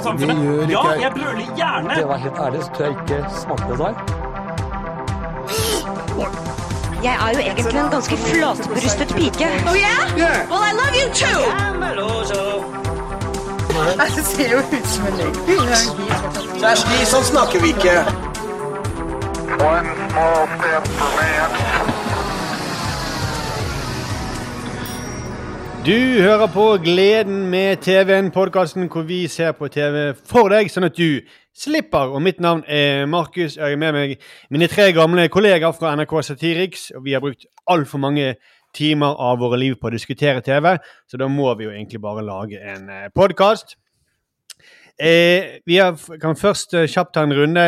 Det gjør ikke Ja, jeg. brøler gjerne! Det var helt ærlig, så tror jeg ikke smakte det der. Jeg er jo egentlig en ganske flatbrystet pike. Oh yeah? Well, I love you too. Det ser jo ut som en løgn. Kjersti, sånn snakker vi ikke. One small step for man. Du hører på Gleden med TV-en, podkasten hvor vi ser på TV for deg, sånn at du slipper. Og mitt navn er Markus, jeg er med meg mine tre gamle kollegaer fra NRK Satiriks. Og vi har brukt altfor mange timer av våre liv på å diskutere TV, så da må vi jo egentlig bare lage en eh, podkast. Eh, vi har, kan først eh, kjapt ta en runde.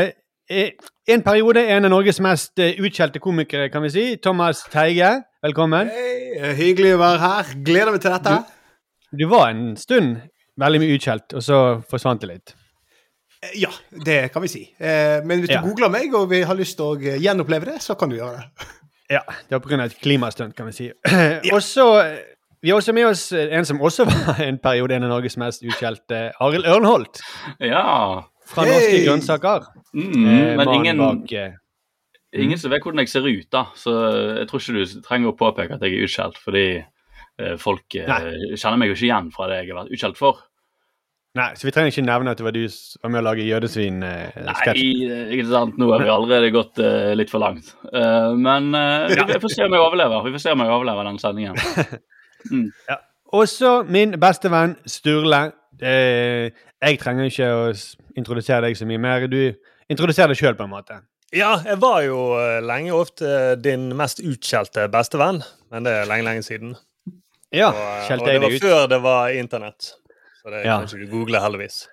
Eh, en periode en av Norges mest utkjelte utskjelte komikere, kan vi si. Thomas Teige, velkommen. Hei, hyggelig å være her. Gleder meg til dette. Du var en stund veldig mye utskjelt, og så forsvant det litt. Eh, Ja, det kan vi si. Eh, Men hvis du Ja. googler meg og vi har lyst til å eh, gjenoppleve det, så kan du gjøre det. Ja, det var pga. et klimastunt, kan vi si. Og så Vi har også med oss en som også var en periode en av Norges mest utskjelte, Arild Ørnholt. Ja. Fra hey! Norske grønnsaker. Mm, Eh, men ingen, bak, eh, ingen som vet hvordan jeg ser ut, da. Så jeg tror ikke du trenger å påpeke at jeg er utskjelt, fordi eh, folk eh, kjenner meg jo ikke igjen fra det jeg har vært utskjelt for. Nei, så vi trenger ikke nevne at det var du som var med å lage jødesvin-sketsj. Nei, ikke sant. Nå har vi allerede gått eh, litt for langt. Uh, men eh, vi, vi får se om jeg overlever. Vi får se om jeg overlever den sendingen. Mm. ja. Også min beste venn Sturle. Eh, jeg trenger ikke å introdusere deg så mye mer. Du introduserer deg sjøl, på en måte. Ja, jeg var jo eh, lenge ofte din mest utskjelte bestevenn, men det er lenge, lenge siden. Ja, Og, ut. og det var før det var internett. Så det Ja. kan ikke du google, heldigvis.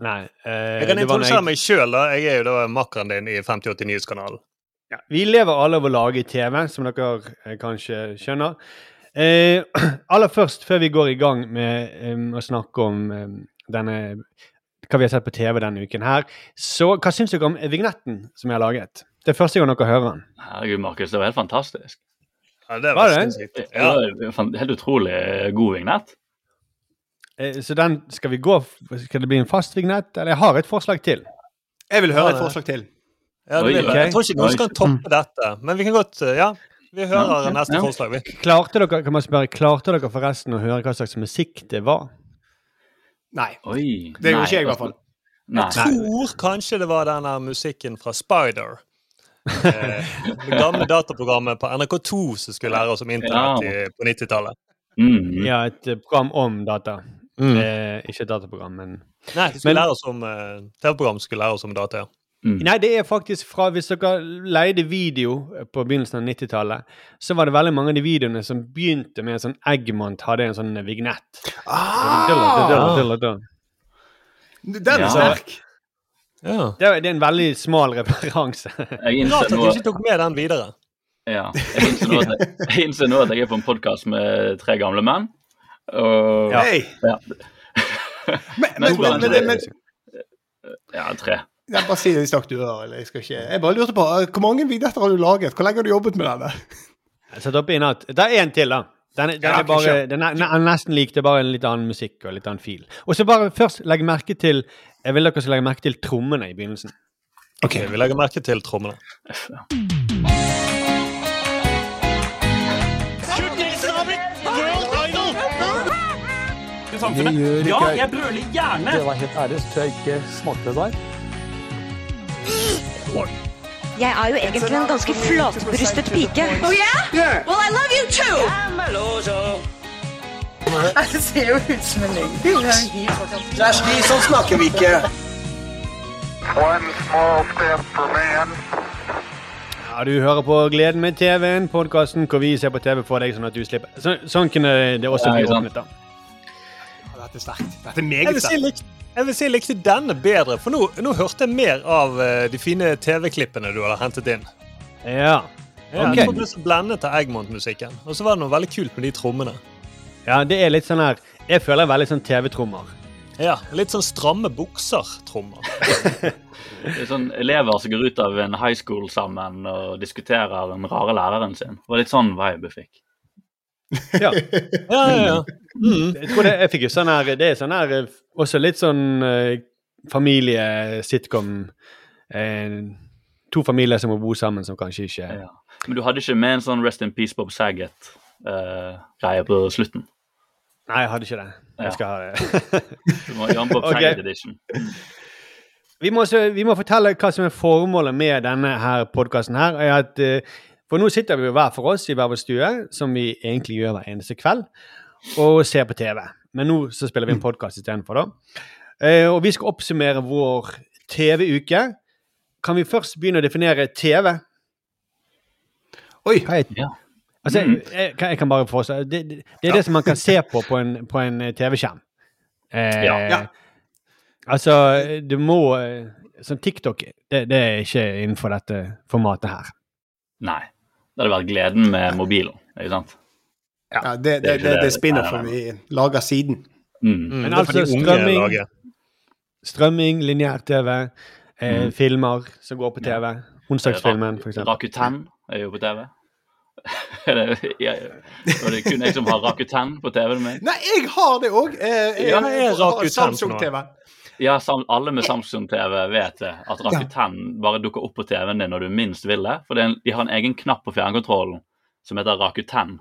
Nei. eh, Jeg kan introdusere meg sjøl, da. Jeg er jo da makkeren din i 5080 Nyhetskanalen. Ja, vi lever alle av å lage TV, som dere eh, kanskje skjønner. Eh, aller først, før vi går i gang med eh, å snakke om eh, denne hva vi har sett på TV denne uken her, så hva syns dere om vignetten som jeg har laget? Det er første gang dere hører den. Herregud, Markus, det var helt fantastisk. Ja, det Var var det? Det var helt utrolig eh, god vignett. Eh, så den skal vi gå Skal det bli en fast vignett? Eller jeg har et forslag til. Jeg vil høre et forslag til. Ja, Oi, okay. jeg. tror ikke noen skal toppe dette, men vi kan godt eh, Ja, vi hører neste ja. forslag, vi. Klarte dere kan man spørre, klarte dere forresten å høre hva slags musikk det var? Nei. Oi. Det gjorde ikke jeg, i hvert fall. Nei. Jeg tror kanskje det var den musikken fra Spider. Eh, det gamle dataprogrammet på NRK2 som skulle lære oss om internett Ja. i, på 90-tallet. Mm. Ja, et program om data. Mm. Eh, ikke et dataprogram, men Nei, det skulle Men- lære oss om eh, TV-program skulle lære oss om data. ja. Mm. Nei, det er faktisk fra Hvis dere leide video på begynnelsen av 90-tallet, så var det veldig mange av de videoene som begynte med en sånn Eggmont hadde en sånn vignett. Ah, den er sterk. Ja. Det er, det er en veldig smal referanse. Rart at du ikke tok med den videre. Ja. Jeg innser nå at jeg, jeg, innser nå at jeg er på en podkast med tre gamle menn. Og Ja. Hey. ja, Men, men, men, men, men, ja, tre. Jeg bare si det hvis dere du hører, eller jeg skal ikke Jeg bare lurte på, hvor mange vignetter har du laget? Hvor lenge har du jobbet med denne? Jeg setter opp i natt. Det er én til, da. Den, den Ja, er bare, den er, den er nesten lik, det er bare en litt annen musikk og litt annen fil. Og så bare først legg merke til Jeg vil dere skal legge merke til trommene i begynnelsen. Ok, Vi legger merke til trommene. Det gjør ikke Ja, jeg. brøler gjerne! Det var helt ærlig, så jeg ikke smakte det der. Jeg er jo egentlig en ganske flatbrystet pike. Oh yeah? Well, I love you too. Det ser jo ut som en løgn. Sånn snakker vi ikke. One small step for man. Ja, Du hører på Gleden med TV-en, podkasten hvor vi ser på TV for deg, sånn at du slipper. Så, sånn kunne det også bli åpnet, da. Ja, Dette er sterkt. Dette er meget sterkt. Jeg vil si jeg likte denne bedre, for nå, nå hørte jeg mer av eh, de fine TV-klippene du hadde hentet inn. Ja. Ja, Ok. Jeg ble så blendet av Eggmont-musikken. Og så var det noe veldig kult med de trommene. ja, det er litt sånn her Jeg føler er veldig sånn TV-trommer. Ja, Litt sånn stramme bukser-trommer. Det er sånn elever som går ut av en high school sammen og diskuterer den rare læreren sin. Det var litt sånn vibe jeg fikk. Ja. Ja, ja, ja. Mm. Jeg tror det, jeg fikk jo sånn her Det er sånn her eh, Også litt sånn eh, familie-sitcom. Eh, to familier som må bo sammen, som kanskje ikke Ja. Men du hadde ikke med en sånn Rest in Peace Bob Saget-greie på slutten? Nei, jeg hadde ikke det. Ja. Jeg skal ha det. Du må gjøre Jan Bob. Saget edition. Vi må, også, vi må fortelle hva som er formålet med denne her podkasten at, eh, For nå sitter vi jo hver for oss i hver vår stue, som vi egentlig gjør hver eneste kveld, og ser på TV. Men nå så spiller vi en podkast istedenfor, da. Eh, og vi skal oppsummere vår TV-uke. Kan vi først begynne å definere TV? Oi! Er Ja. Altså, Mm. jeg, jeg, jeg kan bare forstå Det, det, det er det som man kan se på på en, en eh, TV-skjerm. Eh, Ja. Ja. Altså, du må Som Sånn TikTok, det, det er ikke innenfor dette formatet her. Nei. Det hadde vært gleden med mobilen, ikke sant? Ja, det, Det det, det, det. det er spin-offen vi lager siden. Mm. Mm, Men altså, strømming-. Strømming, lineær-TV, eh, Mm. filmer som går på TV. Onsdagsfilmen, f.eks. Rakuten er jo på TV. Det, ja, og det er kun jeg som har Rakuten på TV-en min. Nei, jeg har det òg! Jeg, Ja, jeg har Samsung-TV. Ja, sam, alle med Samsung-TV vet det, at Rakuten bare dukker opp på TV-en din når du minst vil det. For det er en, de har en egen knapp på fjernkontrollen som heter Rakuten.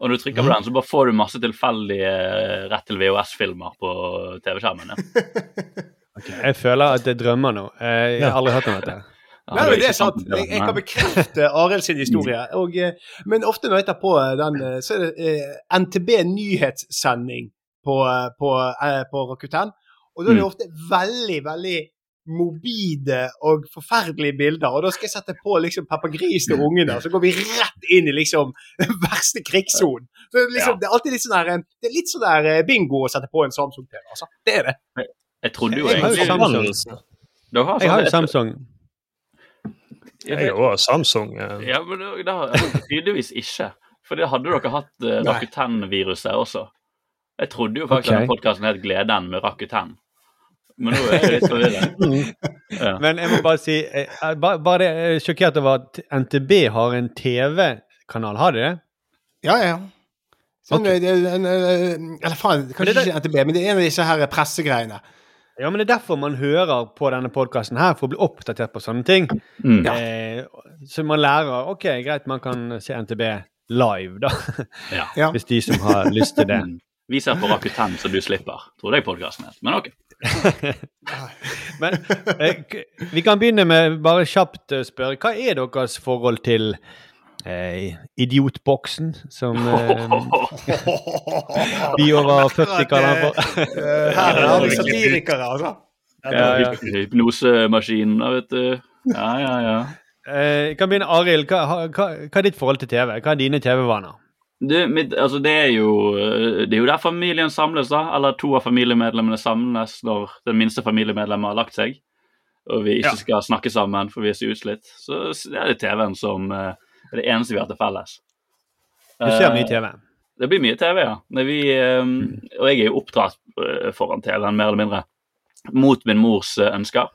Og når du trykker på den, så bare får du masse tilfeldige eh, rett til VHS-filmer på TV-skjermen. Ja. Ok, Jeg føler at jeg drømmer nå. Jeg har aldri hørt om dette. Ja, Nei, men det er sant. Jeg, jeg kan bekrefte Arild sin historie. Og, eh, men ofte når jeg tar på den, eh, så er det eh, NTB nyhetssending på, på, eh, på Rakuten. Og da er det Mm. ofte veldig, veldig morbide og forferdelige bilder. Og da skal jeg sette på liksom Peppa til ungene, og så går vi rett inn i liksom verste krigssonen. Liksom, Ja. det er alltid litt sånn der, det er litt sånn der eh, bingo å sette på en Samsung-TV. Altså. Det er det. Jeg trodde jo Jeg har jo Samsung. Har Jeg har jo sånn- Samsung. Jeg er jo også Samsung. Ja, men det, det har tydeligvis ikke. For det hadde dere hatt uh, Rakuten-viruset også. Jeg trodde jo faktisk okay. at denne podkasten het Gleden med Rakuten. Men nå er jeg litt forvirret. Ja. Men jeg må bare si eh, eh, bare, bare det, er sjokkert over at NTB har en TV-kanal. Har de det? Ja, ja. Sånn, okay. eh, det er en, eh, eller faen, kanskje det ikke NTB, men det er en av disse her pressegreiene. Ja, men det er derfor man hører på denne podkasten her, for å bli oppdatert på sånne ting. Mm. Eh, så man lærer OK, greit, man kan se NTB live, da. Ja. Hvis de som har lyst til det. Mm. Vi ser på Rakuten så du slipper, tror jeg podkasten het. Men ok. Men eh, vi kan begynne med bare kjapt å spørre. Hva er deres forhold til eh, idiotboksen, som eh, vi over 40 kaller den for? Eh, Her har vi satirikere, altså. Ja, ja. Hypnosemaskinen, vet du. Ja, ja, ja. Eh, kan begynne, Arild. Hva, hva, hva er ditt forhold til TV? Hva er dine TV-vaner? Du, mitt, altså det er jo eh, Det er jo der familien samles, da. Eller to av familiemedlemmene samles når den minste familiemedlemmet har lagt seg. Og vi ikke Ja. skal snakke sammen, for vi er så utslitt. Så det er det TV-en som eh, er det eneste vi har til felles. Du ser mye Eh, TV. Det blir mye TV, ja. Vi, og jeg er jo oppdratt foran TV-en, mer eller mindre. Mot min mors ønsker.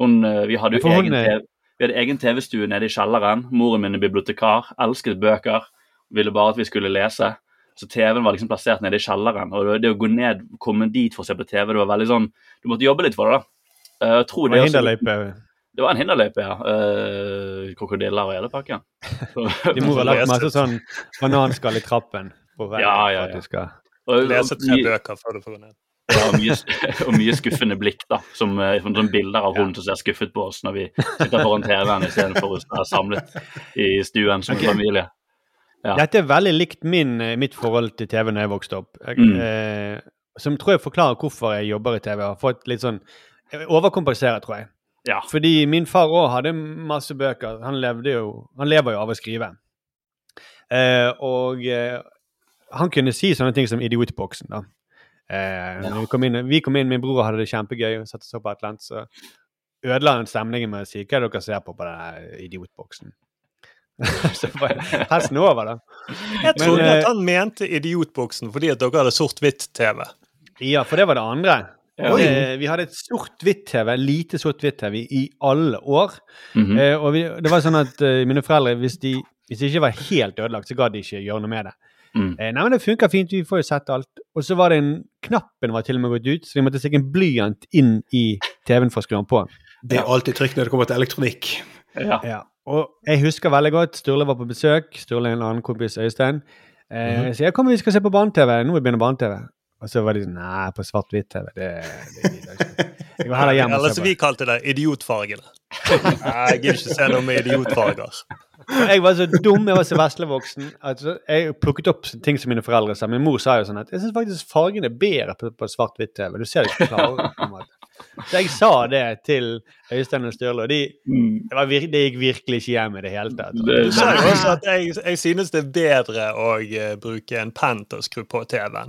Hun, vi hadde jo egen, TV, vi hadde egen TV-stue nede i kjelleren. Moren min er bibliotekar, elsket bøker, ville bare at vi skulle lese. Så TV-en var liksom plassert nede i kjelleren. Og det, å gå ned, komme dit for å se på TV, det var veldig sånn Du måtte jobbe litt for det, da. Eh, Jeg tror Det det, var en hinderløype. det var en hinderløype, ja. Eh, krokodiller og hele pakken. de må ha lagt masse sånn bananskall i trappen. På veien Ja, ja, for at ja. du skal... og- Lese tre bøker før du får gå ned. Ja, og mye, og mye skuffende blikk, da. Som eh, sånne bilder av hunden som ser skuffet på oss når vi sitter foran TV-en istedenfor å være samlet i stuen som en familie. Ja. Dette er veldig likt min, eh, mitt forhold til TV når jeg vokste opp. Jeg, Mm. eh, som tror jeg forklarer hvorfor jeg jobber i TV. Jeg har fått litt sånn jeg Overkompenserer, tror jeg. Ja. Fordi min far òg hadde masse bøker. Han, levde jo, han lever jo av å skrive. Eh, og eh, han kunne si sånne ting som idiotboksen, da. Eh, når vi, kom inn, vi kom inn, min bror hadde det kjempegøy, og satt og opp på et eller annet, så ødela han stemningen med å si hva er dere ser på på den idiotboksen. så bare hesten over, da. Jeg trodde Men, at han mente idiotboksen fordi at dere hadde sort-hvitt-TV. Ja, for det var det andre. Ja. Eh, vi hadde et sort-hvitt-TV, lite sort-hvitt-TV, i alle år. Mhm. eh, og vi, det var sånn at eh, mine foreldre, hvis de, hvis de ikke var helt ødelagt, så gadd de ikke gjøre noe med det. Mm. Eh, nei, men det funka fint, vi får jo sett alt. Og så var det en Knappen var til og med gått ut, så vi måtte stikke en blyant inn i TV-en for å skru den på. Det er alltid trygt når det kommer til elektronikk. Ja. Ja. Og jeg husker veldig godt Sturle var på besøk. Sturle er en annen kompis, Øystein. Eh, Mhm. Så jeg kom, vi skal se på barne-TV. Nå begynner barne-TV. Og så var de sånn Nei, på svart-hvitt-TV. Det, det gidder jeg ikke. Jeg går heller hjem Eller som vi kalte det, idiotfargene. Nei, jeg gidder ikke se noe med idiotfarger. Jeg var så dum, jeg var så veslevoksen. Altså, så jeg plukket opp ting som mine foreldre sa. Min mor sa jo sånn at jeg syns faktisk fargene er bedre på, på svart-hvitt-TV. Du ser det ikke klarere. på en måte. Så jeg sa det til Øystein og Sturle, og de, Mm. det, var vir det gikk virkelig ikke hjem i det hele tatt. Du sa jo også at jeg, jeg synes det er bedre å eh, bruke en penn til å skru på TV-en.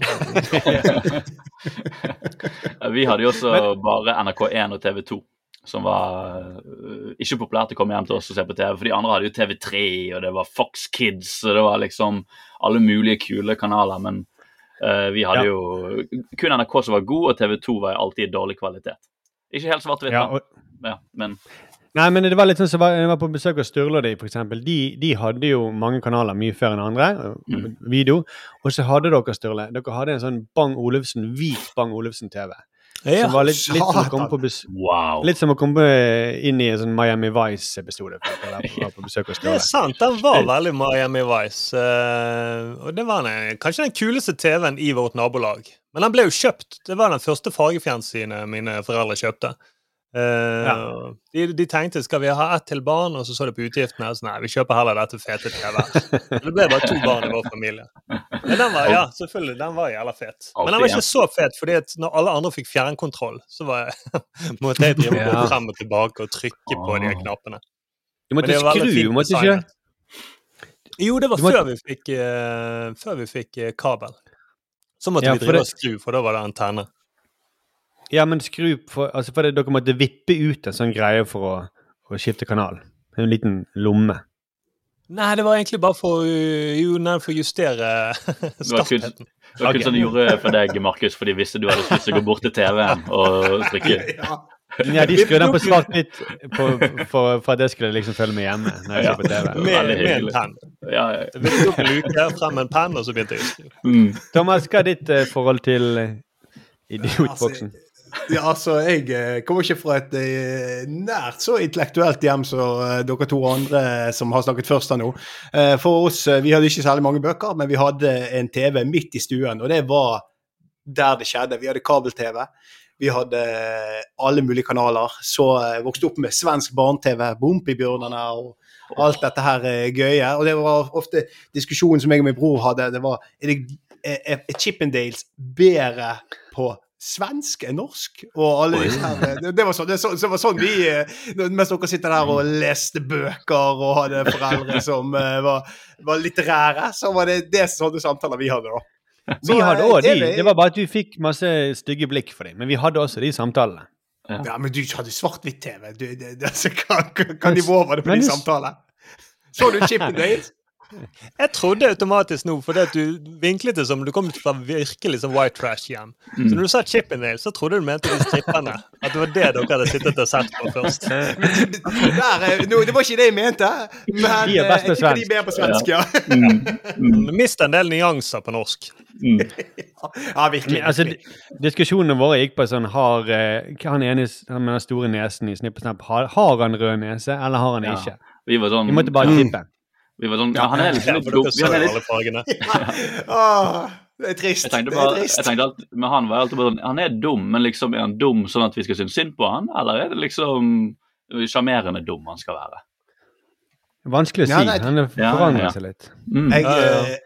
Vi hadde jo også bare NRK1 og TV2, som var uh, ikke populært å komme hjem til oss og se på TV. For de andre hadde jo TV3, og det var Fox Kids, og det var liksom alle mulige kule kanaler. Men uh, vi hadde Ja. jo kun NRK som var god, og TV2 var alltid i dårlig kvalitet. Ikke helt svart-hvitt, Ja, ja, men Nei, men det var litt sånn som var, jeg var på besøk hos Sturle og de, eksempel. De, de hadde jo mange kanaler mye før enn andre, Mm. video. Og så hadde dere, Sturle, dere hadde en sånn Bang Olufsen, hvit Bang Olufsen-TV. Som var litt, litt som å komme på bes wow. Litt som å komme inn i en sånn Miami Vice-episode. Det er sant, den var veldig Miami Vice. eh, og det var den, kanskje den kuleste TV-en i vårt nabolag. Men den ble jo kjøpt. Det var den første fargefjernsynet mine foreldre kjøpte. Eh, Ja. de, de tenkte skal vi ha ett til barn, og så så de på utgiftene. Så nei, vi kjøper heller dette fete TV. Det ble bare to barn i vår familie. Men den var ja, selvfølgelig, den var jævla fet. Men den var ikke så fet, fordi at når alle andre fikk fjernkontroll, så var jeg, måtte jeg drive og Ja. frem og tilbake og trykke på de knappene. Du måtte skru, du måtte ikke. Jo, det var måtte- før vi fikk, uh, før vi fikk eh, kabel. Så måtte Ja, vi drive det- og skru, for da var det antenne. Ja, men skru for, altså for det, Dere måtte vippe ut en sånn greie for å, å skifte kanal. En liten lomme. Nei, det var egentlig bare for, jo, nei, for å justere Det var kun, skarpheten. det var kun sånn de gjorde for deg, Markus, for de visste du hadde lyst til å gå bort til TV-en og trykke. Ja. Ja, de skrudde den på svart-hvitt for, for at jeg skulle liksom følge med hjemme. når jeg Ja. på TV. Med, med en penn. Ja, ja. Vippet opp en luke, frem en penn, og så begynte jeg å skrive. Mm. Thomas, hva er ditt uh, forhold til eh, idiotboksen? Ja, altså, jeg eh, kommer ikke fra et eh, nært så intellektuelt hjem som eh, dere to andre som har snakket først her nå. For oss, vi hadde ikke særlig mange bøker, men vi hadde en TV midt i stuen, og det var der det skjedde. Vi hadde kabel-TV. Vi hadde alle mulige kanaler. Så jeg vokste opp med svensk barne-TV, Bompibjørnene og alt dette her gøye. Og det var ofte diskusjonen som jeg og min bror hadde, det var er, det, er Chippendales bedre på svensk er norsk? Og alle disse her, eh, det, det, var sånn, det, så, det var sånn vi eh, Mens dere sitter der og leste bøker og hadde foreldre som eh, var, var litterære, så var det det sånne samtaler vi hadde, da. Så, Vi hadde eh, òg de. Det var bare at du fikk masse stygge blikk for dem. Men vi hadde også de samtalene. Ja, men du hadde svart-hvitt-TV. Altså, hva, nivå var det på de samtalene? Så du Chippendales? Jeg trodde automatisk nå, fordi at du vinklet det som du kom fra virkelig som white trash-hjem. Mm. Så når du sa Chippendale, så trodde du mente de stripperne. At det var det dere hadde sittet og sett på først. Der, no, det var ikke det jeg mente, men De er best eh, på de svensk. er bedre på svensk, ja. Mm. Du mister en del nyanser på norsk. Mm. Ja, virkelig. Men, altså, diskusjonene våre gikk på sånn Har eh, han ene han med den store nesen i Snipp og Snapp, har, har han rød nese, eller har han Ja. ikke? Vi var sånn Vi måtte bare tippe. Vi var sånn, ja, han er liksom litt dum. Ja. Åh, det er trist. jeg tenkte det bare, jeg tenkte at, med han var alltid bare sånn Han er dum, men liksom er han dum sånn at vi skal synes synd på han, eller er det liksom sjarmerende dum han skal være? Vanskelig å Ja, si. nei, Han ja, ja. seg litt. Mm. Jeg, Ja, ja. eh,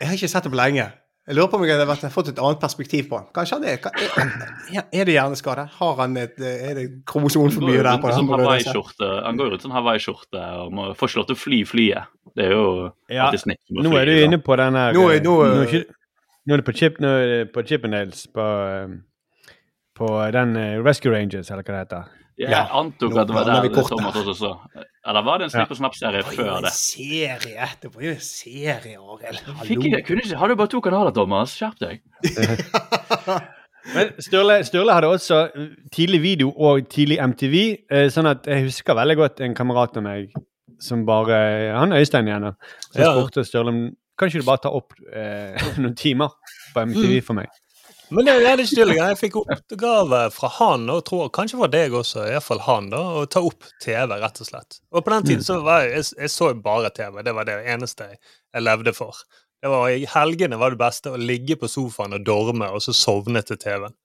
jeg har ikke sett det på lenge. Jeg lurer på om jeg hadde fått et annet perspektiv på han. Kanskje han er Er det hjerneskade? Har han et eh, Er det kromosom for mye der på sånn Han går jo rundt i sånn Hawaii-skjorte og må, får ikke lov til å fly flyet. Det er jo Ja, alltid snitt. som Nå fly, er du liksom. inne på den her Nå eh, nå nå er nå er det på, chip, nå er det på Chippendales, på, eh, på den eh, Rescue Rangers, eller hva det heter. Jeg Ja, antok at det var der kort Thomas også så. Eller var det en Snipp og Snapp-serie Det jo før en det? serie etterpå. Det var jo en serie, Arild. Fikk jeg, kunne ikke, Har du bare to kanaler, Thomas? Skjerp deg. Men Sturle, Sturle hadde også tidlig video og tidlig MTV, eh, sånn at jeg husker veldig godt en kamerat av meg som bare Han Øystein igjen. Som Ja. spurte Sturle om kan ikke du bare ta opp eh, noen timer på MTV for meg? Men det er ikke til. Jeg fikk oppgave fra han, og tror kanskje var deg også, iallfall han, da, å ta opp TV, rett og slett. Og på den tiden så var jeg, jeg, jeg så bare TV. Det var det eneste jeg, jeg levde for. Det var, I helgene var det beste å ligge på sofaen og dorme, og så sovne til TV-en.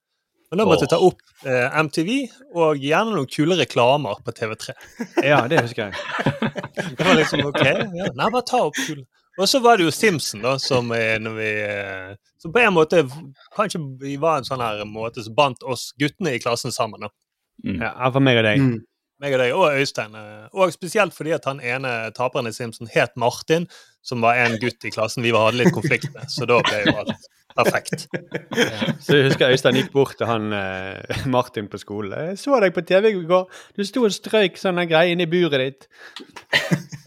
Men da måtte jeg ta opp eh, MTV, og gjerne noen kule reklamer på TV3. Ja, det husker jeg. Det var liksom OK. Ja, nei, bare ta opp kule. Og så var det jo Simpson, da, som når vi eh, Som på en måte kanskje vi var en sånn her måte som bandt oss guttene i klassen sammen. da. Ja, for meg og deg. Mm. Meg og deg, og Øystein. eh, Og spesielt fordi at han ene taperen i Simpson het Martin, som var en gutt i klassen vi hadde litt konflikt med. Så da ble jo alt perfekt. Så jeg husker Øystein gikk bort til han eh, Martin på skolen. 'Jeg så deg på TV i går. Du sto og strøyk sånne greier inni buret ditt.'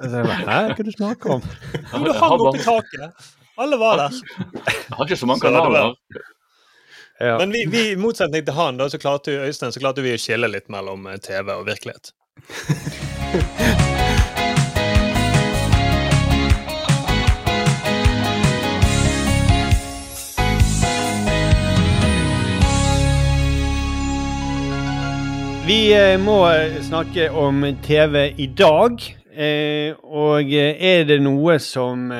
Og så jeg bare, Hæ, hva er det du snakker om? Jo, du hang oppe i taket. Alle var der. Jeg har ikke så mange kanaler. Ja. Men vi, vi, i motsetning til han, da, så klarte jo Øystein, så klarte vi å skille litt mellom eh, TV og virkelighet. Vi eh, må eh, snakke om TV i dag. Eh, og er det noe som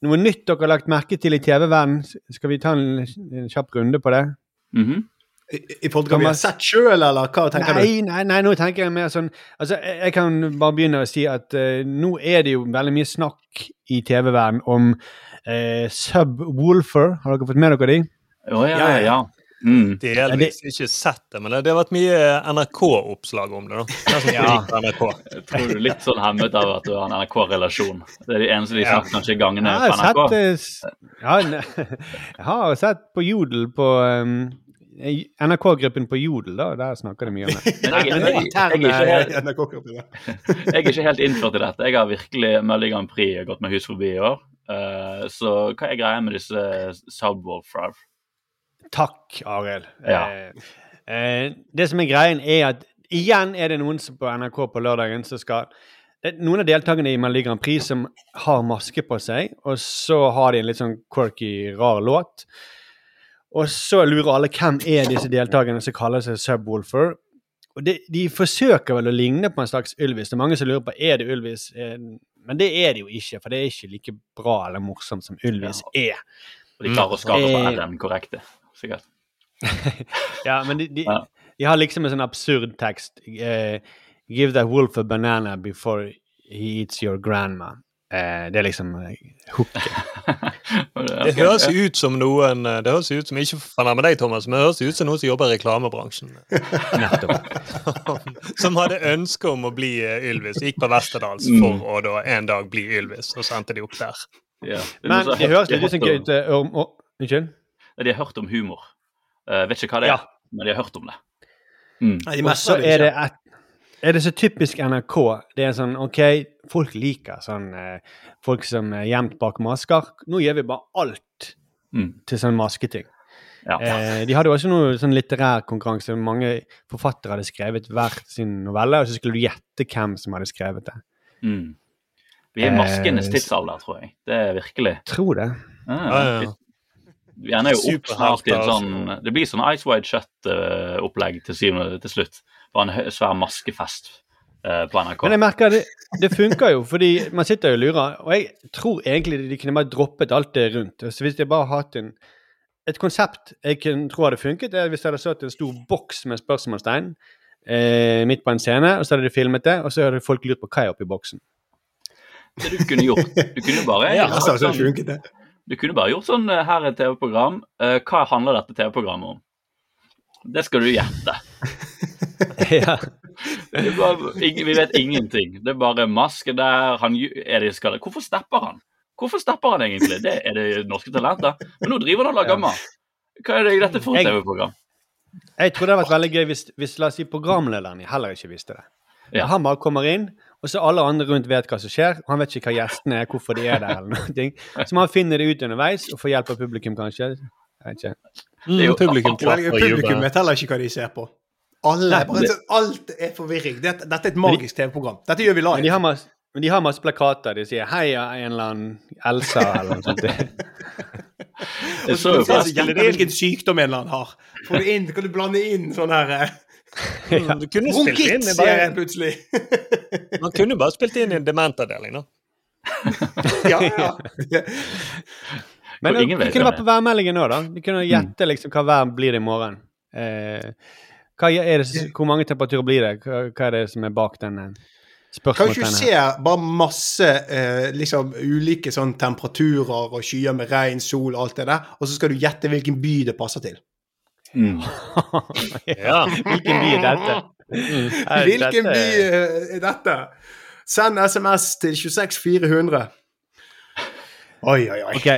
Noe nytt dere har lagt merke til i TV-verdenen? Skal vi ta en, en kjapp runde på det? Mm I, I podkast vi har sett sjøl, eller hva tenker Nei, nei, nei, nå tenker jeg mer sånn Altså, jeg, jeg kan bare begynne å si at uh, nå er det jo veldig mye snakk i TV-verden om uh, Subwoolfer. Har dere fått med dere de? Jo, ja, Ja, ja. Mm. Delvis ikke sett det, men det, det har vært mye NRK-oppslag om det. da. Ja. NRK. Jeg tror du er litt sånn hemmet av at du har en NRK-relasjon. Det er de eneste de snakker kanskje gangene på NRK. sett, eh, ja, jeg har sett på Jodel på um, NRK-gruppen på Jodel, da. Der snakker de mye om det. Men jeg, jeg, jeg, jeg, er ikke helt, innført i dette. Jeg har virkelig Melodi Grand Prix gått meg hus forbi i år. Uh, så hva er greia med disse Subwoolfer? Takk, Arild. Ja. Eh, eh, det som er greien, er at igjen er det noen som på NRK på lørdagen som skal det Noen av deltakerne i Melodi Grand Prix som har maske på seg, og så har de en litt sånn quirky, rar låt. Og så lurer alle hvem er disse deltakerne som kaller seg Subwoolfer. Og de, De forsøker vel å ligne på en slags Ylvis. Det er mange som lurer på er det Ylvis. Eh, Men det er det jo ikke, for det er ikke like bra eller morsomt som Ylvis er. Og de klarer å skare på Eh. R-en korrekte, sikkert. Ja, men de, de, Ja. de har liksom en sånn absurd tekst. Uh, Give that wolf a banana before he eats your grandma. Uh, det er liksom uh, hooket. Det høres ut som noen eh, Det høres ut som ikke med deg, Thomas, men det høres ut som noen som jobber i reklamebransjen. Nettopp. som hadde ønske om å bli eh, Ylvis. Gikk på Westerdals Mm. for å da en dag bli Ylvis, og så endte de opp der. Ja. Er Men det høres litt ut som Unnskyld? De har hørt om humor. Uh, vet ikke hva det er, Ja. men de har hørt om det. Mm. Nei, de Og så er det et er det så typisk NRK? Det er sånn OK, folk liker sånn eh, folk som er gjemt bak masker. Nå gjør vi bare alt Mm. til sånn masketing. Ja. Eh, de hadde jo også noe sånn litterær konkurranse. Mange forfattere hadde skrevet hver sin novelle, og så skulle du gjette hvem som hadde skrevet det. Mm. Vi er Eh, maskenes tidsalder, tror jeg. Det er virkelig. Tror det. Ah, Ja, ja, ender jo opp snart i en sånn Det blir sånn Ice Wide Shut-opplegg til syvende til slutt. Bare en svær maskefest eh, på NRK. Men jeg merker det, det funker jo, fordi man sitter jo og lurer. Og jeg tror egentlig de kunne bare droppet alt det rundt. Så hvis de bare hadde hatt en, et konsept jeg kunne, tro hadde funket, er hvis det hadde stått en stor boks med spørsmålstegn eh, midt på en scene, og så hadde de filmet det, og så hadde folk lurt på hva er oppi boksen. Det du kunne gjort Du kunne jo bare Ja, så altså, det sånn, funket det. Du kunne bare gjort sånn eh, Her er et TV-program. Eh, hva handler dette TV-programmet om? Det skal du gjette. ja. Bare, vi vet ingenting. Det er bare maske der. Han, er det skal, Hvorfor stepper han? Hvorfor stepper han egentlig? Det er det norske talenter. Men nå driver han og lager mat. Hva er det dette for TV-program? Jeg tror det hadde vært veldig gøy hvis, hvis la oss si programlederen heller ikke visste det. Ja. Han bare kommer inn, og så alle andre rundt vet hva som skjer. Han vet ikke hva gjestene er, hvorfor de er der, eller noe. Så man finner det ut underveis og får hjelp av publikum, kanskje. Jeg vet ikke. er jo- Mm, publikum Publikum vet heller ikke hva de ser på. Alle, bare, sånn- alt er forvirring. Dette, dette er et magisk TV-program. Dette gjør vi Men de live. har, masse, Men de har masse plakater. De sier 'heia en eller annen Elsa' eller noe sånt. Jeg så jo Så faktisk gjette hvilken sykdom en eller annen har. Får du inn, kan du blande inn sånn her Mm, Du kunne spilt inn i bare, plutselig. Man kunne bare spilt inn i en dementavdeling, da. ja, ja. Men vet kunne vært på værmeldingen òg, da. Vi kunne gjette liksom hva vær blir det i morgen. Eh, hva er det, hvor mange temperaturer blir det? Hva, er det som er bak den eh, Kan ikke du ikke se bare masse eh, liksom ulike sånn temperaturer og skyer med regn, sol og alt det der, og så skal du gjette hvilken by det passer til? Mm. Ja. Hvilken by er dette? Er Hvilken by dette- er dette? Send SMS til 26400. Oi, oi, oi. Ok.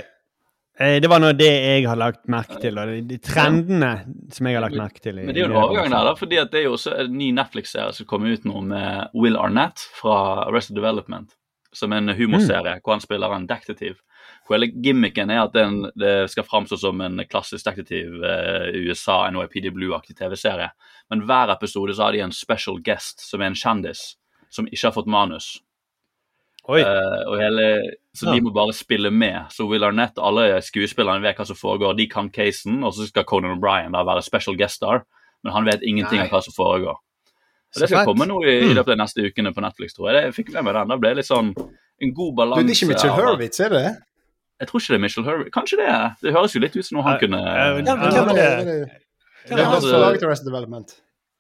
Eh, det var nå det jeg har lagt merke til, og de, de trendene som jeg har lagt merke til. i- Men det er jo en overgang der, da, fordi at det er jo også en ny Netflix-serie som kommer ut nå med Will Arnett fra Arrested Development. Som er en humorserie hvor han spiller en detektiv. Hvor hele gimmicken er at den, det skal framstå som en klassisk detektiv eh, USA, NYPD Blue-aktig TV-serie. Men hver episode så har de en special guest som er en kjendis som ikke har fått manus. Oi. Eh, og hele, så de må bare spille med. Så Will Arnett, alle skuespillerne vet hva som foregår. De kan casen, og så skal Conan O'Brien være special guest star. Men han vet ingenting Nei. om hva som foregår. Og Det skal fett. komme nå i, i løpet av de neste ukene på Netflix, tror jeg. Det, jeg fikk med meg den. Da ble litt sånn en god Du, balanse. det er ikke Mitchell Hurwitz, er det? Jeg tror ikke det er Michel Hurry. Kanskje det er. Det høres jo litt ut som noe han kunne hvem er det? Det er han som lager har laget Arrested Development.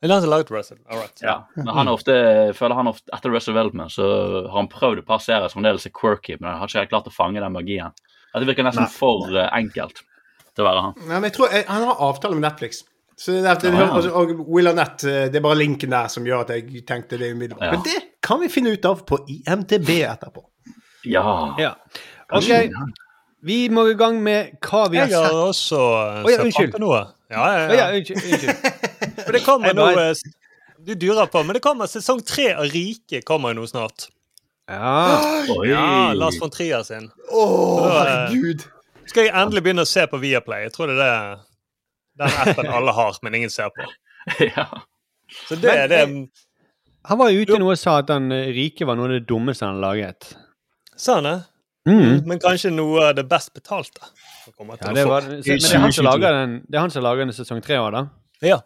Er han som laget Russell? All right. Ja, men han ofte, føler han ofte Etter Russell Development så har han prøvd et par serier som fremdeles er quirky, men han har ikke helt klart å fange den magien. At det virker nesten Nei. for eh, enkelt til å være han. Nei, men jeg tror jeg, Han har avtale med Netflix. Så det er, det, Ja, ja. altså, og Will Arnett, eh, det er bare linken der som gjør at jeg tenkte det umiddelbart. Ja. Men det kan vi finne ut av på IMDb etterpå. Ja. Ja. OK. Vi må i gang med hva vi har sett. Jeg har sett. også Å, ja, sett fram noe. Ja, ja, ja. ja, ja. unnskyld. unnskyld. For det kommer eh, Du durer på, men det kommer sesong tre av Rike kommer jo nå snart. Ja. Oi. Ja, Lars von Trier sin. Å, eh, herregud! Skal jeg endelig begynne å se på Viaplay? Jeg tror det er det den appen alle har, men ingen ser på. ja. Så det er det Han var jo ute nå og sa at han eh, rike var noe av det dummeste han har laget. Sa han det? Mm. Men kanskje noe av det best betalte. Ja, det var, men det er han som lager den, det er han som lager den sesong tre òg, da? Ja.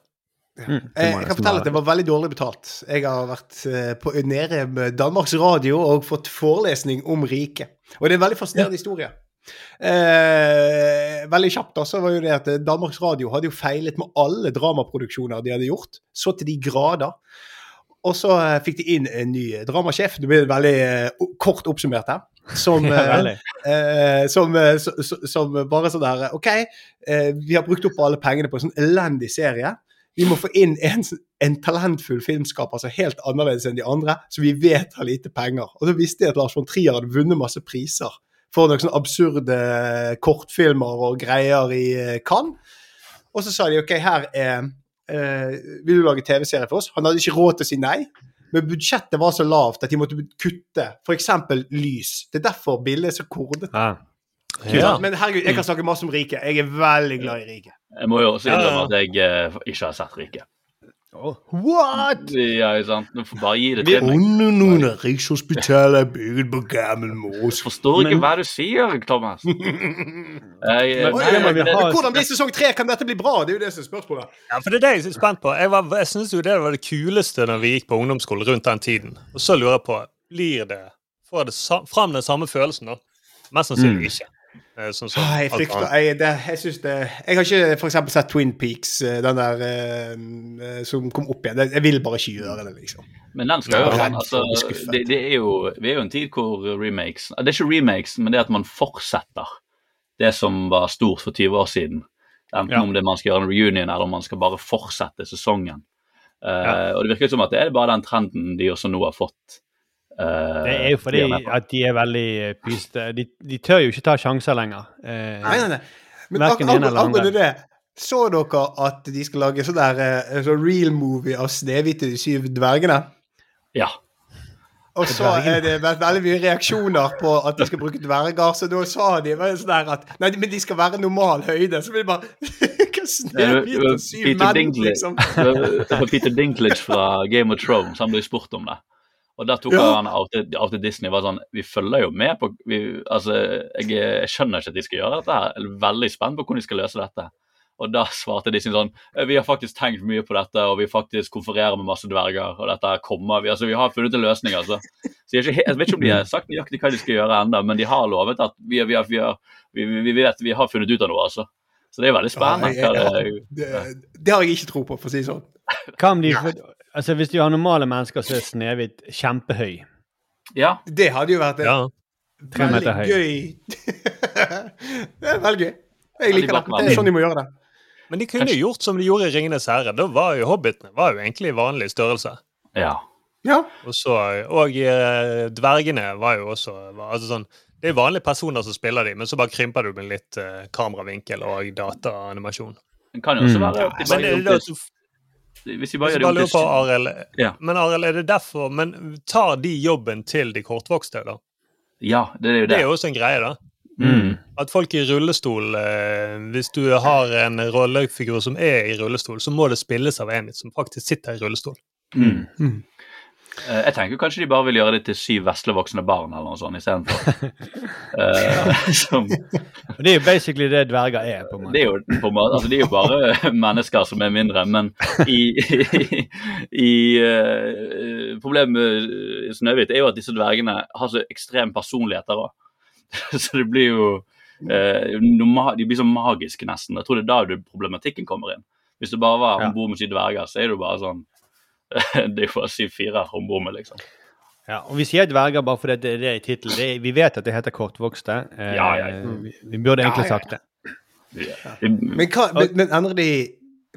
Mm, jeg, Eh, Jeg kan fortelle at det var veldig dårlig betalt. Jeg har vært eh, på, nede med Danmarks Radio og fått forelesning om riket. Og det er en veldig fascinerende historie. Eh, veldig kjapt da, så var jo det at eh, Danmarks Radio hadde jo feilet med alle dramaproduksjoner de hadde gjort. Så til de grader. Og så eh, fikk de inn en ny dramasjef. Det blir veldig kort oppsummert her. Som, eh, eh, som, eh, så- så- som bare sånn der OK, eh, vi har brukt opp alle pengene på en sånn elendig serie. Vi må få inn en, en talentfull filmskaper som er helt annerledes enn de andre, som vi vet har lite penger. Og så visste jeg at Lars von Trier hadde vunnet masse priser for noen sånne absurde kortfilmer og greier i eh, Cannes. Og så sa de OK, her er eh, Vil du lage TV-serie for oss? Han hadde ikke råd til å si nei. Men budsjettet var så lavt at de måtte kutte f.eks. lys. Det er derfor bildet er så kordete. Ja. Ja. Men herregud, jeg kan snakke masse om riket. Jeg er veldig glad i riket. Jeg må jo også innrømme Ja, ja. at jeg eh, ikke har sett Rike. What?! Ja, ikke sant? Du får bare gi det til meg. Under Rikshospitalet er bygget på gammel mos. Forstår ikke Men- hva du sier, Thomas. Jeg, eh, Men- nei, det må vi det- ha- Hvordan blir sesong tre? Kan dette bli bra? Det er jo det som er spørsmålet. Ja, for det er det jeg er spent på. Jeg, var- jeg synes jo det var det kuleste når vi gikk på ungdomsskole rundt den tiden. Og så lurer jeg på blir det Får det sa fram den samme følelsen, da? Mest sannsynlig Mm. ikke. Eh, Sånn som Ah, jeg alt frykter annet. Jeg, det, jeg syns det Jeg har ikke eksempel sett Twin Peaks, eh, den der eh, som kom opp igjen. Jeg vil bare ikke gjøre det, liksom. Men den skal jo altså, det, det er jo, Vi er jo en tid hvor remakes Det er ikke remakes, men det at man fortsetter det som var stort for 20 år siden. Enten Ja. om det man skal gjøre en reunion, eller om man skal bare fortsette sesongen. Eh, Ja. Og det virker som at det er bare den trenden de også nå har fått. Eh, Det er jo fordi de at de er veldig pysete. De, de tør jo ikke ta sjanser lenger. Eh, Nei, nei, nei. Men ak angående det, så dere at de skal lage sånn der eh, sånn real movie av Snehvit og de syv dvergene? Ja. Og så er det vært veldig mye reaksjoner på at de skal bruke dverger, så da sa de sånn der at Nei, men de skal være normal høyde. Så blir det bare Snehvit og syv menn, liksom? Peter Dinklage fra Game of Thrones han ble spurt om det. Og da tok Ja. han av til, Disney var sånn Vi følger jo med på vi, Altså, jeg, jeg skjønner ikke at de skal gjøre dette her. Jeg er veldig spent på hvordan de skal løse dette. Og da svarte Disney sånn «Eh, Vi har faktisk tenkt mye på dette, og vi faktisk konfererer med masse dverger, og dette her kommer vi Altså, vi har funnet en løsning, altså. Så jeg, er ikke, helt- jeg vet ikke om de har sagt nøyaktig hva de skal gjøre ennå, men de har lovet at vi, vi, har- vi, har- vi, vet vi har funnet ut av noe, altså. Så det er veldig spennende. Ja, jeg, jeg- det, Det, det har jeg ikke tro på, for å si det sånn. Hva om de, altså Hvis du har normale mennesker, så er Snehvit kjempehøy. ja, Det hadde jo vært Ja. Veldig høy. gøy. det er veldig gøy. Jeg liker det. Det er sånn de må gjøre det. Men de kunne jo gjort som de gjorde i Ringenes herre. Da var jo hobbitene var jo egentlig vanlig størrelse. ja. Ja. Og, så, og eh, dvergene var jo også var, altså sånn, Det er vanlige personer som spiller de, men så bare krymper du med litt uh, kameravinkel og dataanimasjon. Det kan jo også Mm. være mm. ja, Men det det, Hvis vi bare gjør det om til Arild, Ja. Men Arild, er det derfor Men tar de jobben til de kortvokste, da? Ja, det er jo Det det. er jo også en greie, da. Mm. At folk i rullestol eh, Hvis du har en rollefigur som er i rullestol, så må det spilles av en som faktisk sitter i rullestol. Mm. Mm. Eh, Jeg tenker kanskje de bare vil gjøre det til syv veslevoksne barn eller noe sånt istedenfor. uh, som Det er jo basically det dverger er. på en måte. Det er jo, på altså, de er jo bare mennesker som er mindre, men i, i, i uh, Problemet med Snøhvit er jo at disse dvergene har så ekstrem personligheter òg. Så det blir jo uh, noe De blir så magiske, nesten. Jeg tror det er da problematikken kommer inn. Hvis det bare var om bord med syv dverger, så er det jo bare sånn Det er jo bare å si fire håndbommer, liksom. Ja, og Vi sier dverger bare fordi det er det i tittelen. Vi vet at det heter kortvokste. Eh, Ja, ja. Vi, vi burde egentlig Ja, ja, sagt det. Det, Men, hva, men, endrer de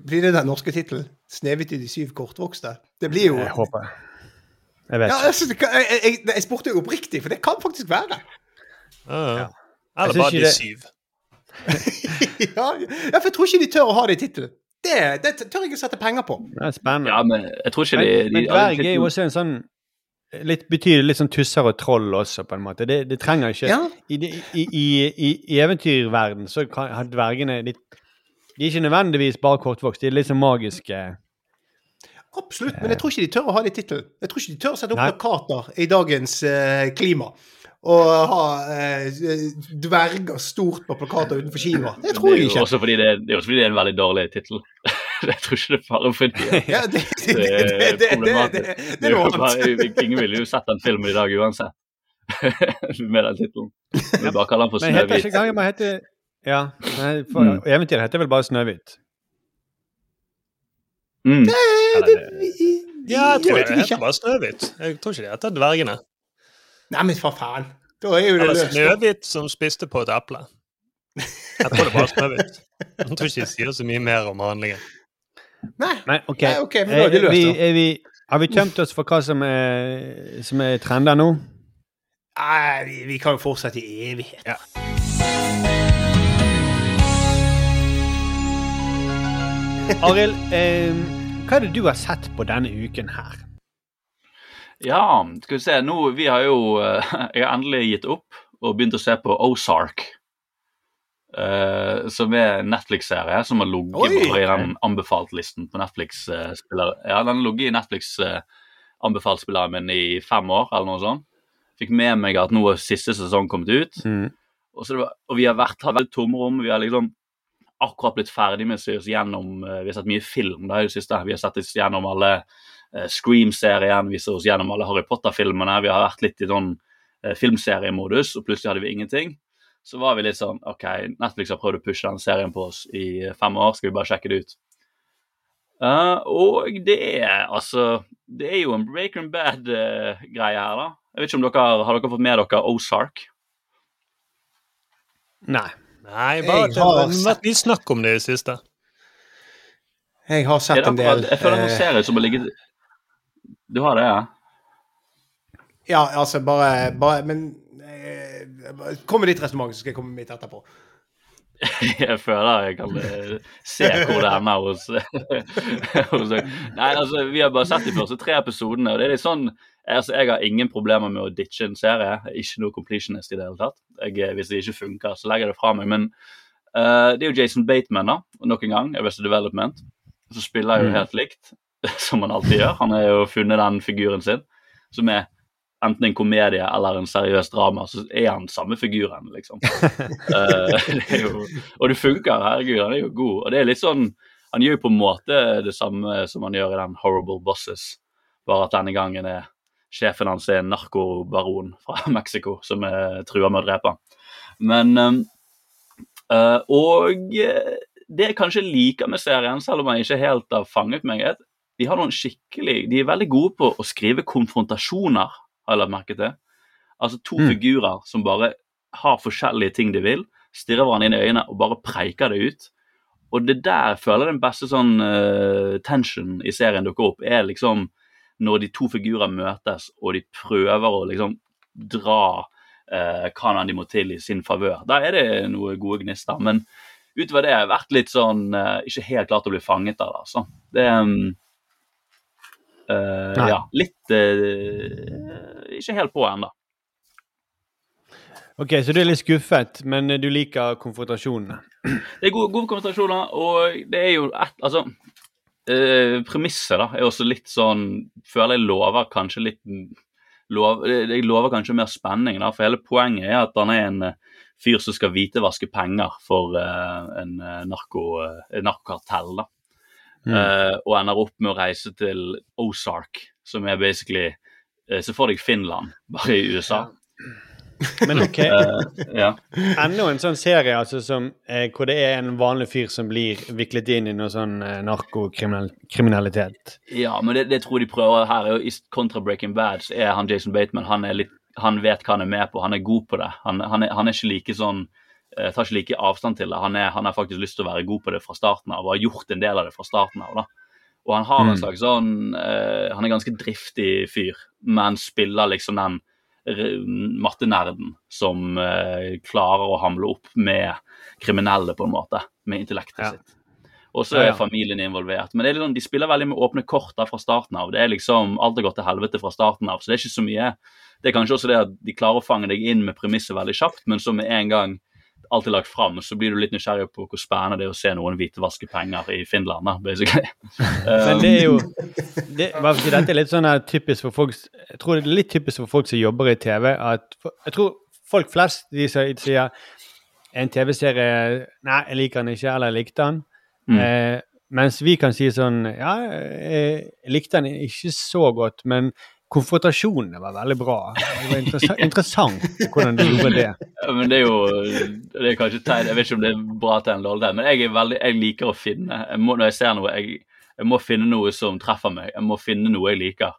Blir det den norske tittelen? 'Snehvit i de syv kortvokste'? Det blir jo Jeg håper Jeg vet. altså, Jeg, jeg, jeg, jeg spurte jo oppriktig, for det kan faktisk være. Ja. Eller bare de syv. ja, ja, for jeg tror ikke de tør å ha det i tittelen. Det, det tør jeg ikke sette penger på. Det er spennende. ja, men jeg tror ikke men, de, de men dverg er jo også en sånn litt Betyr litt sånn tusser og troll også, på en måte. Det, det trenger ikke Ja. I, i, i, i, I eventyrverden så kan, har dvergene litt De er ikke nødvendigvis bare kortvokst, de er litt sånn magiske. Absolutt, men jeg tror ikke de tør å ha det i tittelen. Jeg tror ikke de tør å sette opp plakater i dagens eh, klima. Og ha eh, dverger stort på plakater utenfor kinoer. Det tror det er jeg ikke. også fordi det, det er også fordi det er en veldig dårlig tittel. jeg tror ikke det er bare fordi Ja, det, det, det det, er problematisk. det, er. Ingen ville jo sett den filmen i dag uansett. Med den tittelen. Vi bare kaller den for Snøhvit. heter Ja. For Mm. eventyret heter vel bare Snøhvit. Mm. Det, det- Ja, jeg tror ikke det heter bare Snøhvit. Jeg tror ikke det heter Dvergene. Nei, men for faen. Da er jo det det løst. Snøhvit som spiste på et eple. Jeg tror det var Snøhvit. Jeg tror ikke de sier så mye mer om handlingen. Nei, Men OK. Nei, okay men da er det Eh, løst, da. er vi, har vi tømt oss for hva som er, som er trender nå? Nei, vi, vi kan jo fortsette i evighet. Ja. Arild, eh, hva er det du har sett på denne uken her? Ja, skal vi se. Nå, vi har jo eh, Jeg har endelig gitt opp og begynt å se på Ozark. Uh, som er en Netflix-serie som har ligget i den anbefalt-listen på Netflix. eh. Ja, den har i Netflix eh, anbefalt-spilleren min i fem år, eller noe sånt. Fikk med meg at nå er siste sesong kommet ut. Mm. Og, så det var, og vi har vært, hatt veldig tomrom. Vi har liksom akkurat blitt ferdig med å se oss gjennom Vi har sett mye film da i det siste. Vi har sett oss gjennom alle Scream-serien, vi ser oss gjennom alle Harry Potter-filmene. Vi har vært litt i sånn eh, filmseriemodus, og plutselig hadde vi ingenting. Så var vi litt sånn OK, Netflix har prøvd å pushe den serien på oss i eh, fem år, skal vi bare sjekke det ut? Uh, og det er altså Det er jo en Breaking Bad-greie her, da. Jeg vet ikke om dere Har dere fått med dere Ozark? Nei. Nei, bare at det har vært mye snakk om det i det siste. Jeg har Er sett det en del. jeg føler noen eh, serier som har ligget Du har det, ja? Ja, altså, bare, bare Men eh, kom med ditt resonnement, så skal jeg komme med mitt etterpå. Jeg føler jeg kan eh, se hvor det ender hos, hos Nei, altså, vi har bare sett de første tre episodene, og det er litt sånn altså, Jeg har ingen problemer med å ditche en serie. Er Ikke noe completionist i det hele tatt. Jeg, eh, hvis det ikke funker, så legger jeg det fra meg. Men uh, det er jo Jason Bateman, da, nok en gang, Arrested Development. Så spiller jeg jo helt likt, som han alltid gjør. Han har jo funnet den figuren sin. som er enten en komedie eller en seriøs drama, så er han samme figuren, liksom. Det er jo, og det funker, herregud, han er jo god. Og det er litt sånn Han gjør jo på en måte det samme som han gjør i den Horrible Bosses, bare at denne gangen er sjefen hans er en narkobaron fra Mexico som er trua med å drepe han. Men um, uh, Og det jeg kanskje liker med serien, selv om han ikke helt har fanget meg, de har noen skikkelig De er veldig gode på å skrive konfrontasjoner, har jeg lagt merke til. Altså to Mm. figurer som bare har forskjellige ting de vil, stirrer hverandre inn i øynene og bare preiker det ut. Og det der jeg føler den beste sånn uh, tension i serien dukker opp, er liksom når de to figurer møtes og de prøver å liksom dra hva enn de må til i sin favør. Da er det noe gode gnister. Men utover det har jeg vært litt sånn uh, ikke helt klart å bli fanget av det, altså. Det um, Nei. Ja, litt uh, Ikke helt på ennå. Ok, Så du er litt skuffet, men du liker konfrontasjonene. Det er gode, gode konfrontasjoner, og det er jo et Altså, uh, premisset da, er også litt sånn Føler jeg lover kanskje litt lov, Jeg lover kanskje mer spenning, da, for hele poenget er at han er en fyr som skal hvitevaske penger for uh, en narko, narkokartell. da. Eh, og ender opp med å reise til Ozark, som er basically uh, Se for deg Finland, bare i USA. Men ok, uh, ja. enda en sånn serie altså, som, eh, hvor det er en vanlig fyr som blir viklet inn i noe sånn narkokriminalitet. Ja, men det, det tror jeg de prøver her. er jo I kontra Breaking Bad så er han Jason Bateman han, er litt, han vet hva han er med på, han er god på det. Han, han, er, han er ikke like sånn eh, tar ikke like avstand til det. Han, er, han har faktisk lyst til å være god på det fra starten av og har gjort en del av det fra starten av. da. Og han har en Mm. slags sånn uh, Han er ganske driftig fyr, men spiller liksom den mattenerden som uh, klarer å hamle opp med kriminelle, på en måte, med intellektet Ja. sitt. Og så er familien involvert. Men det er liksom, de spiller veldig med åpne kort da fra starten av. Det er liksom, Alt har gått til helvete fra starten av, så det er ikke så mye. Det er kanskje også det at de klarer å fange deg inn med premisset veldig kjapt, men så med en gang alt er lagt fram, så blir du litt nysgjerrig på hvor spennende det er å se noen hvitvaske penger i Finland. da, basically. Men det er jo det, fordi Dette er litt sånn typisk for folk Jeg tror det er litt typisk for folk som jobber i TV. at Jeg tror folk flest de som sier en TV-serie Nei, jeg liker den ikke, eller jeg likte den. Mm. Eh, mens vi kan si sånn Ja, jeg likte den ikke så godt, men konfrontasjonene var veldig bra. Det var interessant, interessant hvordan de gjorde det. Ja, men det er jo det er kanskje tegn, Jeg vet ikke om det er bra tegn eller dårlig men jeg, veldig, jeg liker å finne jeg må, Når jeg ser noe, jeg, jeg må finne noe som treffer meg. Jeg må finne noe jeg liker.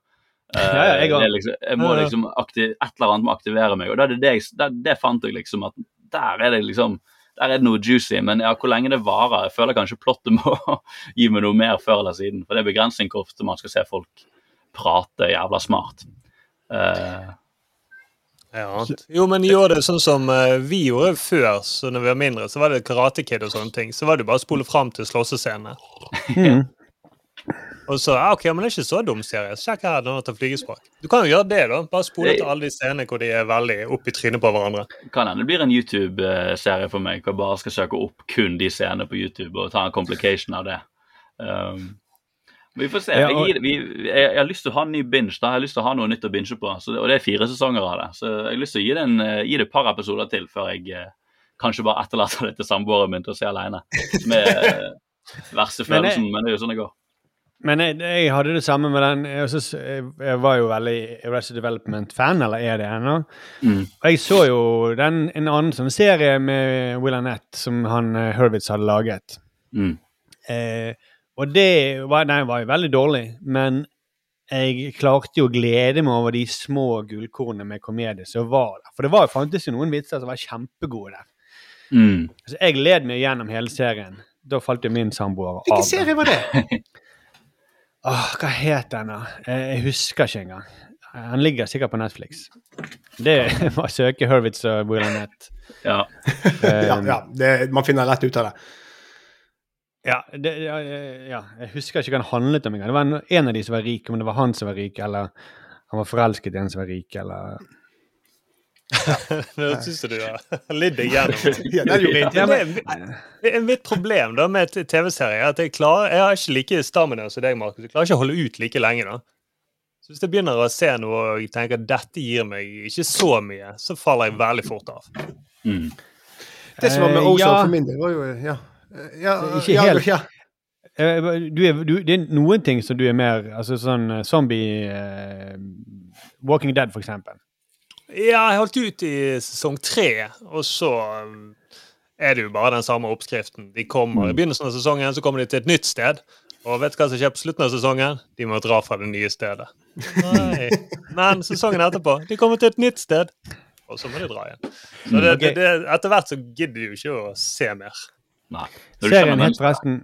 Eh, Ja, jeg er liksom, jeg må liksom aktiv, Et eller annet må aktivere meg. Og det, det, det, det fant jeg liksom at der er det liksom der er det noe juicy, men ja, hvor lenge det varer Jeg føler kanskje plottet må gi meg noe mer før eller siden. For det er begrensning hvor ofte man skal se folk prate jævla smart. Uh, Ja. Jo, men gjør det sånn som eh, vi gjorde før, så når vi var mindre, så var det Karate Kid og sånne ting. Så var det bare å spole fram til slåssescenene. Mm. Og så, ah, ok, men det er ikke så dum serie. Sjekk her den har tatt flygespråk. Du kan jo gjøre det, da. Bare spole til alle de scenene hvor de er veldig opp i trynet på hverandre. kan hende det blir en YouTube-serie for meg hvor jeg bare skal søke opp kun de scenene på YouTube og ta en complication av det. Um, vi får se. Jeg, gir, vi, jeg, jeg har lyst til å ha en ny binge. da. Jeg har lyst til å ha noe nytt å binge på. Så, det- og det er fire sesonger av det. Så jeg har lyst til å gi det, en, eh, gi det et par episoder til før jeg eh, kanskje bare etterlater det til samboeren min til å se alene. Som er eh, verste Men følelsen, men det er jo sånn det går. Men jeg, jeg hadde det samme med den Jeg, synes, jeg var jo veldig Arrested Development-fan, eller er det ennå. Mm. Og jeg så jo den, en annen sånn serie med Will Annette som han eh, Hurwitz hadde laget. Mm. Eh, og det var, den var jo veldig dårlig, men jeg klarte jo å glede meg over de små gullkornene med komedie som var der. For det var fantes jo noen vitser som var kjempegode der. Mm. Så jeg led meg gjennom hele serien. Da falt jo min samboer av. Hvilken serie var det? Åh, hva het den, da? Eh, Jeg husker ikke engang. Han ligger sikkert på Netflix. Det var søke Hurwitz og Will Nett. Ja. Um, Ja, ja det, man finner lett ut av det. Ja, det, ja, ja, jeg husker ikke hva han handlet om engang. Det var en, en av de som var rik, om det var han som var rik, eller han var forelsket i en som var rik, eller Det syns du har lidd deg gjennom. Det er- mitt problem da med TV-serier. at Jeg klarer, jeg har ikke like stamina som deg, Markus. Jeg klarer ikke å holde ut like lenge. da. Så Så hvis jeg begynner å se noe og jeg tenker at dette gir meg ikke så mye, så faller jeg veldig fort av. Mm. Det som var med Ozone ja. for min del, var jo Ja. Ja Ikke ja, helt. Ja. Eh, Du er, du, det er noen ting som du er mer Altså sånn eh, zombie uh, Walking Dead, for eksempel. Ja, jeg holdt ut i sesong tre, og så er det jo bare den samme oppskriften. De kommer I begynnelsen av sesongen så kommer de til et nytt sted. Og vet du hva som skjer på slutten av sesongen? De må dra fra det nye stedet. Nei. Men sesongen etterpå de kommer til et nytt sted, og så må de dra igjen. Så det, Ok. det, det, etter hvert så gidder de jo ikke å se mer. Nei. Serien het forresten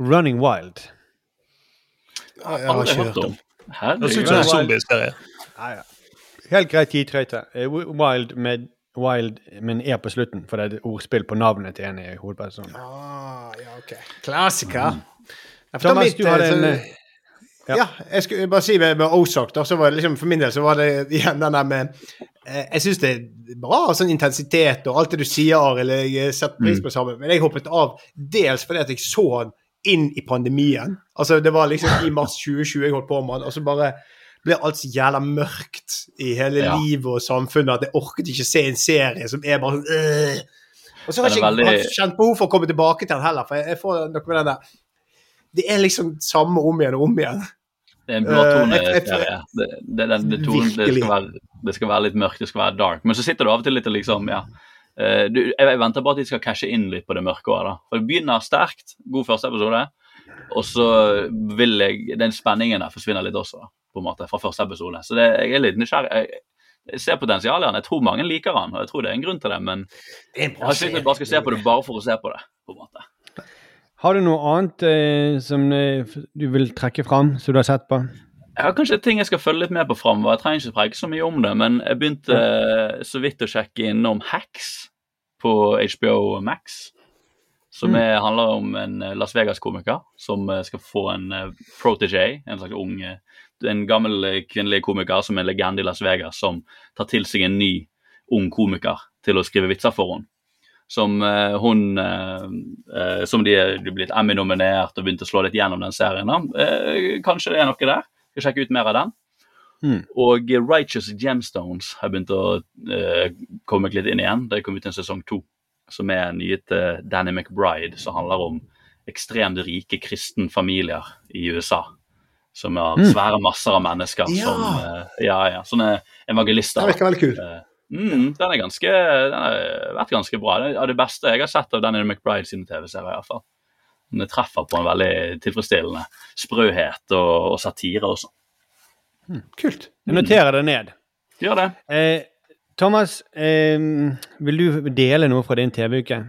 Running Wild. Jeg har ikke hørt om. om. Det ser ut som en zombieserie. Ja, ja. Helt greit tidtrøyte. Eh, Wild med Wild, men er på slutten, for det er et ordspill på navnet til en i hovedpersonen. Ah, ja, ok. Klassiker. Mm. Thomas, mitt, du hadde eh, en så- eh, ja. Ja, jeg skulle bare si med, med Ozark, da, så var det liksom, for min del så var det igjen den der med Jeg syns det er bra sånn intensitet og alt det du sier, Arild. Jeg setter pris på det samme. Men jeg hoppet av dels fordi at jeg så han inn i pandemien. Altså Det var liksom i mars 2020 jeg holdt på med han, og så bare ble alt så jævla mørkt i hele Ja. livet og samfunnet at jeg orket ikke se en serie som er bare sånn øh. Og så har jeg ikke veldig- kjent behov for å komme tilbake til den heller, for jeg, får noe med den der Det er liksom samme om igjen og om igjen. Det er en Eh, jeg- jeg- blåtoneserie. Det, det, det, det, det, det, det skal være, det skal være litt mørkt, det skal være dark. Men så sitter du av og til litt og liksom, ja Eh, du, jeg, jeg venter bare at de skal cashe inn litt på det mørke òg. For det begynner sterkt. God første episode. Og så vil jeg Den spenningen der forsvinner litt også, på en måte, fra første episode. Så det, jeg er litt nysgjerrig. Jeg, jeg ser potensialet i han. Jeg tror mange liker han, og jeg tror det er en grunn til det, men Det er jeg bra har ikke lyst til jeg bare skal se på det bare for å se på det. på en måte. Har du noe annet eh, som eh, du vil trekke fram, som du har sett på? Jeg har kanskje ting jeg skal følge litt med på framover. Jeg trenger ikke preke så mye om det, men jeg begynte eh, så vidt å sjekke innom Hacks på HBO Max. Som er, handler om en eh, Las Vegas-komiker som eh, skal få en uh, protégé, en slags ung En gammel kvinnelig komiker som er en legende i Las Vegas, som tar til seg en ny ung komiker til å skrive vitser for henne. Som uh, hun uh, Som de er blitt Emmy-nominert og begynt å slå litt gjennom den serien. Eh, kanskje det er noe der. Skal sjekke ut mer av den. Mm. Og eh, Righteous Gemstones har begynt å uh, komme litt inn igjen. Det kom ut en sesong to, som er nye til Danny McBride, som handler om ekstremt rike kristen familier i USA. Som har Hmm. svære masser av mennesker Ja. som uh, Ja, ja. Sånne evangelister. Den virker veldig kul. Uh, Mm, den er ganske, den har vært ganske bra. Det er av det beste jeg har sett av Danny McBride sine TV-serier. i hvert fall. Treffer på en veldig tilfredsstillende sprøhet og, og satire også. Kult. Jeg noterer det ned. Gjør det. Eh, Thomas, eh, vil du dele noe fra din TV-uke?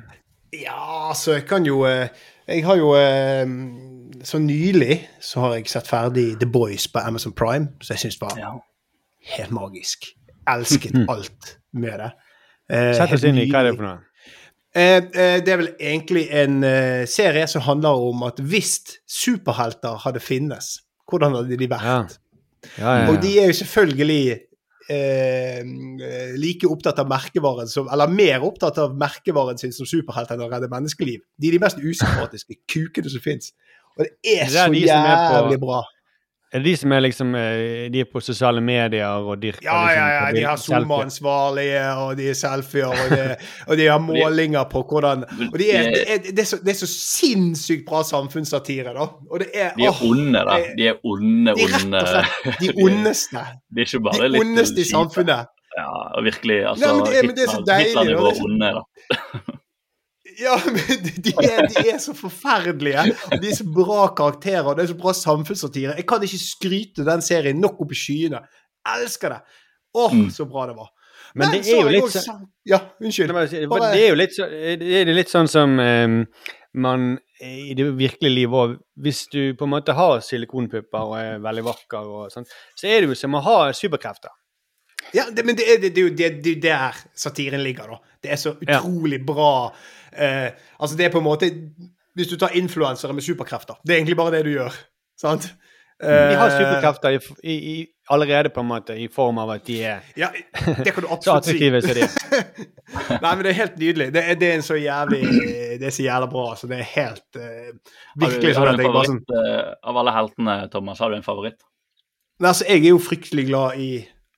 Ja, altså, jeg kan jo eh, Jeg har jo eh, Så nylig så har jeg sett ferdig The Boys på Amazon Prime, så jeg syns det var Ja. helt magisk. Elsket alt med det. Eh, Sett oss inn i hva er det er for noe. Eh, eh, det er vel egentlig en eh, serie som handler om at hvis superhelter hadde finnes, hvordan hadde de vært? Ja. Ja, ja, Og de er jo selvfølgelig eh, like opptatt av merkevaren som Eller mer opptatt av merkevaren sin som superhelt enn å redde menneskeliv. De er de mest usympatiske kukene som fins. Og det er Det er så de jævlig bra. Er det de som er liksom eh, De er på sosiale medier og dyrker Ja, liksom, ja, ja. De har. SoMe-ansvarlige, og de er selfier, og, det, og de har målinger på hvordan Og de er, det, er, det, er så, det er så sinnssykt bra samfunnssatire, da. Og det er De er åh, onde, da. De er onde, De onde de ondeste. De De ondeste i samfunnet. Ja, virkelig. Altså, Nei, men det- men det er så Hitler- deilig, Hitler-nivå er onde, da. Ja, men de- er, de er så forferdelige. De er så bra karakterer, det er så bra samfunnssatire. Jeg kan ikke skryte den serien nok opp i skyene. Jeg Elsker det. Åh, Mm. så bra det var. Men det så er jo litt også sånn Ja, unnskyld. Det Bare- Det er jo litt, så, det er litt sånn som um, man i det virkelige livet òg Hvis du på en måte har silikonpupper og er veldig vakker, og sånn, så er det jo som å ha superkrefter. Ja, det, men det er, det, det jo det, det er der satiren ligger, da. Det er så Ja. utrolig bra. Eh, altså, det er på en måte Hvis du tar influensere med superkrefter, det er egentlig bare det du gjør. Sant? De har Eh, superkrefter i, i, i, allerede, på en måte, i form av at de er Ja, det kan du absolutt si. Nei, men det er helt nydelig. Det er, det er en så jævlig Det er så jævla bra. Så det er helt Har du, Virkelig har sånn du at en jeg bare sånn eh, av alle heltene, Thomas? Har du en favoritt? Nei, altså, jeg er jo fryktelig glad i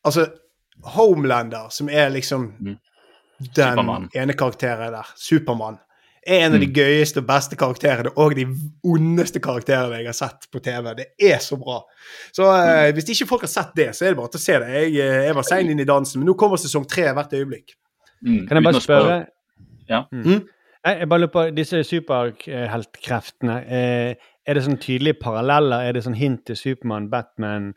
Altså, Homelander, som er liksom Mm. Den Superman. ene karakteren der, Supermann, er en av de Mm. gøyeste og beste karakterene, og de ondeste karakterene jeg har sett på TV. Det er så bra. Så uh, hvis ikke folk har sett det, så er det bare til å se det. Jeg, eh, jeg var sein inn i dansen, men nå kommer sesong tre hvert øyeblikk. Mm, Kan jeg bare spørre Ja. Mm. Jeg, jeg bare lurer på disse superheltkreftene. Eh, er det sånn tydelige paralleller? Er det sånn hint til Supermann, Batman,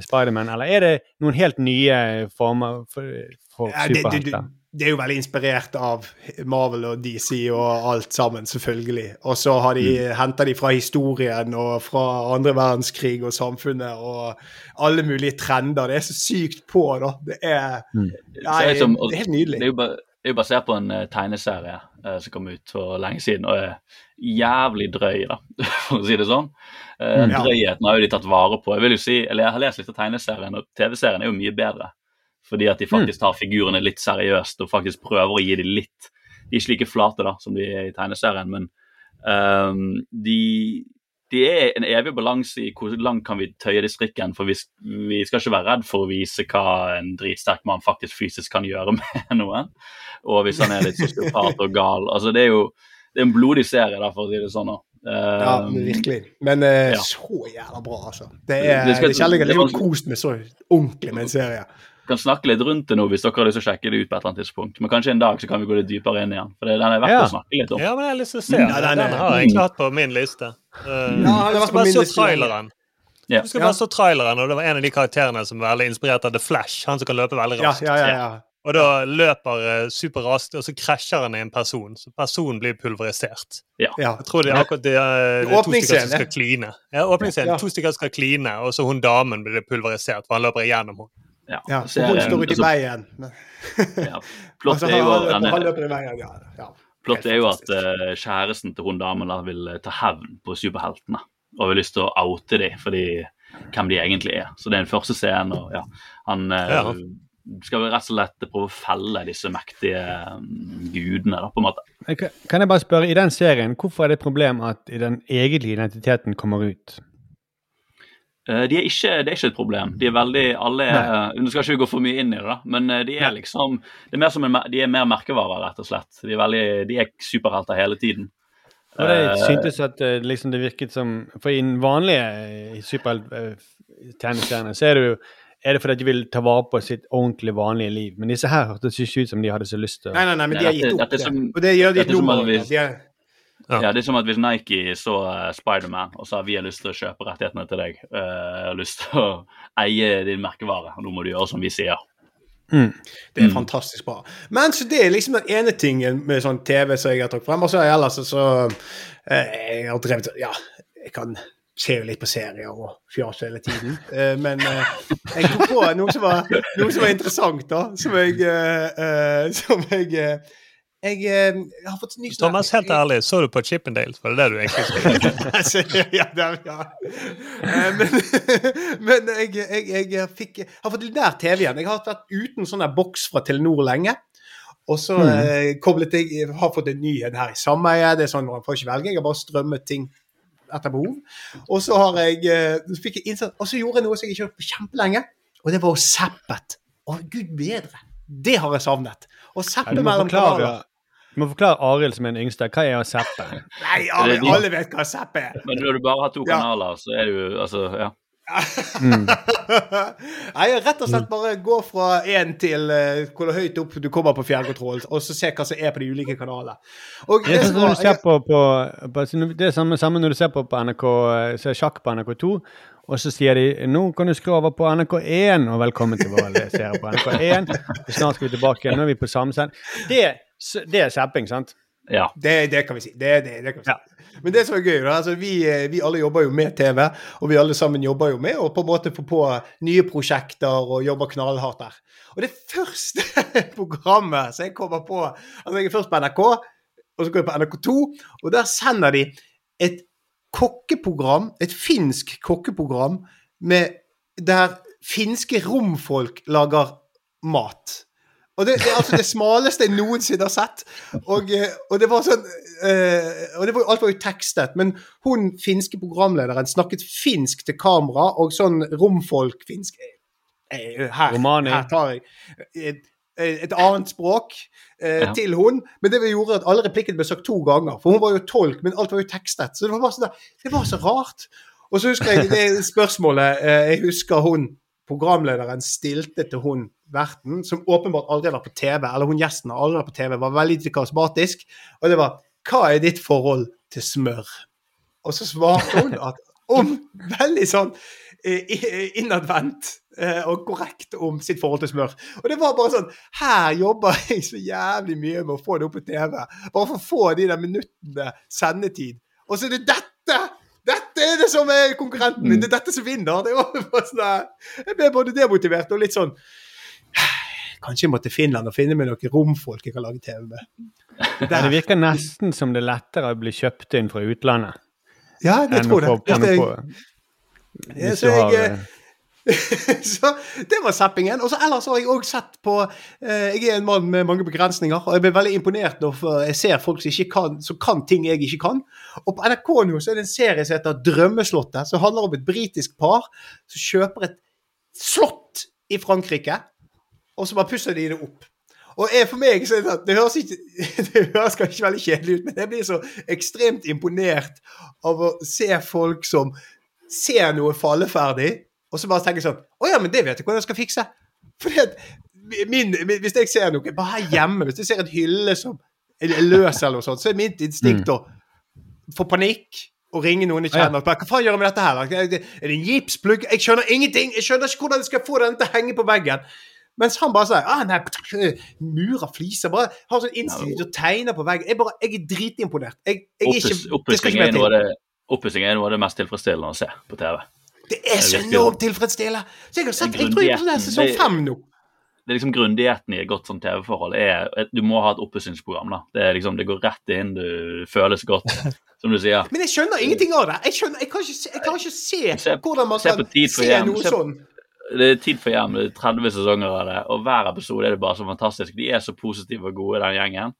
Spiderman, eller er det noen helt nye former for, for Ja, det, det, det, superhelter? Det er jo veldig inspirert av Marvel og DC og alt sammen, selvfølgelig. Og så har de, Mm. henter de fra historien og fra andre verdenskrig og samfunnet og alle mulige trender. Det er så sykt på, da. Det er, Mm. nei, Så er det som- det er helt nydelig. Det er jo det er jo basert på en uh, tegneserie uh, som kom ut for lenge siden, og er jævlig drøy, da, for å si det sånn. Uh, Mm. Ja. Drøyheten har jo de tatt vare på. Jeg vil jo si, eller jeg har lest litt av tegneserien, og TV-serien er jo mye bedre. Fordi at de faktisk tar figurene litt seriøst og faktisk prøver å gi dem litt De er ikke like flate da, som de er i tegneserien, men um, de, de er en evig balanse i hvor langt kan vi tøye de strikken. For vi, vi skal ikke være redd for å vise hva en dritsterk mann faktisk fysisk kan gjøre med noen. Og hvis han er litt sosiopat og gal. altså Det er jo det er en blodig serie, da, for å si det sånn. da. Ja, Ehm, men virkelig. Men uh, ja. så jævla bra, altså. Det er, Det skal- det er kjærlighet. Jeg har kost meg så ordentlig med en serie. Kan snakke litt rundt det nå hvis dere har lyst til å sjekke det ut på et eller annet tidspunkt. Men kanskje en dag så kan vi gå litt dypere inn igjen. For den er verdt Ja. å snakke litt om. Ja, men jeg har lyst til å se Ja, den. den Den har jeg egentlig hatt på min liste. Uh, Ja, den vært skal på bare min så liste traileren. Ja. Du skal Ja. bare så traileren, og det var en av de karakterene som var veldig inspirert av The Flash. Han som kan løpe veldig raskt. ja, ja. ja. Og da løper uh, superraskt, og så krasjer han i en person. Så personen blir pulverisert. ja. Jeg tror det er akkurat det, uh, det er to stykker som skal kline. Ja, åpningsscenen. Ja. To stykker skal kline, og så hun damen blir pulverisert, for han løper igjennom henne. Ja. ja. Serien- hun står ute i altså, veien. Ja. Plott Altså, er i veien, ja. ja. Plott er jo at eh, kjæresten til hun damen da vil eh, ta hevn på superheltene. Og vil lyst til å oute dem fordi hvem de egentlig er. Så det er den første scenen, og ja, han uh, Ja. skal vel rett og slett prøve å felle disse mektige mm, gudene, da, på en måte. Kan kan jeg bare spørre, i den serien, hvorfor er det et problem at den egentlige identiteten kommer ut? Eh, De er ikke, det er ikke et problem. De er veldig, alle er, Nå skal ikke vi gå for mye inn i det, da, men eh, de er liksom det er mer som en, De er mer merkevarer, rett og slett. De er, veldig, de er superhelter hele tiden. Og det Eh, syntes at liksom det virket som For i den vanlige eh, så er det jo er det fordi de vil ta vare på sitt ordentlig vanlige liv. Men disse her hørtes ikke ut som de hadde så lyst til å Nei, nei, nei, men de har gitt opp dette det. Og det gjør de som nummer. er, Ja. Ja, Det er som at hvis Nike så uh, Spiderman og sa vi har lyst til å kjøpe rettighetene til deg, uh, har lyst til å eie din merkevare, og nå må du gjøre som vi sier. mm. det er Mm. fantastisk bra. Men så det er liksom den ene tingen med sånn TV som jeg har trukket frem. Og så er ellers så, så eh, Jeg har drevet Ja, jeg kan se jo litt på serier og fjas hele tiden. Uh, men uh, jeg kom på noe som var, noe som var interessant, da. Som jeg uh, eh, Som jeg jeg, eh, har fått ny Thomas, helt ærlig, så du på Chippendales? Var det det du egentlig skulle ja, der, ja. Eh, Men, men jeg, jeg, jeg fikk, har fått litt nær TV igjen. Jeg har vært uten sånn der boks fra Telenor lenge. Og så eh, koblet jeg jeg har fått en ny en her i sameiet. Det er sånn Man får ikke velge, jeg har bare strømmet ting etter behov. Og så har jeg eh, fikk jeg innsatt Og så gjorde jeg noe som jeg ikke har gjort på kjempelenge, og det var å zappet. Å, gud bedre! Det har jeg savnet. Ja, du, må mellom kanaler. du må forklare Arild som er den yngste. Hva er å zappe? Nei, er- alle vet hva seppe er. Men når du bare har to Ja. kanaler, så er du altså, ja. Mm. Nei, rett og slett bare gå fra én til uh, hvor høyt opp du kommer på fjernkontrollen, og så se hva som er på de ulike kanalene. Og Det er, sånn på, på, på det er samme, samme når du ser på, på NRK, eh, ser sjakk på NRK2, og så sier de nå kan du skru over på NRK1, og velkommen til våre seere på NRK1. Snart skal vi tilbake igjen. Nå er vi på samme send. Det, det er zapping, sant? ja. det, det kan vi si. Det, det, det kan vi si. Men det som er gøy, da, altså vi, eh, vi alle jobber jo med TV, og vi alle sammen jobber jo med å på en måte få på nye prosjekter og jobber knallhardt der. Og det første programmet som jeg kommer på Altså, jeg er først på NRK, og så går jeg på NRK2, og der sender de et kokkeprogram, et finsk kokkeprogram, med, der finske romfolk lager mat. Og det, det er altså det smaleste jeg noensinne har sett. Og, eh, og det var sånn eh, og det var, Alt var jo tekstet, men hun finske programlederen snakket finsk til kamera, og sånn romfolk-finsk eh, her, her tar jeg et, et annet språk eh, Ja. til hun, men det gjorde at alle replikkene ble sagt to ganger. For hun var jo tolk, men alt var jo tekstet. Så det var bare sånn der, det var så rart. Og så husker jeg det spørsmålet eh, Jeg husker hun programlederen stilte til hun verten, som åpenbart aldri vært på TV, eller hun gjesten har aldri vært på TV, var veldig karismatisk, og det var Hva er ditt forhold til smør? Og så svarte hun at om veldig sånn eh, innadvendt eh, og korrekt om sitt forhold til smør. Og det var bare sånn Her jobber jeg så jævlig mye med å få det opp på TV. Bare for å få de der minuttene sendetid. Og så er det dette! Dette er det som er konkurrenten min! Det er dette som vinner! Det var bare sånn Jeg ble både demotivert og litt sånn Kanskje jeg må til Finland og finne meg noen romfolk jeg kan lage TV med. Ja, det virker nesten som det er lettere å bli kjøpt inn fra utlandet. Ja, det tror jeg- på Hvis så har jeg, eh, så det var zappingen. Og så ellers har jeg òg sett på eh, Jeg er en mann med mange begrensninger, og jeg blir veldig imponert når jeg ser folk som, ikke kan, som kan ting jeg ikke kan. Og på NRK nå så er det en serie som heter Drømmeslottet, som handler om et britisk par som kjøper et slott i Frankrike, og så bare pusser de det opp. Og for meg så det, sånn- det høres ikke det høres kanskje veldig kjedelig ut, men jeg blir så ekstremt imponert av å se folk som ser noe falleferdig, og så bare tenker sånn Å ja, men det vet jeg hvordan jeg skal fikse. Fordi at min, min, Hvis jeg ser noe bare her hjemme, hvis jeg ser et hylle som er løs eller noe sånt, så er mitt instinkt å få panikk og ringe noen jeg kjenner. Bare, Hva faen gjør jeg med dette her? Er det en gipsplugg? Jeg skjønner ingenting! Jeg skjønner ikke hvordan jeg skal få den til å henge på veggen. Mens han bare sier ah, nei, murer, fliser Bare har sånn instinkt til å tegne på veggen. Jeg, bare, jeg er dritimponert. Jeg, jeg er ikke, det skal ikke er, mer til. Det- oppussing noe av det mest tilfredsstillende å se på TV. Det er så enormt tilfredsstillende! Så jeg har sett, jeg tror jeg på sånn sesong fem nå. Det er liksom Grundigheten i et godt sånn TV-forhold er at du må ha et oppussingsprogram. da. Det liksom, det går rett inn, du føles godt, som du sier. Men jeg skjønner ingenting av det. Jeg, skjønner, jeg, kan ikke se, jeg kan, ikke se Se- hvordan man kan se hjem, noe se- sånn. Det er tid for hjem, det er 30 sesonger av det, og hver episode er det bare så fantastisk. De er så positive og gode, den gjengen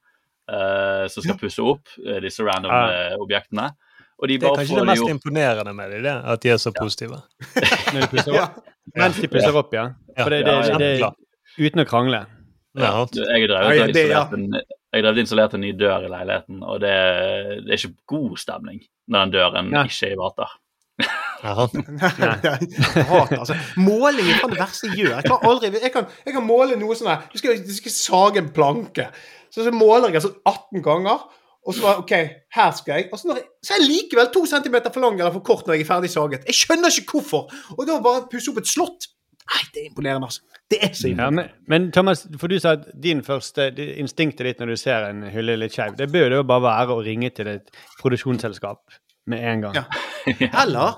uh, som skal pusse opp uh, disse random uh, objektene. Og de Det er bare kanskje får det mest gjort. imponerende med det, det at de er så positive. når de pusser Ja. opp. Mens de pusser opp, ja. For det, det, det, uten å krangle. Ja. Jeg har og installerte en, ny dør i leiligheten, og det, det er ikke god stemning når den døren Nei. ikke ivaretar. Ja. Jeg altså. Måling er det verste jeg gjør. Jeg, kan, aldri, jeg, kan, jeg kan måle noe sånn her Du skal, du skal sage en planke. Så, så måler jeg sånn 18 ganger. Og så var OK, her skal jeg. Og så, jeg, så er jeg likevel to centimeter for lang eller for kort når jeg er ferdig saget. Jeg skjønner ikke hvorfor. Og da bare pusse opp et slott Nei, det er imponerende, altså. Det er så Ja, men, men Thomas, for du sa at din første instinktet ditt når du ser en hylle litt skeiv, det bør jo bare være å ringe til et produksjonsselskap med en gang. Ja. Eller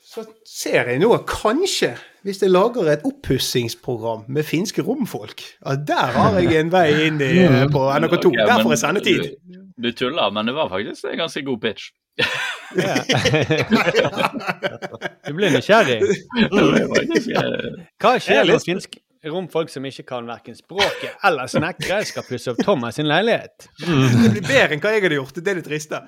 så ser jeg nå kanskje, hvis jeg lager et oppussingsprogram med finske romfolk at Der har jeg en vei inn i, eh, på NRK2. Okay, Der får jeg sendetid. Du, du tuller, men det var faktisk en ganske god pitch. Ja. du blir nysgjerrig. Eh, Hva skjer når lyst- romfolk som ikke kan verken språket eller snekre, skal pusse opp Thomas sin leilighet? Det blir bedre enn hva jeg hadde gjort. Det er det triste.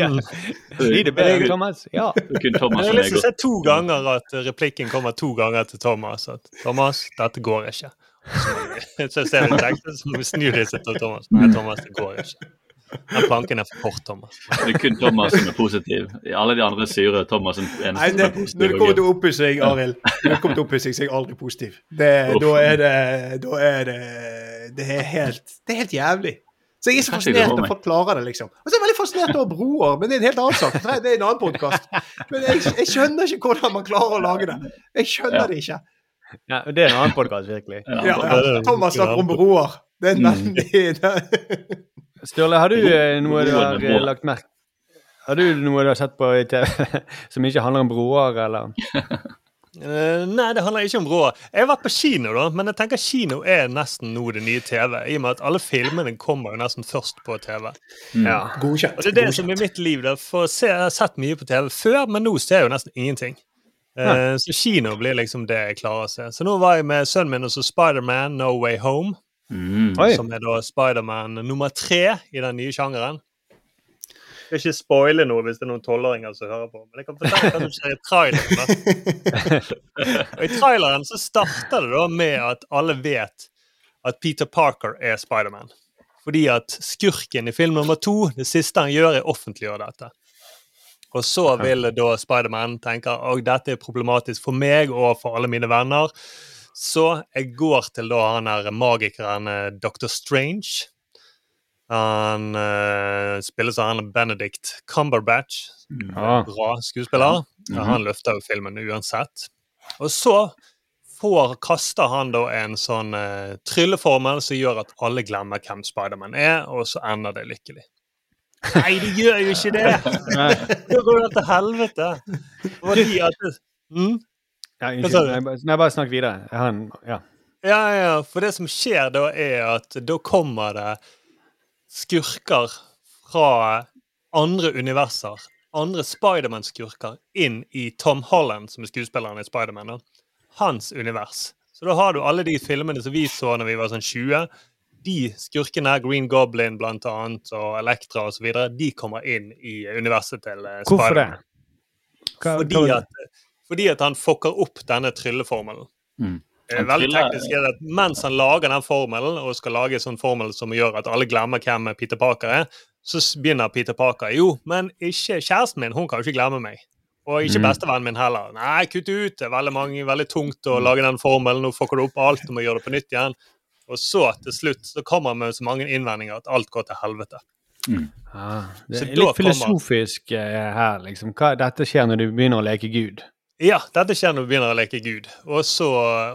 ja. Blir det bedre enn Thomas? Ja. Thomas Jeg har lyst til å se to ganger at replikken kommer to ganger til Thomas. At 'Thomas, dette går ikke'. Så jeg ser en tekst, så snur vi seg til Thomas. Nei, Thomas, det går ikke. Den planken er for kort, Thomas. Det er kun Thomas som er positiv. Alle de andre er Thomas en eneste Nei, som er positiv. når det kommer til oppussing, Arild, når det kommer til oppussing, så er jeg aldri positiv. Det, da er det Da er det Det er helt, det er helt jævlig. Så jeg er så fascinert meg. folk klarer det, liksom. Og så er jeg veldig fascinert over broer, men det er en helt annen sak. Det er er en annen podkast. Men jeg, jeg skjønner ikke hvordan man klarer å lage det. Jeg skjønner Ja. det ikke. ja. Det er en annen podkast, virkelig. Ja, Ja, ja. Thomas snakker om broer. Det er veldig Sturle, har du eh, noe du har eh, lagt merke Har du noe du har sett på i TV som ikke handler om broer, eller? Uh, nei, det handler ikke om broer. Jeg har vært på kino, da, men jeg tenker kino er nesten nå det nye TV. I og med at alle filmene kommer jo nesten først på TV. Ja. godkjent. Og det er det som er mitt liv. da, for se, Jeg har sett mye på TV før, men nå ser jeg jo nesten ingenting. Eh, så kino blir liksom det jeg klarer å se. Så nå var jeg med sønnen min og så Spiderman No Way Home. Mm. Som er da Spiderman nummer tre i den nye sjangeren. Jeg skal ikke spoile noe hvis det er noen tolvåringer som hører på, men jeg kan fortelle hva som skjer i traileren. Og I traileren så starter det da med at alle vet at Peter Parker er Spiderman. Fordi at skurken i film nummer to, det siste han gjør, er offentliggjøre dette. Og så vil da Spiderman tenke at dette er problematisk for meg og for alle mine venner. Så jeg går til da han er magikeren eh, Dr. Strange. Han uh, spilles av han Benedict Cumberbatch. Ja. Bra skuespiller. Ja, han løfter jo filmen uansett. Og så får, kaster han da en sånn uh, trylleformel som gjør at alle glemmer hvem Spiderman er, og så ender det lykkelig. Nei, de gjør jo ikke det! Det går jo til helvete. Fordi at mm? Ja, unnskyld. Nei, bare- Nei, bare snakk videre. Jeg en, ja. Ja, ja, for det som skjer da, er at da kommer det skurker fra andre universer, andre Spiderman-skurker, inn i Tom Holland, som er skuespilleren i Spiderman, hans univers. Så da har du alle de filmene som vi så når vi var sånn 20. De skurkene, Green Goblin blant annet, og Elektra osv., de kommer inn i universet til Spiderman. Hvorfor det? Hva, Fordi at, fordi at han fucker opp denne trylleformelen. Mm. Eh, Veldig teknisk er det at Mens han lager den formelen, og skal lage en sånn formel som gjør at alle glemmer hvem Peter Parker er, så begynner Peter Parker Jo, men ikke kjæresten min. Hun kan jo ikke glemme meg. Og ikke Mm. bestevennen min heller. Nei, kutt ut. Det er veldig, mange, veldig tungt å lage den formelen. Nå fucker du opp alt. Du må gjøre det på nytt igjen. Og så til slutt så kommer han med så mange innvendinger at alt går til helvete. Ah, det er litt filosofisk eh, her, liksom. Hva, dette skjer når du begynner å leke Gud. Ja, dette skjer når vi begynner å leke Gud. Og så,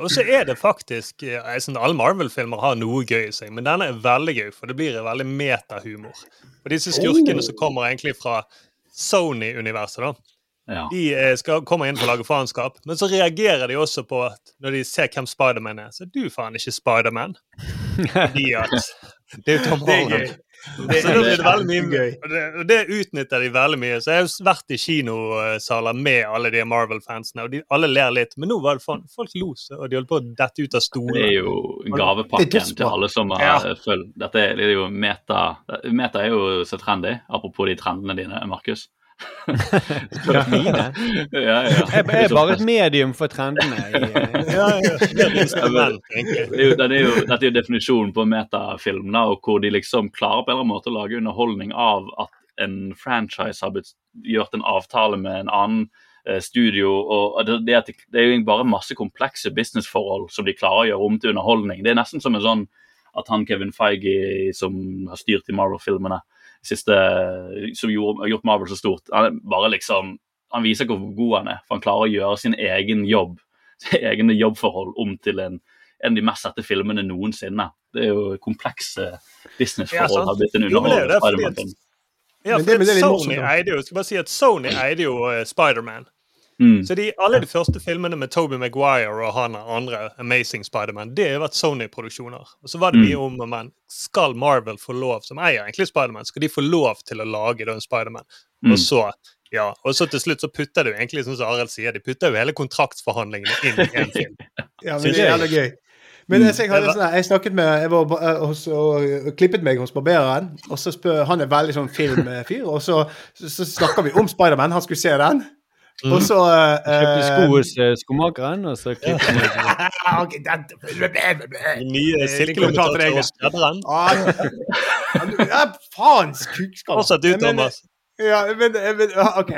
og så er det faktisk sånn, Alle Marvel-filmer har noe gøy i seg, men denne er veldig gøy, for det blir en veldig metahumor. Og disse skurkene som kommer egentlig fra Sony-universet, da, Ja. de eh, skal, kommer inn for å lage faenskap, men så reagerer de også på at når de ser hvem Spiderman er, så er du faen ikke Spiderman. Fordi at det er Tom Holland. Det, blir det veldig mye det, det utnytter de veldig mye. Så jeg har vært i kinosaler med alle de Marvel-fansene, og de, alle ler litt. Men nå var det faen Folk lo seg, og de holdt på å dette ut av stolen. Det er jo er gavepakken til alle som har Ja. følt Dette er, det er jo meta Meta er jo så trendy, apropos de trendene dine, Markus. Ja, ja, ja. Jeg, jeg er bare et medium for trendene. Dette er jo definisjonen på metafilm, da, og hvor de liksom klarer på en eller annen måte å lage underholdning av at en franchise har gjort en avtale med en annen eh, studio. og det, det, det er jo bare masse komplekse businessforhold som de klarer å gjøre om til underholdning. Det er nesten som en sånn at han Kevin Feige, som har styrt i Marvel-filmene, siste, som gjorde, har gjort Marvel så stort, han bare liksom han viser hvor god han er, for han klarer å gjøre sin egen jobb egne jobbforhold om til en, en av de mest sette filmene noensinne. Det er jo komplekse businessforhold har blitt en er Spiderman-film. Ja, for Sony eide jo skal bare si at Sony eide jo uh, Spiderman. Mm. Så de, alle de første filmene med Toby Maguire og han andre Amazing Spiderman, det har vært Sony-produksjoner. Og så var det mye om men skal Marvel få lov, som eier egentlig Spiderman, skal de få lov til å lage den en Spiderman? Mm. Og så ja, og så til slutt så putter du egentlig, som Arild sier, de putter jo hele kontraktsforhandlingene inn i en film. Ja, men det er jævlig gøy. Men jeg, jeg, hadde Det sånn, jeg snakket med Jeg var hos, og, og klippet meg hos barbereren, og så spør Han er veldig sånn filmfyr, og så, så, så snakker vi om Spiderman. Han skulle se den. Mm. Og så uh, Kjøpte sko hos uh, skomakeren, og så klippet ok, nye Eh, silkelommetar kommentar til skredderen. Ah, ja, faens kukskall. Fortsett ut, Men- Thomas. Ja, men, men OK.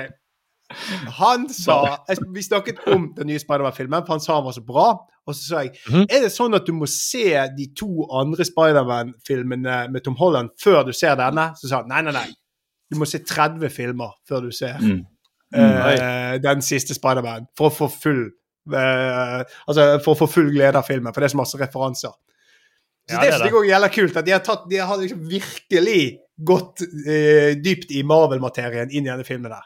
Han sa Vi snakket om den nye Spiderman-filmen, for han sa han var så bra. Og så sa jeg Mhm. Er det sånn at du må se de to andre Spiderman-filmene med Tom Holland før du ser denne? Så sa han nei, nei, nei. Du må se 30 filmer før du ser Mm. Eh, den siste Spiderman, for å få full eh, Altså for å få full glede av filmen, for det er så masse referanser. Så Ja, det det jeg også gjelder kult, at de har, tatt, de har liksom virkelig gått eh, dypt i Marvel-materien inn i denne filmen der.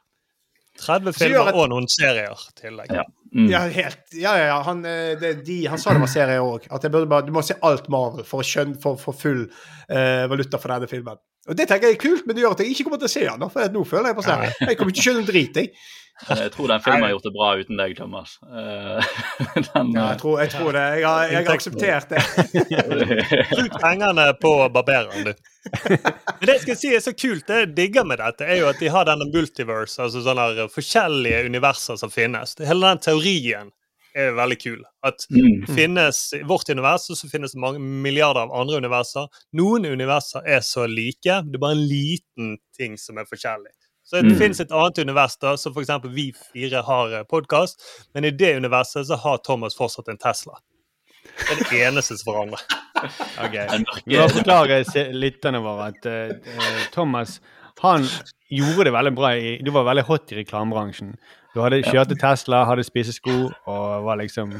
30 filmer at- og noen serier tillegg. Ja. Mm. Ja, helt. Ja, ja, ja. Han, eh, det, de, han sa det var serie òg. At jeg burde bare, du må se alt Marvel for å skjønne, for full uh, valuta for denne filmen. Og det tenker jeg er kult, men det gjør at jeg ikke kommer til å se den. For nå føler jeg på sånn Jeg kommer ikke til å skjønne en drit, jeg. Jeg tror den filmen har gjort det bra uten deg, Thomas. Eh, Den, Ja, jeg, tror, jeg tror det. Jeg har, jeg har akseptert det. Bruk pengene på barbereren, du. Men det jeg skal si er så kult, det jeg digger med dette, er jo at de har denne multiverse, altså sånne her forskjellige universer som finnes. Hele den teorien er veldig kul. At Mm. det finnes i vårt univers, og så finnes det mange milliarder av andre universer. Noen universer er så like, det er bare en liten ting som er forskjellig. Så det Mm. finnes et annet univers, da, som f.eks. vi fire har podkast, men i det universet så har Thomas fortsatt en Tesla. Det er det eneste som forandrer. Ok. Nå forklarer lytterne våre at eh, eh, Thomas han gjorde det veldig bra. i, Du var veldig hot i reklamebransjen. Du hadde kjørte Tesla, hadde spisesko og var liksom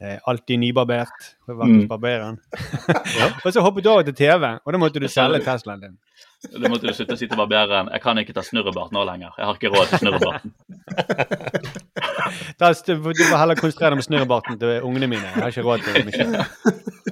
eh, alltid nybarbert. Vært hos Mm. og så hoppet du over til TV, og da måtte du selge Teslaen din. Da måtte du slutte å si til barberen. Jeg kan ikke ta snurrebart nå lenger. Jeg har ikke råd til snurrebarten. Du må heller konsentrere deg om snurrebarten til ungene mine. Jeg har ikke råd til mye.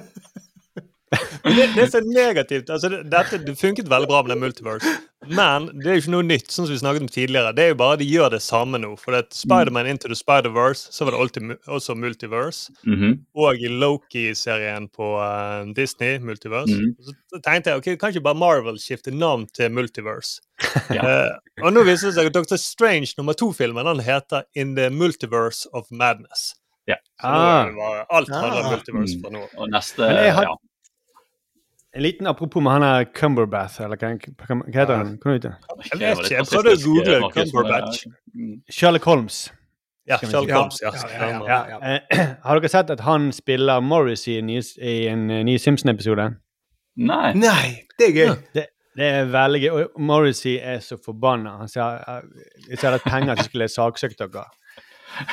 Men det, det som er negativt altså det, dette, det funket veldig bra med det multiverse, men det er jo ikke noe nytt. sånn som vi snakket om tidligere. Det er jo bare de gjør det samme nå. For det Spiderman Into the Spider-Verse så var det alltid, også multiverse. Mhm. Og i Loki-serien på uh, Disney, Multiverse. Mhm. Så tenkte jeg ok, kan ikke bare Marvel skifte navn til Multiverse? Ja. uh, og nå viser det seg at Dr. Strange nummer to-filmen den heter In the Multiverse of Madness. Ja. Ah. alt handler om Ah. multiverse Mm. fra nå av. Og neste Men jeg har- ja. En liten apropos med han der Cumberbath, eller hva, heter han? Ja. Jeg vet ikke, jeg prøvde å google Cumberbatch. Mm. Sherlock Holmes. Ja, Sherlock. Holmes. Ja, Ja, ja. Eh, har dere sett at han spiller Morris i, en ny- eh, ny Simpson-episode? Nei. Nei, det er gøy. Det, det er veldig gøy. Og Morrissey er så forbanna. Han sier at jeg hadde hatt penger, ikke skulle saksøkt dere.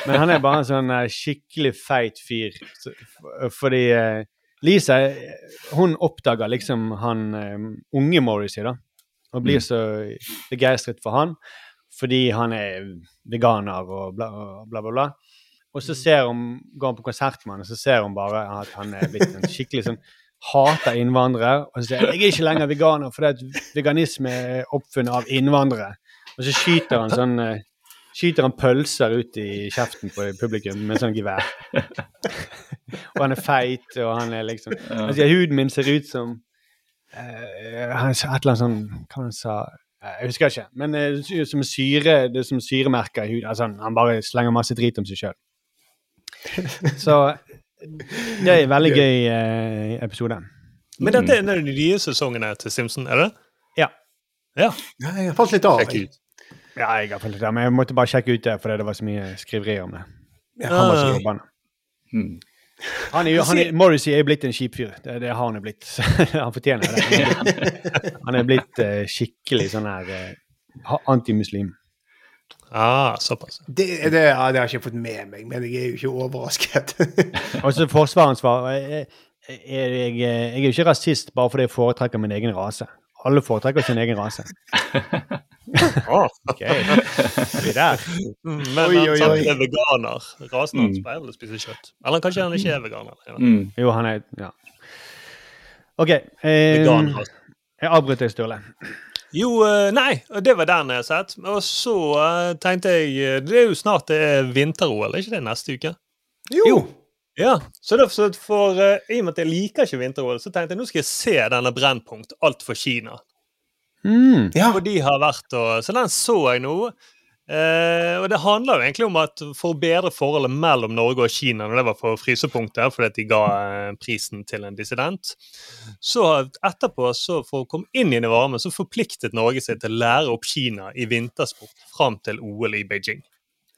Men han er bare en sånn eh, skikkelig feit fyr. Fordi eh, Lisa hun oppdager liksom han um, unge Morrissey, da. Og blir så begeistret for han fordi han er veganer og bla, bla, bla. bla. Og så ser hun, går hun på konsert med han, og så ser hun bare at han er blitt en skikkelig sånn hater innvandrere. Og så sier jeg jeg er ikke lenger veganer fordi at veganisme er oppfunnet av innvandrere. Og så skyter han sånn eh, skyter han pølser ut i kjeften på publikum med sånn gevær. og han er feit, og han er liksom Han sier huden min ser ut som uh, Han et eller annet sånn Hva han sa Eh, Jeg husker ikke. Men uh, det som syre, det er som syremerker i huden. Altså, han bare slenger masse drit om seg sjøl. Så det er en veldig gøy uh, episode. Men dette er en av de nye sesongene til Simpson, er det? Ja. Ja. Jeg falt litt av. Sjekk jeg. ut. Ja, jeg har fulgt det, men jeg måtte bare sjekke ut det fordi det var så mye skriverier om det. Han var så Ah. forbanna. Mm. Han er han er, Morrissey er blitt en kjip fyr. Det, det har han jo blitt. han fortjener det. Han er blitt, eh, skikkelig sånn her uh, antimuslim. Ah, såpass. Det, det, ja, det har jeg ikke fått med meg, men jeg er jo ikke overrasket. Og så svar, Jeg, jeg, jeg, jeg er jo ikke rasist bare fordi jeg foretrekker min egen rase. Alle foretrekker sin egen rase. Ah. Ok, vi der? Mm, Men Oi, oi, han sant, er veganer. Rasen hans Mm. pleier vel å spise kjøtt. Eller kanskje han ikke er veganer. Mm. Jo, han er Ja. OK. Eh, jeg avbryter Sturle. Jo, eh, nei, det var den jeg har sett. Og så eh, tenkte jeg eh, Det er jo snart det er vinter-OL, er ikke det neste uke? Jo. jo. Ja, så derfor, for, uh, I og med at jeg liker ikke vinter-OL, så tenkte jeg nå skal jeg se denne Brennpunkt, Alt for Kina. Mm. Ja. Og de har vært og Så den så jeg nå. Uh, og det handler jo egentlig om at for å bedre forholdet mellom Norge og Kina, når det var for frysepunktet, fordi at de ga uh, prisen til en dissident, så etterpå, så for å komme inn i det varme, så forpliktet Norge seg til å lære opp Kina i vintersport fram til OL i Beijing.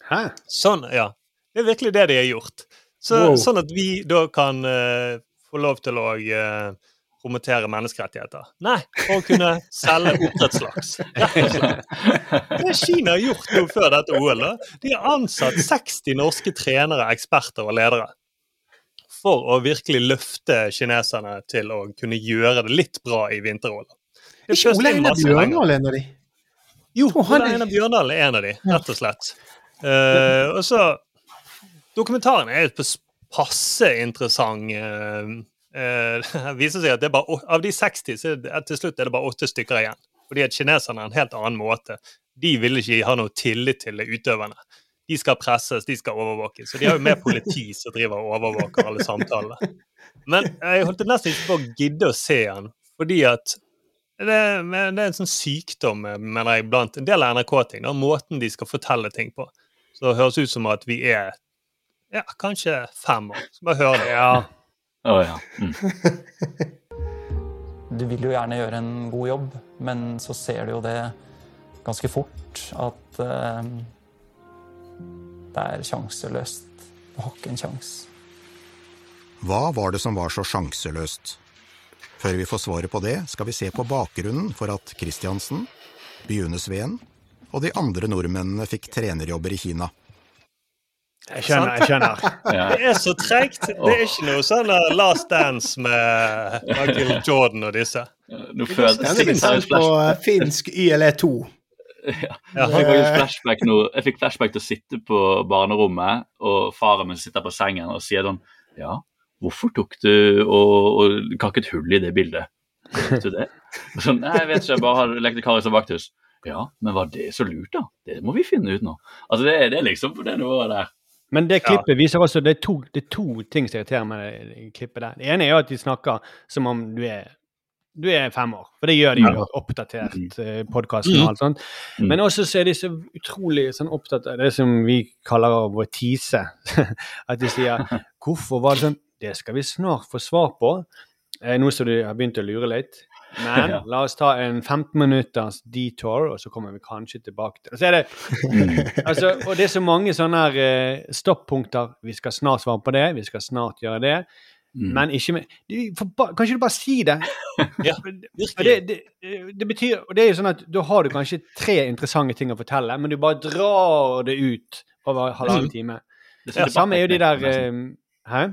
Hæ? Sånn, ja. Det er virkelig det de har gjort. Så, Wow. Sånn at vi da kan uh, få lov til å uh, promotere menneskerettigheter. Nei, for å kunne selge oppdrettslaks. Det har Kina gjort nå før dette OL, da. De har ansatt 60 norske trenere, eksperter og ledere. For å virkelig løfte kineserne til å kunne gjøre det litt bra i vinter-OL. Ikke Ole Einar Bjørndal en av de? Jo, Ole Einar Bjørndal er en av de, rett og slett. Uh, og så Dokumentaren er jo passe interessant. eh, eh, det viser seg at det er bare, av de 60 så er til slutt er det bare åtte stykker igjen. Fordi at kineserne har en helt annen måte. De vil ikke ha noe tillit til utøverne. De skal presses, de skal overvåkes. Så de har jo mer politi som driver og overvåker alle samtalene. Men jeg holdt nesten ikke på å gidde å se han, fordi at det, det er en sånn sykdom mener jeg, blant en del NRK-ting. Måten de skal fortelle ting på. Så det høres ut som at vi er ja, kanskje fem år. Så bare høre det. Ja. Oh, ja. Mm. Du vil jo gjerne gjøre en god jobb, men så ser du jo det ganske fort at uh, det er sjanseløst. Du har ikke en sjanse. Hva var det som var så sjanseløst? Før vi får svaret på det, skal vi se på bakgrunnen for at Kristiansen, Byunesveen og de andre nordmennene fikk trenerjobber i Kina. Jeg skjønner. jeg skjønner. ja. Det er så tregt. Det er ikke noe sånn uh, Last Dance med Michael Jordan og disse. Nå føler er jeg sendt på eh, finsk YLE2. Ja. Jeg fikk faktisk flashback nå. Jeg fikk flashback til å sitte på barnerommet, og faren min sitter på sengen og sier sånn Ja, hvorfor tok du og, og kakket hull i det bildet? Vet du det? Og Sånn, Nei, jeg vet ikke, jeg bare har lekte Kari som vakthus. Ja, men var det så lurt, da? Det må vi finne ut nå. Altså, det, det er liksom på det nivået der. Men det klippet viser også det er, to, det er to ting som irriterer meg i klippet der. Det ene er jo at de snakker som om du er, du er fem år. For det gjør de jo, oppdatert mm. podkasten og alt sånt. Mm. Men også så er de så utrolig sånn opptatt av det som vi kaller å tise. at de sier 'Hvorfor var det sånn?' Det skal vi snart få svar på. Eh, nå som du har begynt å lure litt. Men Ja. la oss ta en 15 minutters detour, og så kommer vi kanskje tilbake til det. Så er det altså, og det er så mange sånne her, eh, stoppunkter. Vi skal snart svare på det, vi skal snart gjøre det. Mm. Men ikke med Kanskje Kan ikke du bare si det? Ja, det, det, det betyr, og det er jo sånn at Da har du kanskje tre interessante ting å fortelle, men du bare drar det ut over halvannen Mm. time. Det er Det samme er jo de der eh, Hæ?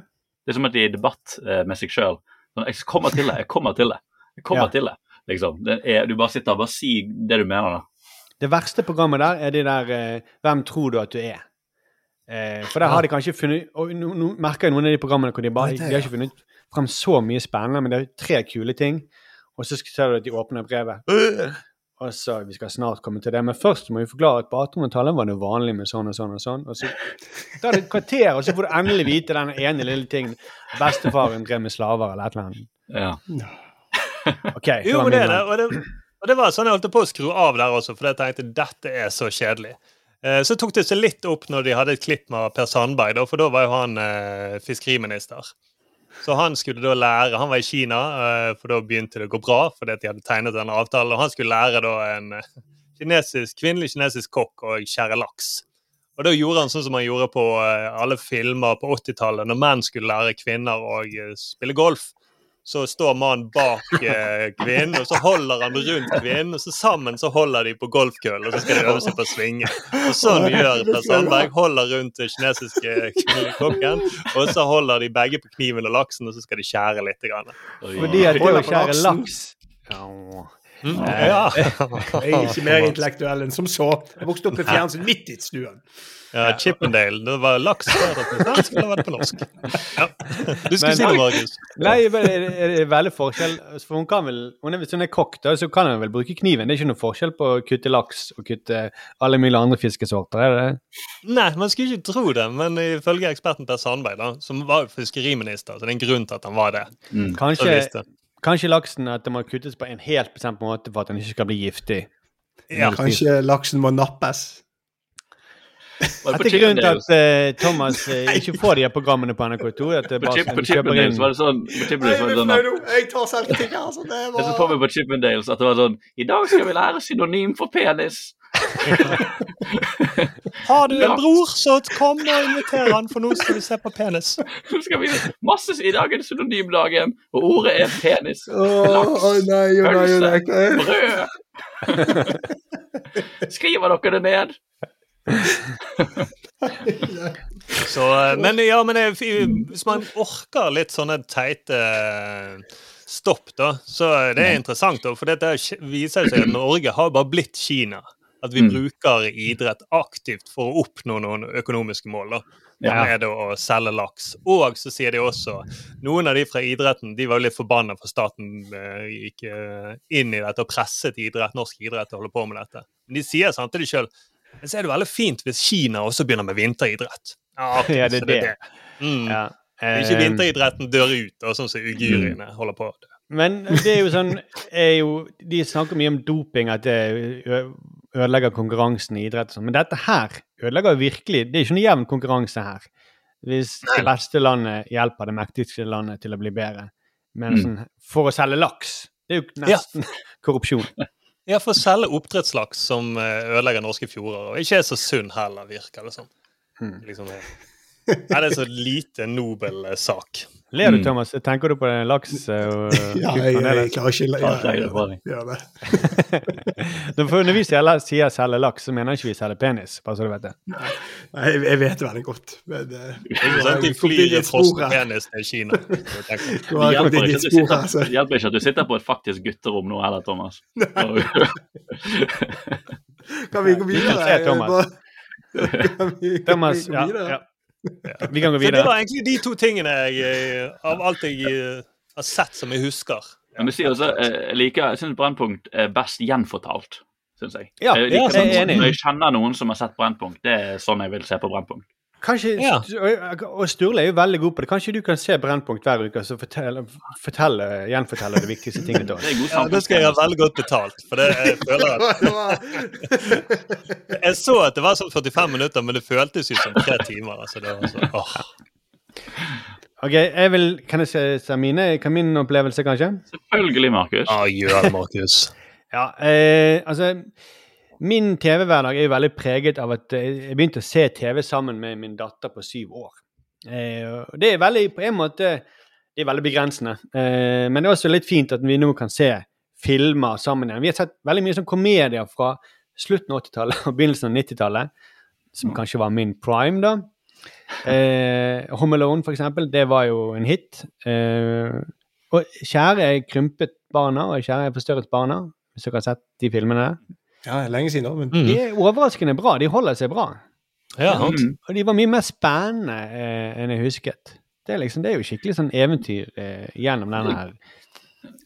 Det er som at de er i debatt uh, med seg sjøl. Jeg kommer til det, jeg kommer til det. Jeg kommer Ja. til det. Liksom. Det er, du bare sitter og bare sier det du mener, da. Det verste programmet der er de der eh, 'Hvem tror du at du er?' Eh, for der har de kanskje funnet Og nå, nå merker jeg noen av de programmene hvor de bare de har ikke funnet frem så mye spennende, men det er tre kule ting. Og så ser du at de åpner brevet. Øh! Og så Vi skal snart komme til det, men først må vi forklare at på 1800-tallet var det vanlig med sånn og sånn og sånn. Og så tar det et kvarter, og så får du endelig vite den ene lille tingen. Bestefaren drev med slaver eller et eller annet. Ja. Ok, Jo, men det er det. Og det, og det var sånn jeg holdt på å skru av der også, for jeg tenkte dette er så kjedelig. Eh, Så tok det seg litt opp når de hadde et klipp med Per Sandberg, da, for da var jo han eh, fiskeriminister. Så han skulle da lære Han var i Kina, eh, for da begynte det å gå bra fordi de hadde tegnet denne avtalen. Og han skulle lære da en eh, kinesisk, kvinnelig kinesisk kokk å skjære laks. Og da gjorde han sånn som han gjorde på eh, alle filmer på 80-tallet, når menn skulle lære kvinner å eh, spille golf. Så står mannen bak eh, kvinnen, og så holder han rundt kvinnen. Og så sammen så holder de på golfkøll, og så skal de øve seg på å svinge. Og sånn gjør Per Sandberg. Holder rundt den kinesiske kokken, og så holder de begge på kniven og laksen, og så skal de skjære litt. Grann. Fordi at det å skjære laks Ja. Mm, ja. Jeg er ikke mer intellektuell enn som så. Jeg vokste opp med fjernsyn midt i stuen. ja, Chippendale. Det var laks der eller var det på norsk? Ja. Du skulle si det, Markus. Nei, er det veldig forskjell. For hun kan vel, hvis hun er kokk, da, så kan hun vel bruke kniven. Det er ikke noe forskjell på å kutte laks og kutte alle mulige andre fiskesorter. er det? Nei, man skulle ikke tro det, men ifølge eksperten Per Sandberg, da, som var fiskeriminister, så det er en grunn til at han var det. Mm. Kanskje. Kanskje laksen at det må kuttes på en helt bestemt måte for at den ikke skal bli giftig. Ja. Kanskje laksen må nappes. Var det Dette er grunnen til at uh, Thomas uh, ikke får de her programmene på NRK2. At det På, bare, på Chippendales inn var det sånn, var det sånn Jeg tar selvkritikk her. Så det Jeg så på meg på Chippendales at det var sånn I dag skal vi lære synonym for penis. Har du en bror, så kom og inviter han, for nå skal vi se på penis. Så skal vi masse I dag er det synonymdagen, og ordet er penis. Laks, å nei, nei. Brød. Skriver dere det ned? Så, eh, men ja, men det, hvis man orker litt sånne teite eh, stopp, da, så det er interessant. For dette viser seg at Norge har bare blitt Kina. At vi Mm. bruker idrett aktivt for å oppnå noen økonomiske mål. da. Ja. Med å selge laks. Og så sier de også Noen av de fra idretten de var litt forbanna for staten eh, gikk eh, inn i dette og presset idrett, norsk idrett til å holde på med dette. Men de sier samtidig sjøl så er det veldig fint hvis Kina også begynner med vinteridrett. Ja, okay, Ja, det er det. Mm. Ja. Ikke Eh, vinteridretten dør ut, og sånn som uigurene holder på. Men det er jo sånn er jo, De snakker mye om doping, at det ø- ødelegger konkurransen i idrett. sånn, Men dette her ødelegger virkelig Det er ikke noe jevn konkurranse her. Hvis det beste landet hjelper det mektigste landet til å bli bedre. Men Mm. sånn, for å selge laks Det er jo nesten korrupsjon. Ja, for å selge oppdrettslaks som eh, ødelegger norske fjorder, og ikke er så sunn heller, virker det som. Mm. Liksom, det er så lite nobel eh, sak? Ler du, Mm. Thomas? Tenker du på laks og Ja, jeg, jeg klarer ikke å ja, det Når vi sier, sier selge laks, så mener ikke vi selge penis. bare så du vet det. Nei, Jeg, jeg vet veldig godt. Men, eh, Det er sånn at de flyr frossenpenis til Kina. Det hjelper ikke, at du spor sitter, det hjelper ikke at du sitter på et faktisk gutterom nå heller, Thomas. kan vi gå videre? Thomas. Thomas, ja. ja? Ja. Vi kan gå Så det var egentlig de to tingene jeg, eh, av alt jeg eh, har sett som jeg husker. Men du sier også, eh, jeg liker, jeg synes Brennpunkt er best gjenfortalt, synes jeg. Ja, jeg, ja, jeg er sånn- enig. Når jeg kjenner noen som har sett Brennpunkt, det er sånn jeg vil se på Brennpunkt. Kanskje, Ja. og- Sturle er jo veldig god på det. Kanskje du kan se Brennpunkt hver uke og fortelle, fortelle, gjenfortelle de viktigste tingene til oss? Ja, det skal jeg ha veldig godt betalt. For det, jeg føler at Jeg så at det var sånn 45 minutter, men det føltes ut som tre timer. Altså, det var så, åh. Ok, jeg vil, Kan jeg se, se mine, kan min opplevelse, kanskje? Selvfølgelig, Markus. Ja, gjør det, Markus. Ja, eh, altså Min TV-hverdag er jo veldig preget av at eh, jeg begynte å se TV sammen med min datter på syv år. Eh, det er veldig, på en måte det er veldig begrensende. Eh, men det er også litt fint at vi nå kan se filmer sammen igjen. Vi har sett veldig mye sånn komedier fra slutten av 80-tallet og begynnelsen av 90-tallet, som kanskje var min prime, da. Home Alone, for eksempel, det var jo en hit. Og Kjære er krympet barna, og Kjære er forstørret barna, hvis dere har sett de filmene. Ja, lenge siden. Men Mm. De er overraskende bra. De holder seg bra. Ja, Mm. Og de var mye mer spennende eh, enn jeg husket. Det er, liksom, det er jo skikkelig sånn eventyr eh, gjennom denne her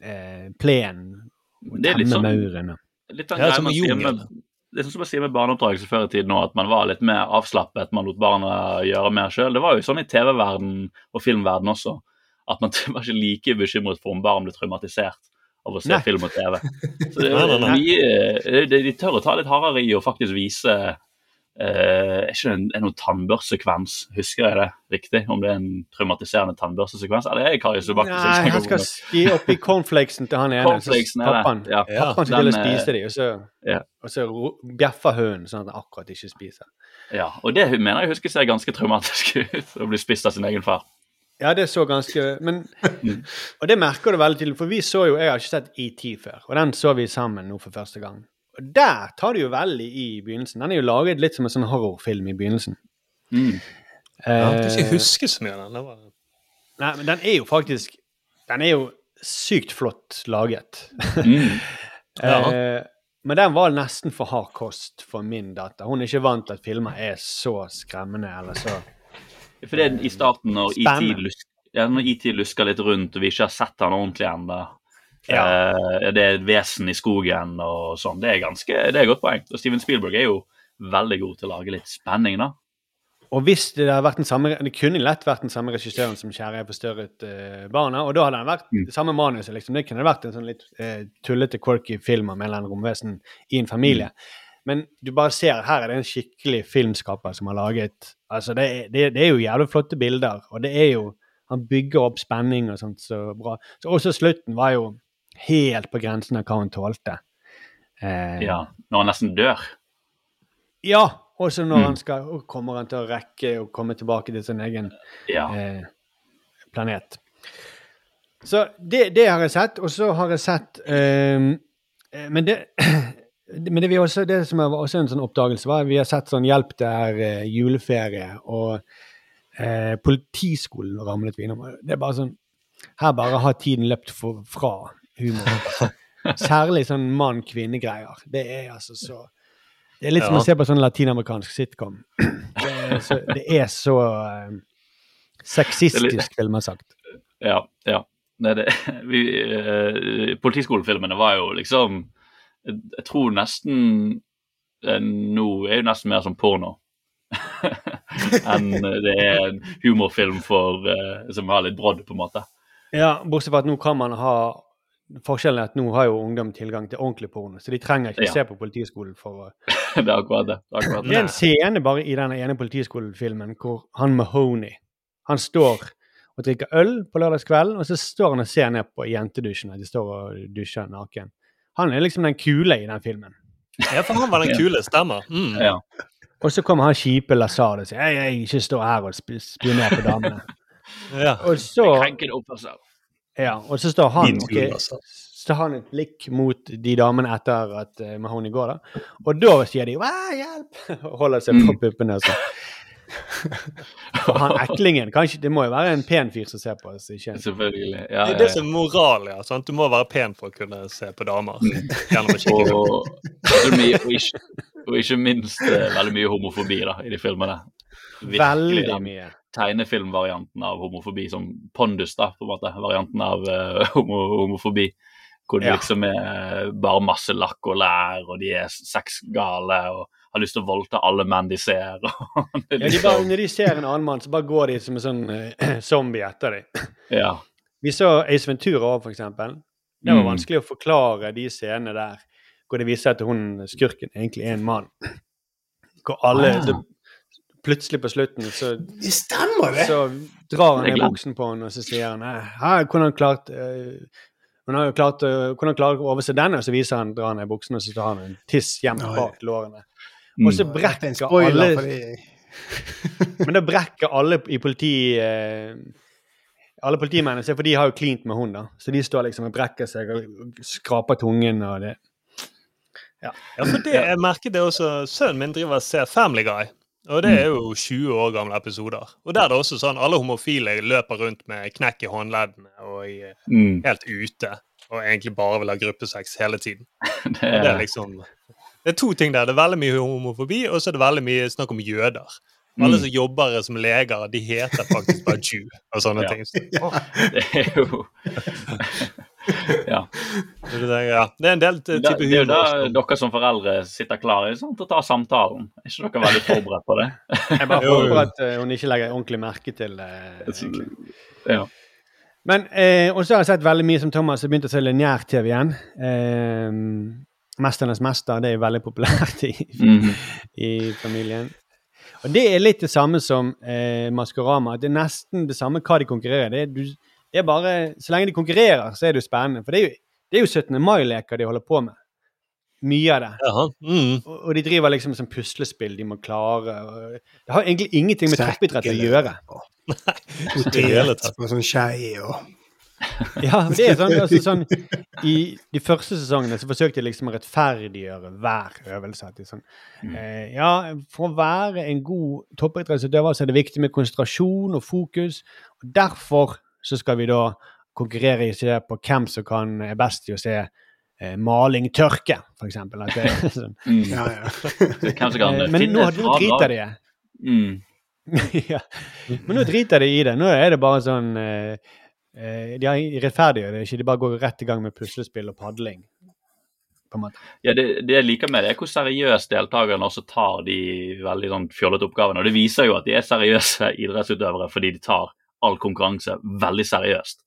eh, plenen. Det er litt sånn- mauren og Litt sånn Ja, som man sier med, det er sånn som man sier med barneoppdragelse før i tiden nå, at man var litt mer avslappet, man lot barna gjøre mer sjøl. Det var jo sånn i TV-verden og filmverden også, at man var ikke like bekymret for om barn ble traumatisert av å se Nei. film og TV. Så det Nei, er nei, nei. mye, de, de tør å ta litt hardere i å faktisk vise Uh, Er ikke det en, en noen tannbørsekvens, husker jeg det riktig? Om det er en traumatiserende tannbørsesekvens? Eller er det Kari Subakki Nei, han skal det? opp i cornflakesen til han ene. Cornflakesen er det. pappaen, Ja. Ja. pappaen skal Den, eh, spise de, og så, ja. og så bjeffer hunden sånn at han akkurat ikke spiser. Ja, og det mener jeg husker ser ganske traumatisk ut, å bli spist av sin egen far. Ja, det så ganske Men. Og det merker du veldig tydelig, for vi så jo Jeg har ikke sett ET før, og den så vi sammen nå for første gang. Og der tar det jo veldig i begynnelsen. Den er jo laget litt som en sånn horrorfilm i begynnelsen. Mm. Ja, Eh, du ikke husker så mye av den. Det var... Nei, men den er jo faktisk Den er jo sykt flott laget. Mm. Ja. Eh, men den var nesten for hard kost for min datter. Hun er ikke vant til at filmer er så skremmende eller så For det er i starten når IT lusker, ja, lusker litt rundt, og vi ikke har sett han ordentlig ennå. Ja. Eh, det er et vesen i skogen og sånn. Det er ganske, det er godt poeng. Og Steven Spielberg er jo veldig god til å lage litt spenning, da. Og hvis det hadde vært den samme Det kunne lett vært den samme regissøren som 'Kjære er forstørret uh, barna', og da hadde han vært Mm. det samme manuset. liksom. Det kunne vært en sånn litt uh, tullete, quirky film om en eller annen romvesen i en familie. Men du bare ser her er det en skikkelig filmskaper som har laget Altså, det, er- det, det er jo jævlig flotte bilder, og det er jo Han bygger opp spenning og sånt så bra. Så også slutten var jo helt på grensen av hva hun tålte. Eh, Ja, Når han nesten dør. ja, også når Mm. han skal og Kommer han til å rekke å komme tilbake til sin egen Ja. eh, planet. Så det, det har jeg sett, og så har jeg sett ehm, eh, Men det men det, vi også, det som er også en sånn oppdagelse, var vi har sett sånn Hjelp, er eh, juleferie, og eh, Politiskolen ramlet vi innom. Det er bare sånn Her bare har tiden løpt for, fra humor. Særlig sånn mann-kvinne-greier. Det er altså så Det er litt som å se på sånn latinamerikansk sitcom. Det er så, det er så eh, sexistisk, ville man sagt. Ja. ja. Nei, det, vi, eh, politiskolefilmene var jo liksom Jeg, tror nesten eh, nå er jo nesten mer som porno. enn det er en humorfilm for, eh, som har litt brodd, på en måte. Ja, bortsett fra at nå kan man ha Forskjellen er at nå har jo ungdom tilgang til ordentlig porno, så de trenger ikke Ja. se på politiskolen for å det er akkurat det. det, er akkurat Det er en scene bare i den ene Politiskolen-filmen hvor han Mahoney han står og drikker øl på lørdagskvelden, og så står han og ser ned på jentedusjen. at De står og dusjer naken. Han er liksom den kule i den filmen. Ja, for han var den kule, stemmer. Mm. Ja. Og så kommer han kjipe Lazar og sier jeg, jeg ikke stå her og sp- spioner på damene. Ja. Og så, oppførsel. ja, og så står han okay, ok, altså. så han et blikk mot de damene etter at uh, Mahoney går, da. Og da sier de hjelp!' og holder seg på puppene. og Så. Han eklingen kanskje, Det må jo være en pen fyr som ser på oss. Ikke? Selvfølgelig. Ja, Det er ja, det ja. som er moral, ja. Sant? Du må være pen for å kunne se på damer. Dem. Og, mye, og, ikke, og ikke minst eh, veldig mye homofobi da, i de filmene. Virkelig Veldig mye. tegnefilmvarianten av homofobi, som Pondus, da, på en måte. Varianten av uh, homo, homofobi. Hvor det Ja. liksom er bare masse lakk og lær, og de er sexgale og har lyst til å voldta alle menn de ser. er Ja, de bare, liksom- når de ser en annen mann, så bare går de som en sånn uh, zombie etter dem. ja. Vi så Ace Ventura òg, for eksempel. Det var Mm. vanskelig å forklare de scenene der hvor det viser at hun skurken egentlig er en mann. Hvor alle Ah. det, Plutselig på slutten så, Det stemmer, det! så drar han ned buksen på henne, og så sier han «Nei, her, hvordan har klart eh, hun har jo klart, uh, hvordan klarer å overse denne? Og så viser han, drar han ned buksen, og så tar han en tiss hjem bak lårene. Mm. Og så er brekker spoiler, alle fordi Men da brekker alle i politi... Eh, alle politimennene seg, for de har jo klint med hun, da. Så de står liksom og brekker seg og skraper tungen og det. Ja, for det jeg merker det også Sønnen min driver og ser Family Guy. Og det er jo 20 år gamle episoder. Og der er det også sånn alle homofile løper rundt med knekk i håndleddene og i, Mm. helt ute. Og egentlig bare vil ha gruppesex hele tiden. Det Og det er er, liksom Det er to ting der. Det er veldig mye homofobi, og så er det veldig mye snakk om jøder. Alle Mm. som jobber som leger, de heter faktisk bare Jew og sånne Ja. ting. Så, det er jo Ja. ja. det er en del type humor. det er jo da dere som foreldre sitter klare sant, til å ta samtalen. Er ikke dere veldig forberedt på det? Jeg bare håper at eh, hun ikke legger ordentlig merke til det. egentlig. Ja. Men eh, også har jeg sett veldig mye som Thomas har begynt å se lineær-TV igjen. Eh, 'Mesternes mester' det er veldig populært i, mm. i familien. Og det er litt det samme som eh, Maskorama. Det er nesten det samme hva de konkurrerer. Det er, du, det er bare, Så lenge de konkurrerer, så er det jo spennende. For det er jo, det er jo 17. mai-leker de holder på med. Mye av det. Mm. Og, og de driver liksom som puslespill de må klare. Og det har egentlig ingenting med toppidrett å gjøre. Nei, det er. Sånn skei og Ja, det er sånn, altså sånn I de første sesongene så forsøkte jeg liksom å rettferdiggjøre hver øvelse. At sånn, eh, ja, For å være en god toppidrettsutøver så er det viktig med konsentrasjon og fokus. og Derfor så skal vi da konkurrere i å se på hvem som kan er best i å se eh, maling tørke, f.eks. Sånn. Mm. Ja, ja. Eh, men nå, et nå driter det. de Mm. ja. Men nå driter de i det. Nå er det bare sånn eh, De har rettferdiggjør det ikke. De bare går rett i gang med puslespill og padling. Ja, det, det jeg liker med det, er hvor seriøst deltakerne også tar de veldig sånn fjollete oppgavene. Og det viser jo at de er seriøse idrettsutøvere fordi de tar all konkurranse veldig seriøst.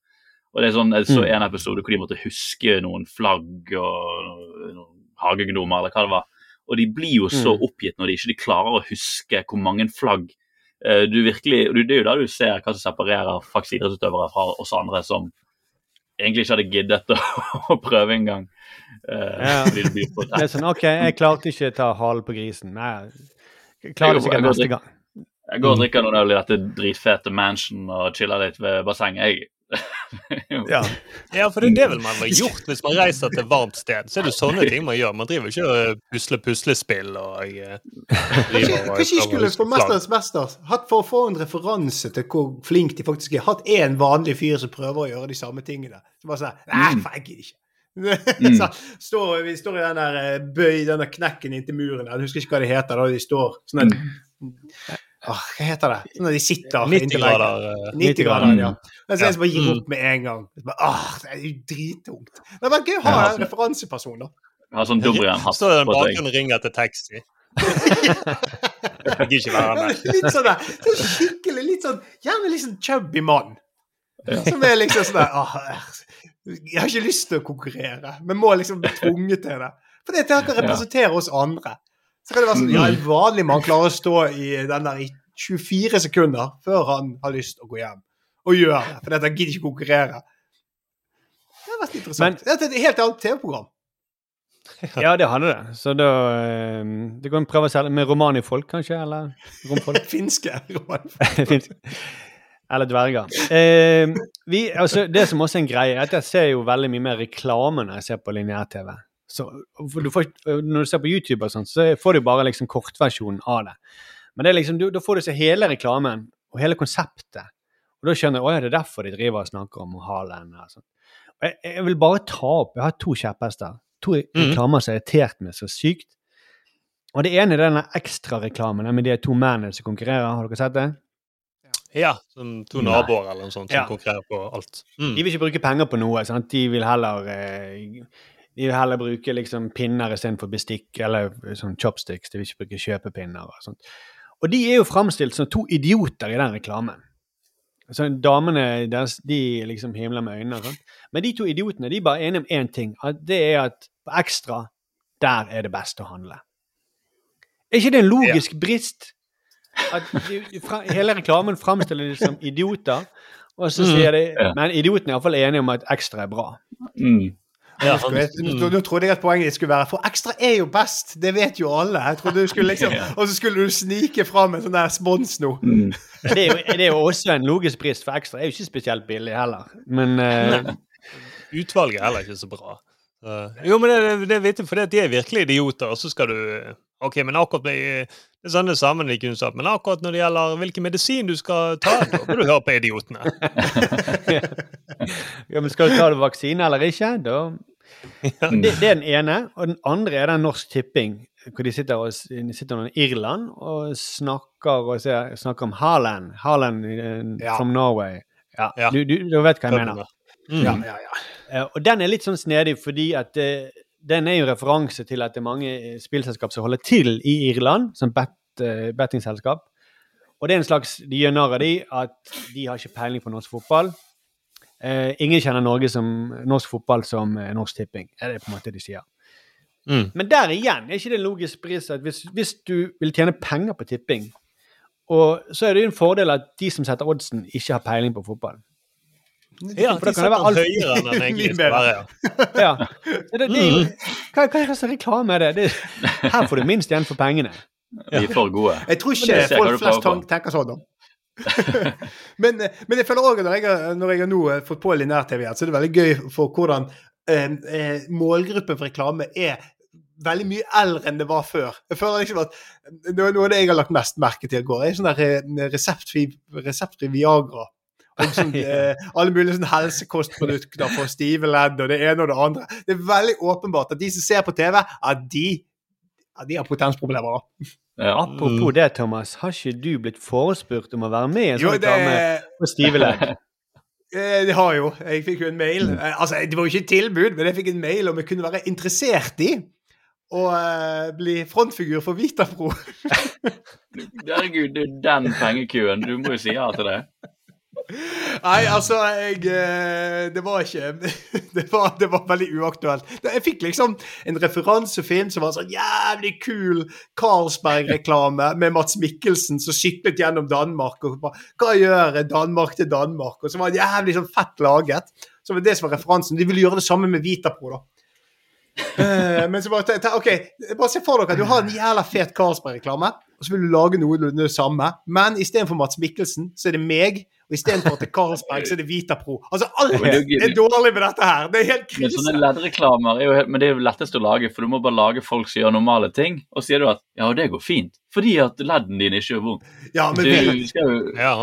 Og det er sånn, Jeg så Mm. en episode hvor de måtte huske noen flagg og noen hagegnomer, eller hva det var. Og de blir jo så Mm. oppgitt når de ikke klarer å huske hvor mange flagg eh, du virkelig, Det er jo da du ser hva som separerer faktisk idrettsutøvere fra oss andre som egentlig ikke hadde giddet å, prøve engang. Uh, Ja. det er sånn OK, jeg klarte ikke å ta halen på grisen. Nei, jeg klarer det sikkert neste gang. Jeg går og drikker noen øl i dette dritfete mansion og chiller litt ved bassenget. Jeg Ja. Ja, for det er det vel man har gjort hvis man reiser til et varmt sted. Så er det jo sånne ting man gjør. Man driver ikke og pusler puslespill og driver og- Kanskje de skulle for. Mesterens mester hatt for å få en referanse til hvor flink de faktisk er. Hatt én vanlig fyr som prøver å gjøre de samme tingene. Så bare sånn Nei, Mm. faen, jeg gidder ikke. Så, står, vi står i den der eh, bøy, den der knekken inntil muren der. Jeg husker ikke hva det heter da de står sånn der, Åh, Hva heter det? Sånn at de sitter 90 inntil grader, veggen. eh, 90 grader, ja. Men så er det som bare gir opp med en gang. Bare, Åh, det er jo drittungt. Det er vært gøy å ha Ja, en referanseperson, da. Har sånn Dobrian-hatt Står det en bakgrunn og ringer etter taxi? Jeg gidder ikke være med. Litt sånn der, sånn skikkelig, litt sånn Gjerne litt sånn chubby mann. Som er liksom sånn der åh, Jeg har ikke lyst til å konkurrere, men må liksom bli tvunget til det. For det er til å representere oss andre. Så kan det være sånn Ja, en vanlig mann klarer å stå i den der i 24 sekunder før han har lyst til å gå hjem. Og gjør det. For han gidder ikke konkurrere. Det har vært interessant. det er et helt annet TV-program. Ja, det hadde det. Så da eh, Det kan prøve å selge med romanifolk, kanskje? Eller romfolk? Finske. Finske. Eller dverger. Eh, vi, altså, det som også er en greie, er at jeg ser jo veldig mye mer reklame når jeg ser på lineær-TV. Så du får, Når du ser på YouTube, og sånt, så får du bare liksom kortversjonen av det. Men det liksom, du, da får du se hele reklamen og hele konseptet. Og da skjønner jeg at det er derfor de driver og snakker om Haaland. Sånt. Jeg, jeg vil bare ta opp Jeg har to kjepphester. To reklamer som har irritert meg så sykt. Og det ene er denne ekstrareklamen med de to mennene som konkurrerer. Har dere sett det? Ja, som to naboer eller noe sånt som Ja. konkurrerer på alt. Mm. De vil ikke bruke penger på noe. Sant? De vil heller eh, de vil heller bruke liksom pinner istedenfor bestikk, eller sånn chopsticks. De vil ikke bruke kjøpepinner og sånt. Og de er jo framstilt som to idioter i den reklamen. Så Damene deres de liksom himler med øynene. og sånt. Men de to idiotene de er bare enige om én ting. At det er at på Ekstra, der er det best å handle. Er ikke det en logisk brist? At de, de, fra, hele reklamen framstiller de som idioter, og så sier de Men idiotene er iallfall enige om at Ekstra er bra. Mm. Ja, han, Nå, nå trodde jeg at poenget skulle være For ekstra er jo best, det vet jo alle. Jeg trodde du skulle liksom Og så skulle du snike fram en sånn der spons nå. Mm. Det er, jo, det er jo også en logisk pris, for Ekstra er jo ikke spesielt billig heller. Men uh... Utvalget er heller ikke så bra. Uh, jo, men det, det vet jeg, for de er virkelig idioter, og så skal du Ok, men akkurat med, det er sånn det samme de kunne sagt, men akkurat når det gjelder hvilken medisin du skal ta, da bør du høre på idiotene. ja, men skal du ta vaksine eller ikke? Da det, det er den ene. Og den andre er den Norsk Tipping, hvor de sitter, og, de sitter i Irland og snakker, og ser, snakker om Haaland. Haaland eh, Ja. from Norway. Ja, Ja. Du, du, du vet hva jeg mener. Mm. Ja, ja, ja. Eh, Og den er litt sånn snedig, fordi at eh, den er jo referanse til at det er mange eh, spillselskap som holder til i Irland, som bet, uh, bettingselskap. Og det er en slags De gjør narr av de at de har ikke peiling på norsk fotball. Uh, ingen kjenner Norge som, norsk fotball som uh, Norsk Tipping, er det på en måte de sier. Mm. Men der igjen er ikke det logisk pris at hvis, hvis du vil tjene penger på tipping, og så er det jo en fordel at de som setter oddsen, ikke har peiling på fotball. Ja, For da de kan det være alt- høyere enn den egentlig skal være. Ja. Ja. Det, det er hva, hva slags reklame er det? det? Her får du minst igjen for pengene. De er for gode. Jeg tror ikke folk flest tenker sånn. men, eh, men jeg føler òg at når jeg, når jeg har nå eh, fått på lineær-TV så er det veldig gøy for hvordan eh, eh, målgruppen for reklame er veldig mye eldre enn det var før. Jeg føler liksom at Noe noe av det jeg har lagt mest merke til i går, er sånn der eh, reseptfri, reseptfri Viagra. Og sånn, eh, alle mulige sånn helsekostprodukter for stive ledd og det ene og det andre. Det er veldig åpenbart at de som ser på TV, at de, at de har potensproblemer. da. Ja. Apropos det, Thomas. Har ikke du blitt forespurt om å være med i en sånn dame reklame på stive ledd? Eh, Det har jeg jo. Jeg fikk jo en mail. Eh, Altså, Det var jo ikke et tilbud, men jeg fikk en mail om jeg kunne være interessert i å bli frontfigur for Vitapro. Herregud, det er den pengekuen. Du må jo si ja til det. Nei, altså, jeg eh, Det var ikke Det var, det var veldig uaktuelt. Jeg fikk liksom en referansefilm som var sånn jævlig kul Carlsberg-reklame med Mats Mikkelsen som syklet gjennom Danmark. og bare, Hva gjør Danmark til Danmark? Og så var det jævlig sånn fett laget. Så var det som var referansen. De ville gjøre det samme med Vitapro, da. Eh, men så bare OK, bare se for dere at du har en jævla fet Carlsberg-reklame, og så vil du lage noe det samme, men istedenfor Mats Mikkelsen, så er det meg. Og istedenfor til Carlsberg, så er det Vitapro. Altså, alt Men er dårlig med dette her. Det er helt Men krise. sånne leddreklamer er jo helt, men det er jo lettest å lage, for du må bare lage folk som gjør normale ting. Og sier du at ja, det går fint, fordi at leddene dine ikke gjør vondt. Ja, men Du, vi, skal jo, Ja.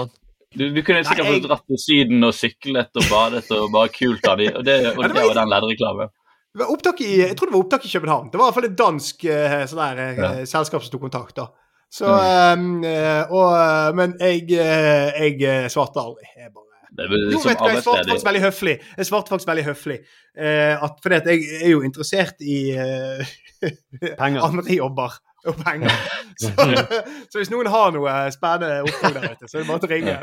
du, du kunne sikkert Nei, jeg... dratt til Syden og syklet og badet og bare kult av de, og det, og det var den leddreklamen. Det var opptak i, jeg tror det var opptak i København. Det var i hvert fall et dansk eh, sånn der, eh, Ja. selskap som tok kontakt. da. Så, eh, og, eh, men jeg, eh, jeg svarte aldri. Jeg bare Det er Jo, vet du jeg svarte faktisk veldig høflig. Jeg svarte faktisk veldig høflig. Eh, at, fordi at jeg er jo interessert i eh, andre jobber og penger. Så, så hvis noen har noe spennende oppdrag der ute, så er det bare å ringe.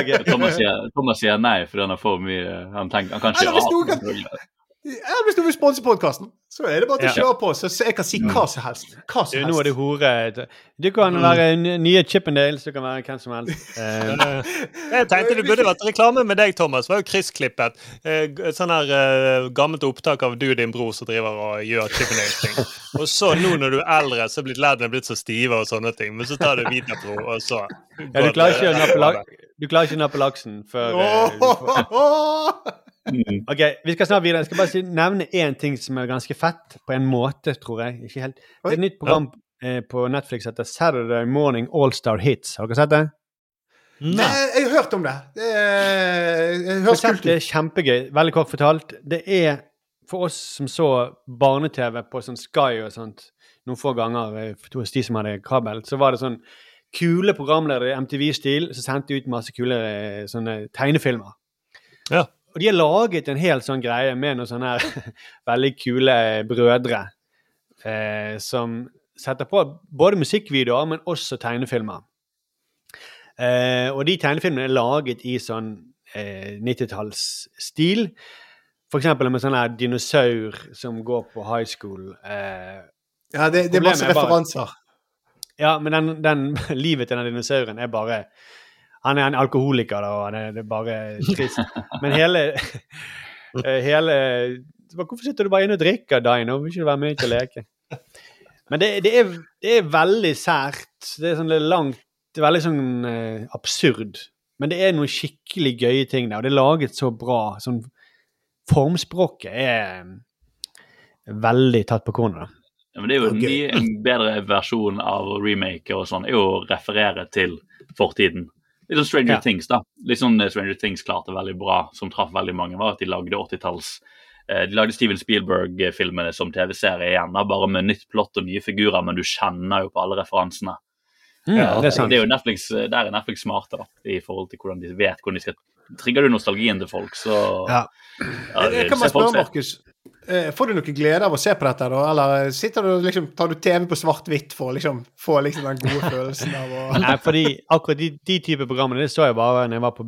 Okay. Thomas sier, Thomas sier nei fordi han har for mye Han, tenker, han kan ikke Eller hvis noen. Ja, hvis du vil sponse podkasten, så er det bare til å kjøre på. Så så jeg kan si hva som helst. Hva Du, helst. nå er det hore. Du kan være nye Chippendales, du kan være hvem som helst. Eh, Jeg tenkte det burde vært reklame med deg, Thomas. Det var jo kryssklippet. Eh, Et sånn her eh, gammelt opptak av du og din bror som driver og gjør Chippendales-ting. Og så nå når du er eldre, så er blitt leddene blitt så stive og sånne ting. Men så tar du videopro, og så ja, du klarer ikke å nappe, laksen før Mm. Ok, Vi skal snart videre. Jeg skal bare si, nevne én ting som er ganske fett, på en måte, tror jeg. Ikke helt. Det er et nytt program eh, på Netflix som heter Saturday Morning All-Star Hits. Har dere sett det? Nei, jeg har hørt om det. Det, er- det kult ut. er kjempegøy. Veldig kort fortalt. Det er for oss som så barne-TV på sånn Sky og sånt noen få ganger eh, hos de som hadde kabel, så var det sånn kule programledere i MTV-stil som sendte ut masse kule eh, sånne tegnefilmer. Ja. Og de har laget en hel sånn greie med noen sånne her veldig kule brødre eh, som setter på både musikkvideoer, men også tegnefilmer. Eh, og de tegnefilmene er laget i sånn eh, 90-tallsstil. For eksempel med sånn her dinosaur som går på high school. Eh, Ja, det, det er masse referanser. bare- ja, men den, den, livet til den dinosauren er bare Han er en alkoholiker, da, og han det er bare trist. Men hele eh, Hele Hvorfor sitter du bare inne og drikker, Dino? Vil ikke du være med ut og leke? Men det, det, er, det er veldig sært. Det er sånn er langt Det er veldig sånn uh, absurd. Men det er noen skikkelig gøye ting der, og det er laget så bra. Sånn Formspråket er veldig tatt på kornet. da. Ja, men det er jo en, ny, en bedre versjon av remake og sånn, er jo å referere til fortiden. Litt sånn Stranger Ja. Things, da. Litt sånn eh, Stranger Things klarte veldig bra, som traff veldig mange, var at de lagde 80-talls eh, De lagde Steven Spielberg-filmene som TV-serie igjen, bare med nytt plott og nye figurer, men du kjenner jo på alle referansene. Ja, det er sant. Det er jo Netflix, eh, Der er Netflix smarte, da, i forhold til hvordan de vet hvordan de skal Trigger du nostalgien til folk, så Ja. ja, det, kan man spørre. Markus. Eh, Får du noe glede av å se på dette, da? Eller sitter du liksom, tar du TV på svart-hvitt for å liksom, få liksom den gode følelsen av å Nei, fordi akkurat de, de type programmene det så jeg bare når jeg var på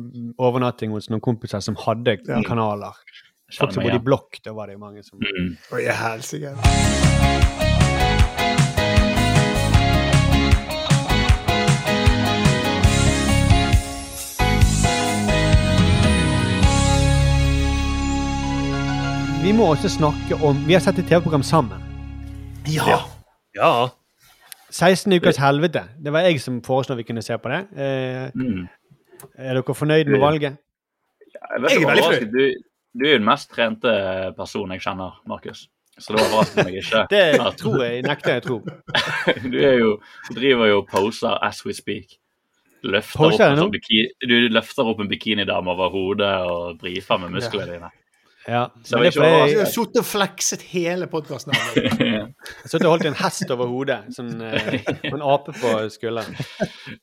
overnatting hos noen kompiser som hadde Ja. kanaler. Folk som bodde i blokk, da var det jo mange som Mm. oh, helsike. Vi må også snakke om Vi har sett et TV-program sammen. Ja. Ja. 16 ukers helvete. Det var jeg som foreslo vi kunne se på det. Eh, Mm. er dere fornøyd med valget? Jeg, vet Jeg er veldig fornøyd. du, du er den mest trente personen jeg kjenner, Markus. Så det overrasker meg ikke. Det at- tror jeg, nekter jeg å tro. Du, er jo, driver jo poser as we speak. Du løfter, Poser opp, en, sånn bikini, du løfter opp en bikinidame over hodet og brifer med musklene dine. Ja. Så jeg har sittet og flekset hele podkasten. jeg satt og holdt en hest over hodet. Sånn, eh, en ape på skulderen.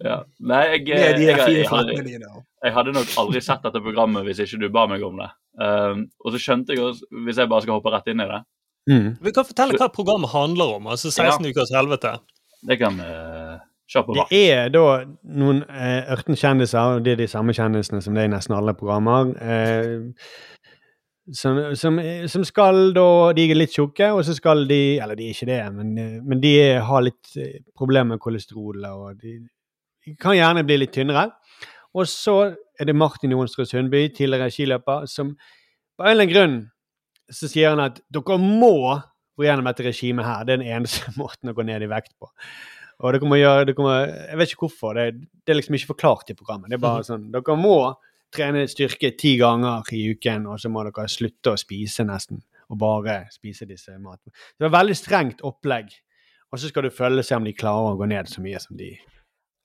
ja. Nei, jeg, jeg, jeg, jeg, hadde, jeg hadde nok aldri sett dette programmet hvis ikke du ba meg om det. Um, og så skjønte jeg også, hvis jeg bare skal hoppe rett inn i det Mm. Vi kan fortelle hva programmet handler om. altså 16 ukers helvete. Det kan uh, Det er da noen eh, ørten kjendiser, og det er de samme kjendisene som det er i nesten alle programmer. Eh, som, som, som skal da De er litt tjukke, og så skal de Eller de er ikke det, men, men de har litt eh, problemer med kolesterol, og de, de kan gjerne bli litt tynnere. Og så er det Martin Jonsrud Sundby, tidligere skiløper, som på en eller annen grunn så sier han at dere må gå gjennom dette regimet her. Det er den eneste måten å gå ned i vekt på. Og dere må gjøre, dere må, Jeg vet ikke hvorfor. Det, det er liksom ikke forklart i programmet. Det er bare sånn, Dere må trene styrke ti ganger i uken, og så må dere slutte å spise nesten. Og bare spise disse matene. Det et veldig strengt opplegg. Og så skal du følge se om de klarer å gå ned så mye som de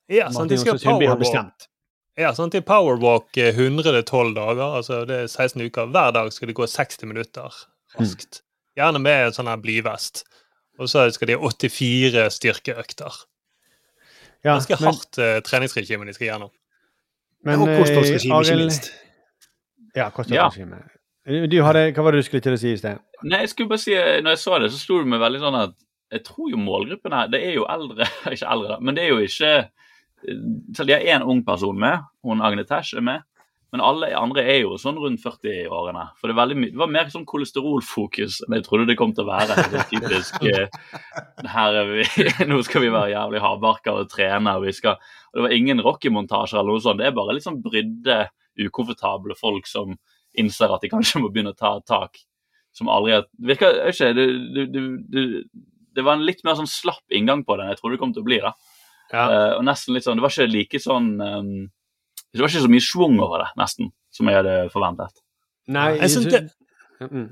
Ja, sånn de skal har bestemt. Ja, sånn til powerwalk eh, 112 dager. altså Det er 16 uker. Hver dag skal de gå 60 minutter raskt. gjerne med en sånn her blyvest. Og så skal de ha 84 styrkeøkter. Ja, Ganske hardt men... treningsregime de skal gjennom. Men, og kostholdsregime, eh, ikke minst. Ja, kostholdsregime. Ja. hadde, hva var det du skulle til å si i sted? Nei, jeg skulle bare si, eh, når jeg så det, så slo det meg veldig sånn at jeg tror jo målgruppen her, det er jo eldre, ikke eldre da, men det er jo ikke eh, Selv de har én ung person med, hun Agne Tesh er med, men alle andre er jo sånn rundt 40-årene. For det, veldig det var mer sånn kolesterolfokus enn jeg trodde det kom til å være. Det er typisk eh, her er vi, Nå skal vi være jævlig hardbarka og trene. Og vi skal, og det var ingen Rocky-montasjer eller noe sånt. Det er bare litt sånn brydde, ukomfortable folk som innser at de kanskje må begynne å ta tak. Som aldri har virker, ikke, det, det, det, var en litt mer sånn slapp inngang på det enn jeg trodde det kom til å bli. da. Eh, og nesten litt sånn, Det var ikke like sånn um, Det var ikke så mye schwung over det, nesten, som jeg hadde forventet. Nei, Jeg synes det, Mm.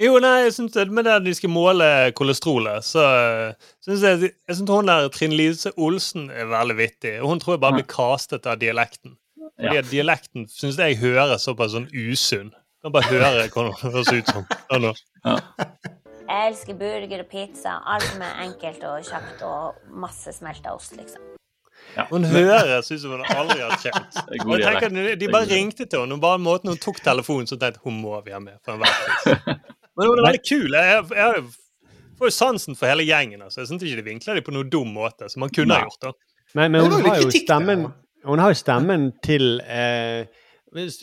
jo, nei, jeg synes det, med det de skal måle kolesterolet, så uh, syns jeg, jeg synes hun der Trine Lise Olsen er veldig vittig. og Hun tror jeg bare blir castet av dialekten. Fordi Ja. dialekten syns jeg høres såpass sånn usunn. Kan bare høre hva hun høres ut som. Sånn. Jeg elsker burger og pizza. Alt som er enkelt og kjapt og masse smelta ost, liksom. Hun høres ut som hun aldri har kjent. Og jeg tenker, de bare ringte til henne, bare måten hun tok telefonen, så tenkte hun må vi ha med. for en. Men hun er veldig kul. Jeg, jeg, jeg får jo sansen for hele gjengen. altså. Jeg syns ikke de vinkler dem på noen dum måte, som man kunne ha gjort. da. Men, men hun har jo stemmen Hun har jo stemmen til eh, hvis,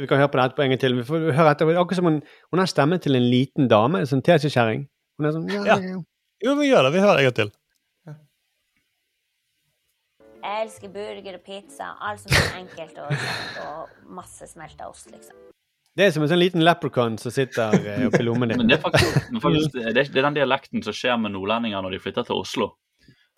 Vi kan høre på det etterpå en gang til. Vi får høre etter, akkurat som hun, hun har stemmen til en liten dame, en sånn teskjekjerring. Hun er sånn ja, Ja. ja. ja. Jo, vi gjør det. Vi hører en gang til. Jeg elsker burger og pizza. Alt som er enkelt og og masse smelta ost, liksom. Det er som en sånn liten leprechaun som sitter eh, oppi lommen din. Men det er faktisk, men faktisk det, er, det er den dialekten som skjer med nordlendinger når de flytter til Oslo.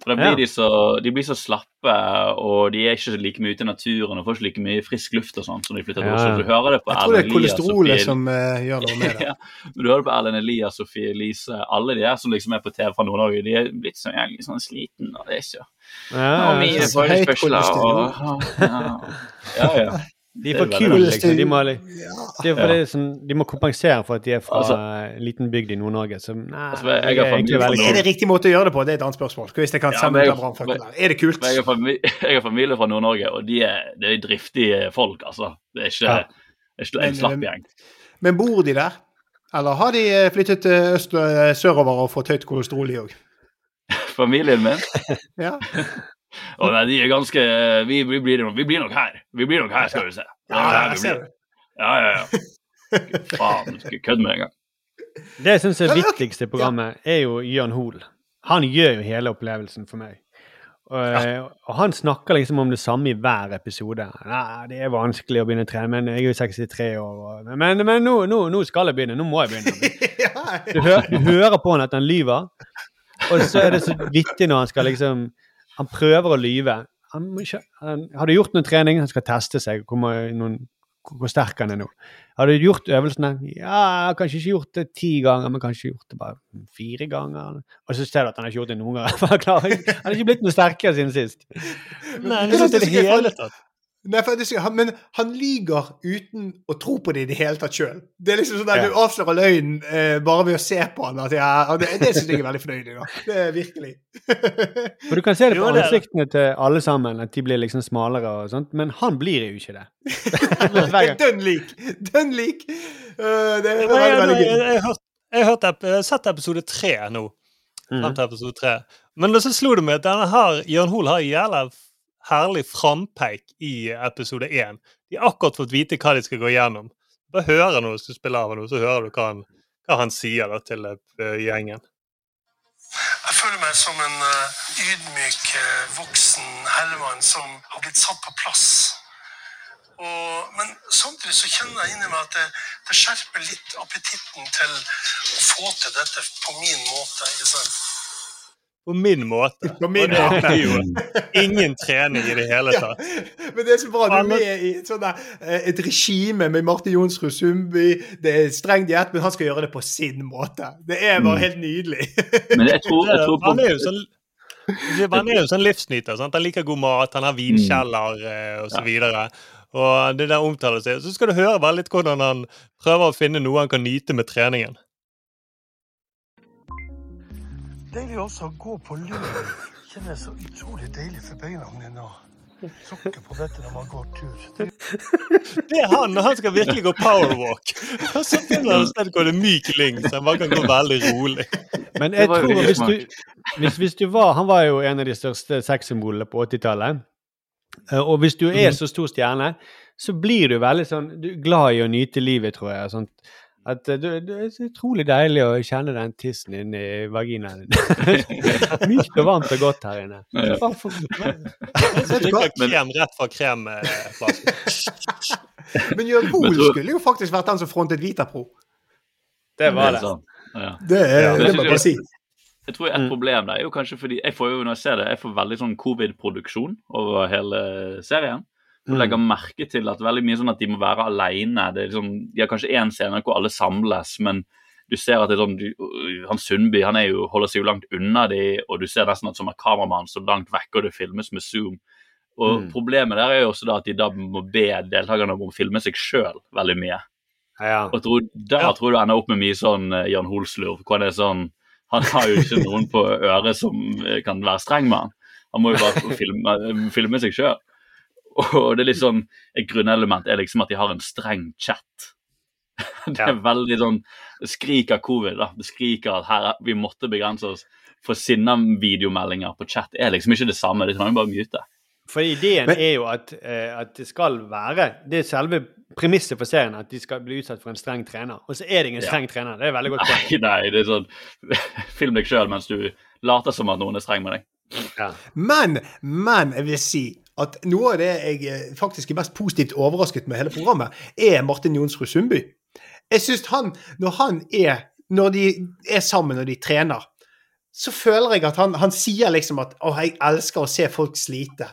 For da blir Ja. de, så, de blir så slappe, og de er ikke så like mye ute i naturen og får ikke like mye frisk luft og sånn som de flytter til Ja. Oslo. Du hører det på Jeg tror det er kolesterolet som uh, gjør noe med det. ja, men du hører det på Erlend Elias, Sofie Elise, alle de der som liksom er på TV fra Nord-Norge, de er blitt så egentlig sånn sliten, og det er ikke Ja, og mye så høyt kolesterol. og ja, ja. Ja. De er for kule, liksom. De må, de, Ja. det er sånn, de må kompensere for at de er fra Altså- en liten bygd i Nord-Norge. Som nei, Altså, jeg er egentlig veldig Er det riktig måte å gjøre det på? Det er et annet spørsmål. Hvis jeg kan Ja, jeg- der. Er det kult? Jeg har, familie, familie fra Nord-Norge, og de er, de er driftige folk, altså. Det er ikke, Ja. er ikke en slapp gjeng. Men bor de der? Eller har de eh, flyttet til øst, eh, sørover og fått høyt kolesterol, de òg? Familien min Ja. og nei, de er ganske vi, vi, blir, vi blir nok her. Vi blir nok her, skal du se. Ja, jeg ja, vi ser det. Ja, ja, ja. Faen, ikke kødde med en gang. Det jeg syns er viktigst i programmet, er jo Jørn Hoel. Han gjør jo hele opplevelsen for meg. Og, og han snakker liksom om det samme i hver episode. Nei, det er vanskelig å begynne å trene, men jeg er jo 63 år. Og, men men nå, nå, nå skal jeg begynne. Nå må jeg begynne. Du, hører, du hører på han at han lyver, og så er det så vittig når han skal liksom Han prøver å lyve. Han ikke, han, har du gjort noe trening? Han skal teste seg. Må- noen, hvor sterk han er nå. Har du gjort øvelsene? Ja, jeg har kanskje ikke gjort det ti ganger, men kanskje gjort det bare fire ganger. Og så ser du at han har ikke gjort det noen ganger. Han, har ikke blitt noe sterkere siden sist. Nei, Det det er det er hele tatt. Nei, for det, han, men han lyger uten å tro på det i det hele tatt sjøl. Det er liksom sånn at Ja. Du avslører løgnen eh, bare ved å se på han. At jeg, det det syns jeg er veldig fornøyd i. da. Det er virkelig. For du kan se det på ansiktene til alle sammen, at de blir liksom smalere og sånt, men han blir jo ikke det. Dønn lik! Dønn lik! Eh, det er veldig, veldig, veldig gøy. jeg, har jeg, jeg sett episode tre nå. Mm. Frem til episode tre. Men så slo det meg at denne her, Jørn Hoel har jævla herlig frampeik i episode én. De har akkurat fått vite hva de skal gå gjennom. Bare høre når du skal spille av noe, så hører du hva han, hva han sier da, til eh, gjengen. Jeg føler meg som en uh, ydmyk, uh, voksen herremann som har blitt satt på plass. Og, men samtidig så kjenner jeg inni meg at det, det skjerper litt appetitten til å få til dette på min måte. ikke sant? På min måte. På min Og det måte. er jo ingen trening i det hele Ja, tatt. men det er så bra. Du er med i et, sånne, eh, et regime med Marte Jonsrud Sundby. Det er streng diett, men han skal gjøre det på sin måte. Det er bare helt nydelig. Men jeg tror, jeg tror på Han er jo sånn han er jo sånn livsnyter. Sant? Han liker god mat, han har vinkjeller eh, og så videre. Og det der omtaler seg. Så skal du høre bare litt hvordan han prøver å finne noe han kan nyte med treningen. Deilig også å gå på lur. Kjennes det så utrolig deilig for beina mine å tråkke på dette når man går tur. Det Det er han og han skal virkelig gå powerwalk. Og så finner han et sted hvor det er myk lyng, så bare kan gå veldig rolig. Men jeg tror hvis du, hvis, hvis du var Han var jo en av de største sexsymbolene på 80-tallet. Eh, Og hvis du er Mhm. så stor stjerne, så blir du veldig sånn du glad i å nyte livet, tror jeg. Sånt. At det, det er utrolig deilig å kjenne den tissen inni vaginaen din. Mykt og varmt og godt her inne. Ja. Bare for- krem rett fra kremflasken. Men Jørn Hoel skulle jo faktisk vært den som frontet Vitapro. Det var det. Sånn. Ja. Det, er, Ja, det det må jeg bare si. Jeg tror et problem der er jo kanskje fordi jeg får jo når jeg ser det, jeg får veldig sånn covid-produksjon over hele serien. Du Mm. legger merke til at veldig mye sånn at de må være alene. Det er liksom, de har kanskje én scene hvor alle samles, men du ser at det er sånn, du, han Sundby han jo, holder seg jo langt unna de, og du ser nesten at som er kameramann så langt vekk, og det filmes med zoom. Og Mm. Problemet der er jo også da at de da må be deltakerne om å filme seg sjøl veldig mye. Ja. Og tror, da tror du ender opp med mye sånn eh, Jan Holslurv. Hvor det er sånn Han har jo ikke noen på øret som eh, kan være streng med han. Han må jo bare filme, filme seg sjøl. Og det er litt sånn Et grunnelement er liksom at de har en streng chat. Det er veldig sånn Det skriker covid, da. Det skriker at her, er- vi måtte begrense oss. For sinna-videomeldinger på chat er liksom ikke det samme. Det kan jo bare mute. For ideen er jo at, eh, at det skal være Det er selve premisset for serien at de skal bli utsatt for en streng trener. Og så er det ingen Ja. streng trener. Det er veldig godt poeng. Nei, nei, det er sånn Film deg sjøl mens du later som at noen er streng med deg. Men, men jeg vil si at noe av det jeg eh, faktisk er mest positivt overrasket med hele programmet, er Martin Jonsrud Sundby. Jeg synes han, når han er Når de er sammen og de trener, så føler jeg at han, han sier liksom at 'Å, jeg elsker å se folk slite'.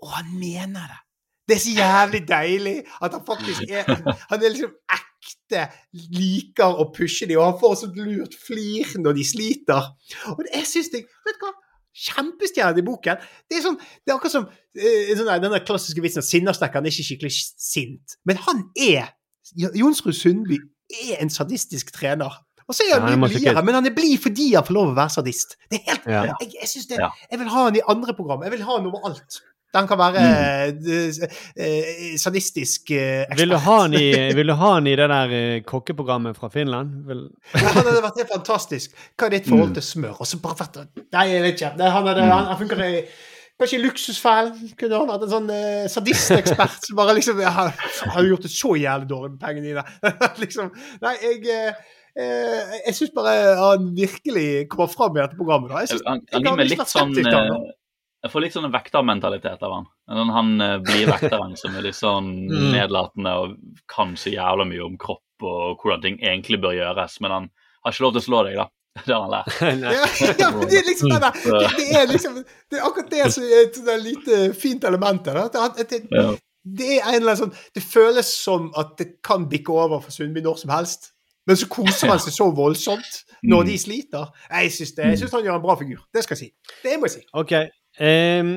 Og han mener det. Det er så jævlig deilig at han faktisk er Han er liksom ekte liker å pushe dem, og han får sånt lurt flir når de sliter. Og det, jeg synes det Vet du hva? Kjempestjerne i boken. Det er sånn, det er akkurat som uh, sånn der, den klassiske vitsen at Sinnasnekkeren er ikke skikkelig sint. Men han er Jonsrud Sundby er en sadistisk trener. Og så er han mye blidere, men han er blid fordi han får lov å være sadist. Det er helt, Ja. Jeg, jeg, det, Ja. jeg vil ha han i andre program. Jeg vil ha han overalt. Der han kan være eh, eh, sadistisk eh, ekspert. Vil du ha han i, vil det der kokkeprogrammet fra Finland? Vil... Ja, han hadde vært helt fantastisk. Hva er ditt forhold til smør? Og så bare vært Nei, jeg vet ikke. Det, han, hadde, han, han funker i Kanskje i Luksusfellen kunne han hatt en sånn eh, sadistekspert som bare liksom ja, har, du gjort det så jævlig dårlig med pengene dine. liksom, nei, jeg eh, eh, Jeg syns bare han virkelig kommer fram i dette programmet. da. Jeg synes, Han, han, han gir meg litt sånn Jeg får litt sånn en vektermentalitet av han. Sånn, han eh, blir vekteren som er litt sånn Mm. nedlatende og kan så jævla mye om kropp og hvordan ting egentlig bør gjøres, men han har ikke lov til å slå deg, da. Det har han lært. Ja, ja, men det er liksom det der. Det, det er liksom Det er akkurat det som er et lite fint element der. At, det, det er en eller annen sånn Det føles som at det kan bikke over for Sundby når som helst. Men så koser han seg så voldsomt når Mm. de sliter. Jeg syns han gjør en bra figur. Det skal jeg si. Det må jeg si. Ok. Ehm,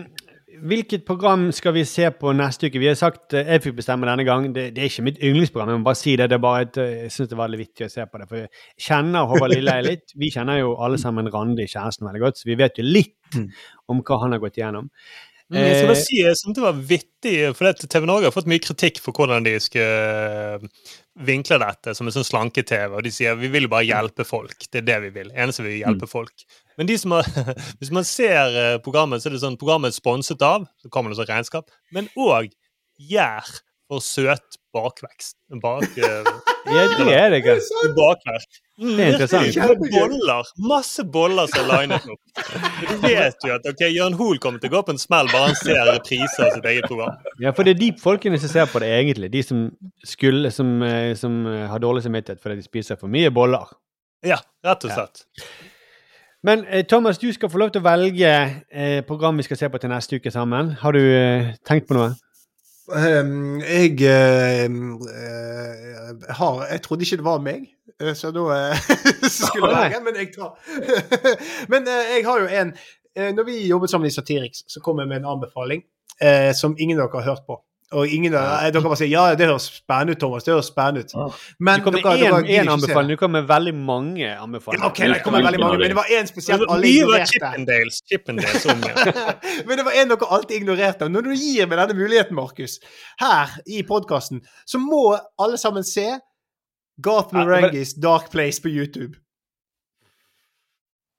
hvilket program skal vi se på neste uke? Vi har sagt uh, Jeg fikk bestemme denne gang. Det, det er ikke mitt yndlingsprogram. Jeg må bare si det. det er bare et, eh, jeg syns det var litt vittig å se på det. For jeg kjenner Håvard Lilleheie litt. Vi kjenner jo alle sammen Randi, kjæresten, veldig godt, så vi vet jo litt om hva han har gått igjennom. Mm, jeg skal bare Eh, si jeg synes det var vittig, for TV Norge har fått mye kritikk for hvordan de skal vinkle dette som en sånn slanke-TV. Og de sier vi vil bare hjelpe folk. Det er det vi vil. Eneste vi vil hjelpe folk. Men de som har, hvis man ser eh, programmet, så er det sånn programmet er sponset av, så kommer det sånn regnskap, men òg gjær for søt bakvekst. Bak, eh, ja, det er det ganske. bakverk. Det er interessant. Boller. Masse boller som er linet opp. Du vet jo at ok, Jørn Hoel kommer til å gå på en smell bare han ser repriser av sitt eget program. Ja, for det er de folkene som ser på det, egentlig. De som skulle, som, eh, som har dårlig samvittighet fordi de spiser for mye boller. Ja, rett og slett. Men eh, Thomas, du skal få lov til å velge eh, program vi skal se på til neste uke sammen. Har du eh, tenkt på noe? Um, jeg uh, har Jeg trodde ikke det var meg, så da uh, skulle jeg velge, men jeg tar Men uh, jeg har jo en Når vi jobbet sammen i Satiriks, så kom jeg med en anbefaling som ingen av dere har hørt på. Og ingen av Ja. dere bare sier ja, det høres spennende ut, Thomas. det høres spennende ut. Men Du kom med én ikke se anbefaling, det. du kom med veldig mange anbefalinger. Ja, ok, det kommer veldig mange, men det var én spesielt alle ignorerte. Chippendales. Chippendales om. Men det var en dere alltid ignorerte. Når du gir meg denne muligheten, Markus, her i podkasten, så må alle sammen se Garth Ja, men- Marengis Dark Place på YouTube.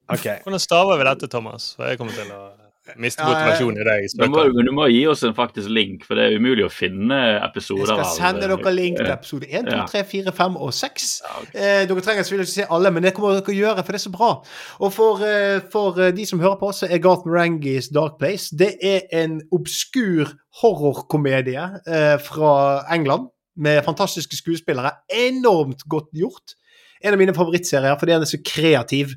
Ok. Hvordan staver vi dette, Thomas? Jeg kommer til å miste Ja, motivasjonen i deg. Du må, du må gi oss en faktisk link, for det er umulig å finne episoder. Jeg skal sende dere link til episode 1, 2, 3, 4, 5 og 6. Eh, dere trenger selvfølgelig ikke se alle, men det kommer dere å gjøre, for det er så bra. Og for, eh, for eh, de som hører på, så er Garth Marengis Dark Place det er en obskur horrorkomedie eh, fra England med fantastiske skuespillere. Enormt godt gjort. En av mine favorittserier fordi den er så kreativ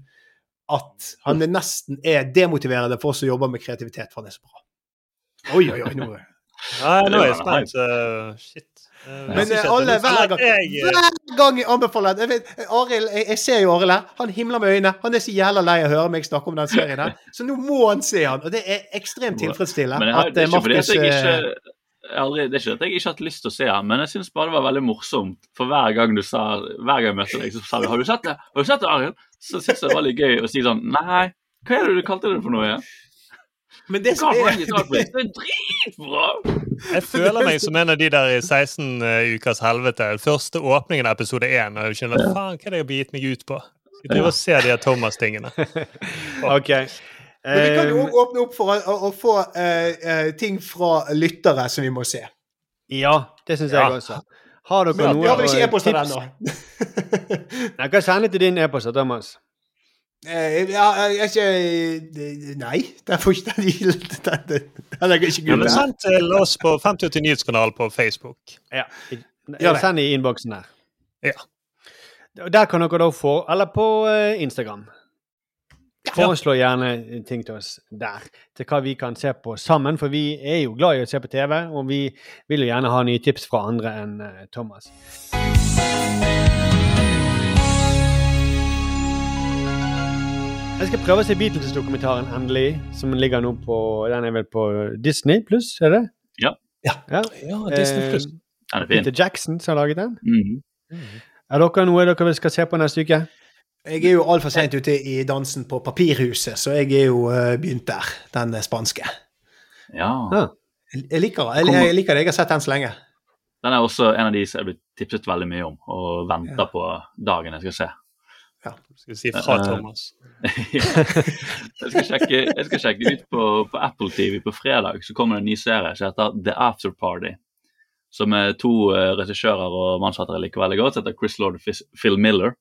at han er nesten er demotiverende for oss som jobber med kreativitet, for han er så bra. Oi, oi, oi. nå Nei, nå er jeg spent. shit. Eh, Men synes eh, alle, hver gang, eh, hver gang jeg anbefaler jeg vet, Aril, jeg, jeg ser jo Arild her. Han himler med øynene. Han er så jævla lei av å høre meg snakke om den serien her. Så nå må han se han, og det er ekstremt tilfredsstillende Men jeg har, at det, er eh, ikke fordi Markus jeg ikke, eh, aldri, det er ikke at jeg ikke har hatt lyst til å se den, men jeg syns bare det var veldig morsomt. For hver gang du sa Hver gang jeg møtte deg, så sa du 'Har du sett det?' Har du sett det, Arild? Så syns jeg det var litt gøy å si sånn Nei, hva er det du kalte det for noe Ja? Men det som er Darkblade, det er dritbra! Jeg føler meg som en av de der i 16 ukers helvete. Første åpningen av episode 1. Og jeg skjønner faen, hva er det jeg har begitt meg ut på? Jeg driver og se de Thomas-tingene. Ok. Men vi kan jo Eh, åpne opp for å, å, å få eh, eh, ting fra lyttere som vi må se. Ja, det syns jeg Ja. også. Har dere Men noe vi har vel ikke eh, e-poster den. Jeg hva sender til din e-post, Thomas. Eh, ja, jeg er ikke Nei, den får ikke den. Er ikke gul. Send til oss på 5080 Nyhetskanal på Facebook. Ja. Send i innboksen der. Ja. Der kan dere da få Eller på Instagram. Foreslå gjerne ting til oss der, til hva vi kan se på sammen. For vi er jo glad i å se på TV, og vi vil jo gjerne ha nye tips fra andre enn eh, Thomas. Jeg skal prøve å se Beatles-dokumentaren endelig, som ligger nå på Den er vel på Disney pluss, er det? Ja. ja. Ja, Disney Eh, Plus. Den er. Peter Jackson som har laget den. Mhm. Er dere noe dere skal se på neste uke? Jeg er jo altfor seint ute i dansen på Papirhuset, så jeg er jo eh, begynt der. Den eh, spanske. Ja. Jeg, liker, jeg, jeg liker det. Jeg har sett den så lenge. Den er også en av de som jeg er blitt tipset veldig mye om, og venter Ja. på dagen jeg skal se. Ja. Skal vi si fra Thomas. Thomas. jeg, skal sjekke, jeg skal sjekke ut på, på Apple TV på fredag. Så kommer det en ny serie som heter The After Party. Som er to uh, regissører og mannsfattere liker veldig godt. som heter Chris Lord og Phil Miller.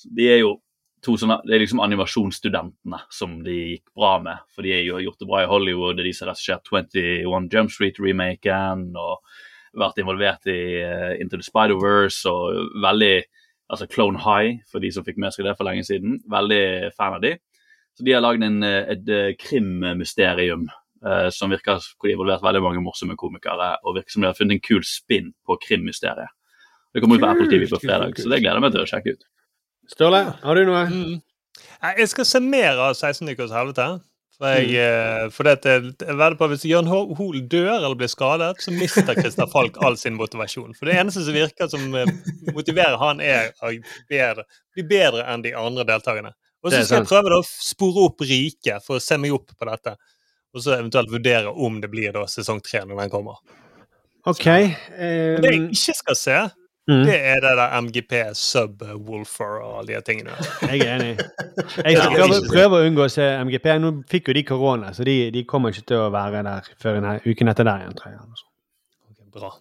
Så de er jo to sånne, det er liksom animasjonsstudentene som de gikk bra med. For de har gjort det bra i Hollywood. Det er de som har regissert 21 Jump Street-remaken og vært involvert i uh, Into the Spider-Verse og veldig altså Clone High, for de som fikk med seg det for lenge siden. Veldig fan av de. Så de har lagd eh, et eh, krimmysterium uh, som virker hvor de har involvert veldig mange morsomme komikere, og virker som de har funnet en kul spinn på krimmysteriet. Det kommer ut på Apple TV på fredag, så det gleder jeg meg til å sjekke ut. Sturle, har du noe? Mm. Jeg skal se mer av 16 ukers helvete. For jeg, Mm. eh, for dette, jeg vedder på at Hvis Jørn Ho- Hoel dør eller blir skadet, så mister Christer Falk all sin motivasjon. For det eneste som virker som eh, motiverer han, er å bli bedre enn de andre deltakerne. Og så skal jeg prøve da å spore opp Rike for å se meg opp på dette. Og så eventuelt vurdere om det blir da sesong tre når den kommer. OK. Men det jeg Um, ikke skal se, mm, det er det der MGP, Subwoolfer og alle de tingene. jeg er enig. Jeg skal prøve, prøve å unngå å se MGP. Nå fikk jo de korona, så de, de kommer ikke til å være der før denne uken etter der igjen, tror jeg. Okay, Bra.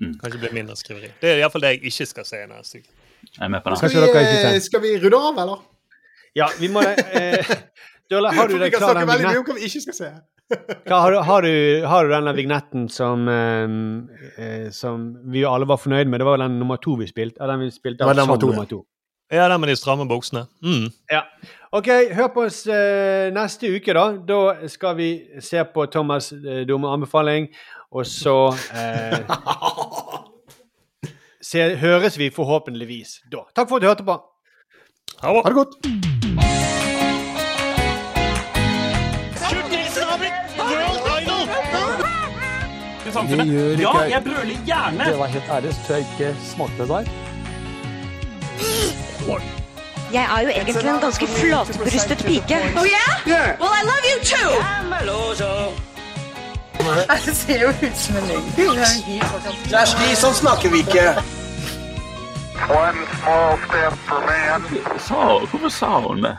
Mm. Kanskje blir mindre skriveri. Det er iallfall det jeg ikke skal se neste uke. Skal Skal vi, eh, skal vi runde av, eller? Ja, vi må det. Eh, har du For vi kan snakke veldig mye om hva vi ikke skal se. Hva, har, du, har, du, har du denne vignetten som, eh, eh, som vi alle var fornøyd med? Det var den nummer to vi spilte. Ja, den vi spilte av nummer to, nummer to. Ja, den med de stramme buksene. Mm. Ja. OK, hør på oss eh, neste uke, da. Da skal vi se på Thomas' eh, dumme anbefaling, og så eh, se, høres vi forhåpentligvis da. Takk for at du hørte på. Ha det. Ha det godt. Det samfunnet. gjør Ja, jeg brøler gjerne. Det var helt ærlig, så jeg ikke smakte deg. Jeg er jo egentlig en ganske flatbrystet pike. Oh yeah? Well, I love you too! Det ser jo ut som en løgn. Kjersti, sånn snakker vi ikke. One small step for man. Hvorfor sa hun det?